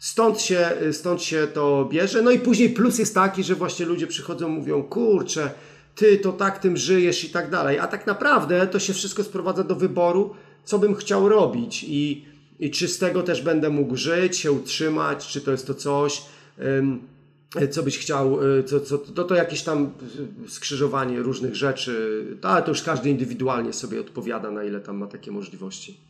stąd się, stąd się to bierze. No i później plus jest taki, że właśnie ludzie przychodzą mówią, kurczę, Ty to tak tym żyjesz i tak dalej. A tak naprawdę to się wszystko sprowadza do wyboru, co bym chciał robić i, i czy z tego też będę mógł żyć, się utrzymać, czy to jest to coś co byś chciał, e, co, co, to, to jakieś tam skrzyżowanie różnych rzeczy, ale to już każdy indywidualnie sobie odpowiada, na ile tam ma takie możliwości.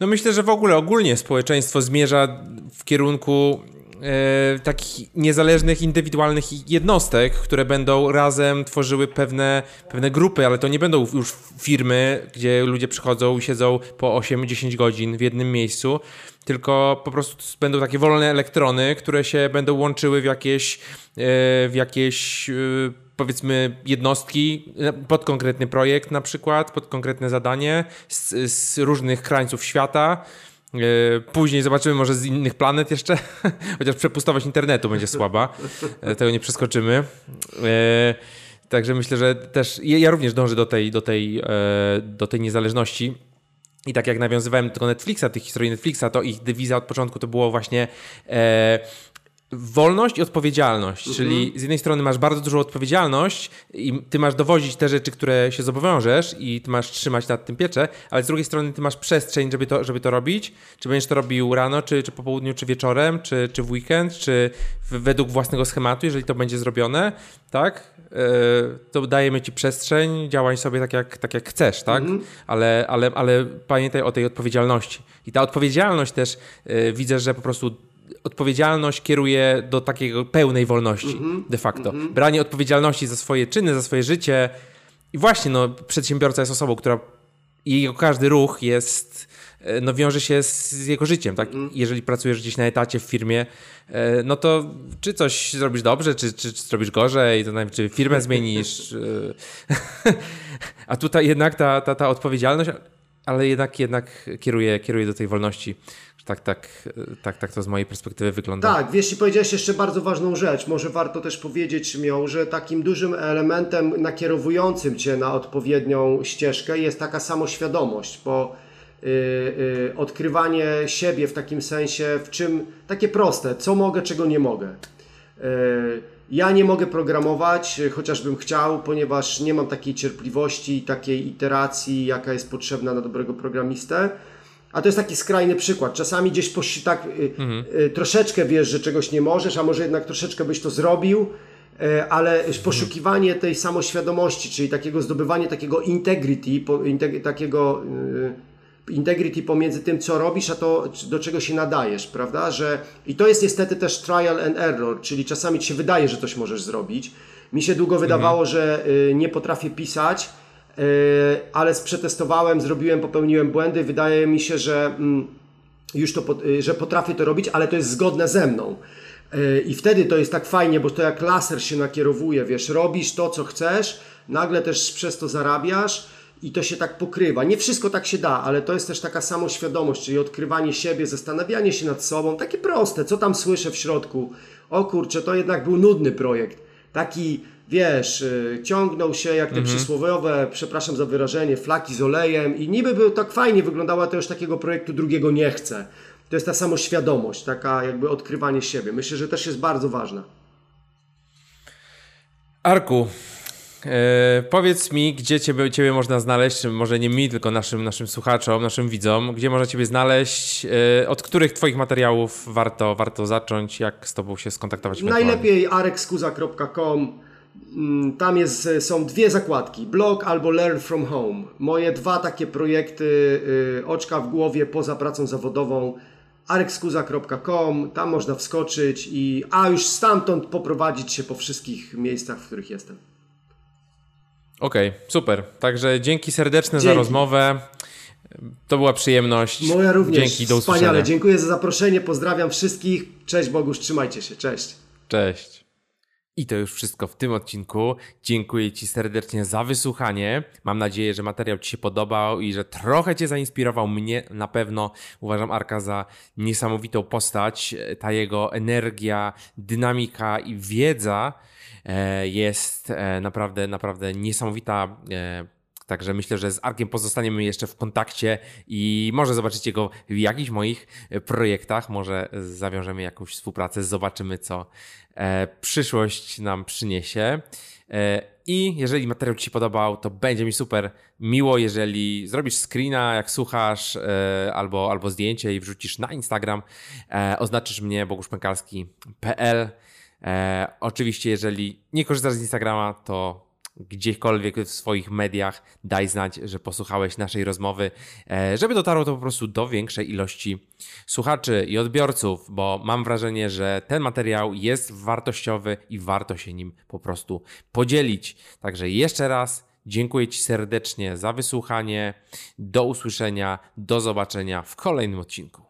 No myślę, że w ogóle ogólnie społeczeństwo zmierza w kierunku e, takich niezależnych, indywidualnych jednostek, które będą razem tworzyły pewne, pewne grupy, ale to nie będą już firmy, gdzie ludzie przychodzą i siedzą po 8-10 godzin w jednym miejscu, tylko po prostu będą takie wolne elektrony, które się będą łączyły w jakieś, e, w jakieś e, powiedzmy jednostki pod konkretny projekt na przykład, pod konkretne zadanie z, z różnych krańców świata. E, później zobaczymy może z innych planet jeszcze, chociaż przepustowość internetu będzie słaba, tego nie przeskoczymy. Także myślę, że też ja również dążę do tej, do tej, do tej niezależności. I tak jak nawiązywałem do Netflixa, tych historii Netflixa, to ich dewiza od początku to było właśnie e, wolność i odpowiedzialność. Mhm. Czyli z jednej strony masz bardzo dużą odpowiedzialność i ty masz dowozić te rzeczy, które się zobowiążesz i ty masz trzymać nad tym pieczę, ale z drugiej strony ty masz przestrzeń, żeby to, żeby to robić. Czy będziesz to robił rano, czy, czy po południu, czy wieczorem, czy, czy w weekend, czy według własnego schematu, jeżeli to będzie zrobione, tak? E, to dajemy ci przestrzeń, działaj sobie tak jak, tak jak chcesz, tak? Mhm. Ale, ale, ale pamiętaj o tej odpowiedzialności. I ta odpowiedzialność też yy, widzę, że po prostu odpowiedzialność kieruje do takiego pełnej wolności mm -hmm. de facto. Mm -hmm. Branie odpowiedzialności za swoje czyny, za swoje życie. I właśnie, no, przedsiębiorca jest osobą, która jego każdy ruch jest, e, no, wiąże się z, z jego życiem, tak? Mm. Jeżeli pracujesz gdzieś na etacie w firmie, e, no to czy coś zrobisz dobrze, czy, czy, czy zrobisz gorzej, to nawet, czy firmę zmienisz. E, a tutaj jednak ta, ta, ta odpowiedzialność, ale jednak, jednak kieruje, kieruje do tej wolności tak, tak, tak, tak to z mojej perspektywy wygląda.
Tak, wiesz, i powiedziałeś jeszcze bardzo ważną rzecz. Może warto też powiedzieć miał, że takim dużym elementem nakierowującym cię na odpowiednią ścieżkę jest taka samoświadomość, bo yy, yy, odkrywanie siebie w takim sensie, w czym takie proste, co mogę, czego nie mogę. Yy, ja nie mogę programować, chociażbym chciał, ponieważ nie mam takiej cierpliwości, takiej iteracji, jaka jest potrzebna na dobrego programistę. A to jest taki skrajny przykład. Czasami gdzieś poś, tak y, mhm. y, troszeczkę wiesz, że czegoś nie możesz, a może jednak troszeczkę byś to zrobił, y, ale poszukiwanie tej samoświadomości, czyli takiego zdobywanie takiego integrity, po, integ takiego y, integrity pomiędzy tym, co robisz, a to, do czego się nadajesz, prawda? Że, I to jest niestety też trial and error, czyli czasami ci się wydaje, że coś możesz zrobić. Mi się długo wydawało, mhm. że nie potrafię pisać, E, ale przetestowałem, zrobiłem, popełniłem błędy. Wydaje mi się, że mm, już to, e, że potrafię to robić, ale to jest zgodne ze mną. E, I wtedy to jest tak fajnie, bo to jak laser się nakierowuje, wiesz, robisz to, co chcesz, nagle też przez to zarabiasz i to się tak pokrywa. Nie wszystko tak się da, ale to jest też taka samoświadomość, czyli odkrywanie siebie, zastanawianie się nad sobą, takie proste, co tam słyszę w środku. O kurczę, to jednak był nudny projekt. Taki wiesz, y, ciągnął się jak te mhm. przysłowiowe, przepraszam za wyrażenie, flaki z olejem i niby był tak fajnie wyglądała to już takiego projektu drugiego nie chcę. To jest ta samoświadomość, taka jakby odkrywanie siebie. Myślę, że też jest bardzo ważna.
Arku, e, powiedz mi, gdzie ciebie, ciebie można znaleźć, może nie mi, tylko naszym, naszym słuchaczom, naszym widzom, gdzie można Ciebie znaleźć, e, od których Twoich materiałów warto, warto zacząć, jak z Tobą się skontaktować?
Najlepiej arekskuza.com Mm, tam jest, są dwie zakładki, blog albo learn from home. Moje dwa takie projekty, y, oczka w głowie poza pracą zawodową, arekskuza.com, tam można wskoczyć i a już stamtąd poprowadzić się po wszystkich miejscach, w których jestem.
Okej, okay, super. Także dzięki serdeczne dzięki. za rozmowę. To była przyjemność.
Moja również.
Dzięki, do
Wspaniale.
usłyszenia.
Dziękuję za zaproszenie. Pozdrawiam wszystkich. Cześć Bogusz, trzymajcie się. Cześć.
Cześć. I to już wszystko w tym odcinku. Dziękuję Ci serdecznie za wysłuchanie. Mam nadzieję, że materiał Ci się podobał i że trochę Cię zainspirował. Mnie na pewno uważam Arka za niesamowitą postać. Ta jego energia, dynamika i wiedza e, jest e, naprawdę, naprawdę niesamowita. Także myślę, że z Arkiem pozostaniemy jeszcze w kontakcie i może zobaczycie go w jakichś moich e, projektach, może zawiążemy jakąś współpracę, zobaczymy co e, przyszłość nam przyniesie. E, I jeżeli materiał Ci się podobał, to będzie mi super miło, jeżeli zrobisz screena, jak słuchasz, albo, albo zdjęcie i wrzucisz na Instagram, oznaczysz mnie boguszpękalski.pl. Oczywiście, jeżeli nie korzystasz z Instagrama, to gdziekolwiek w swoich mediach daj znać, że posłuchałeś naszej rozmowy, e, żeby dotarło to po prostu do większej ilości słuchaczy i odbiorców, bo mam wrażenie, że ten materiał jest wartościowy i warto się nim po prostu podzielić. Także jeszcze raz dziękuję Ci serdecznie za wysłuchanie. Do usłyszenia, do zobaczenia w kolejnym odcinku.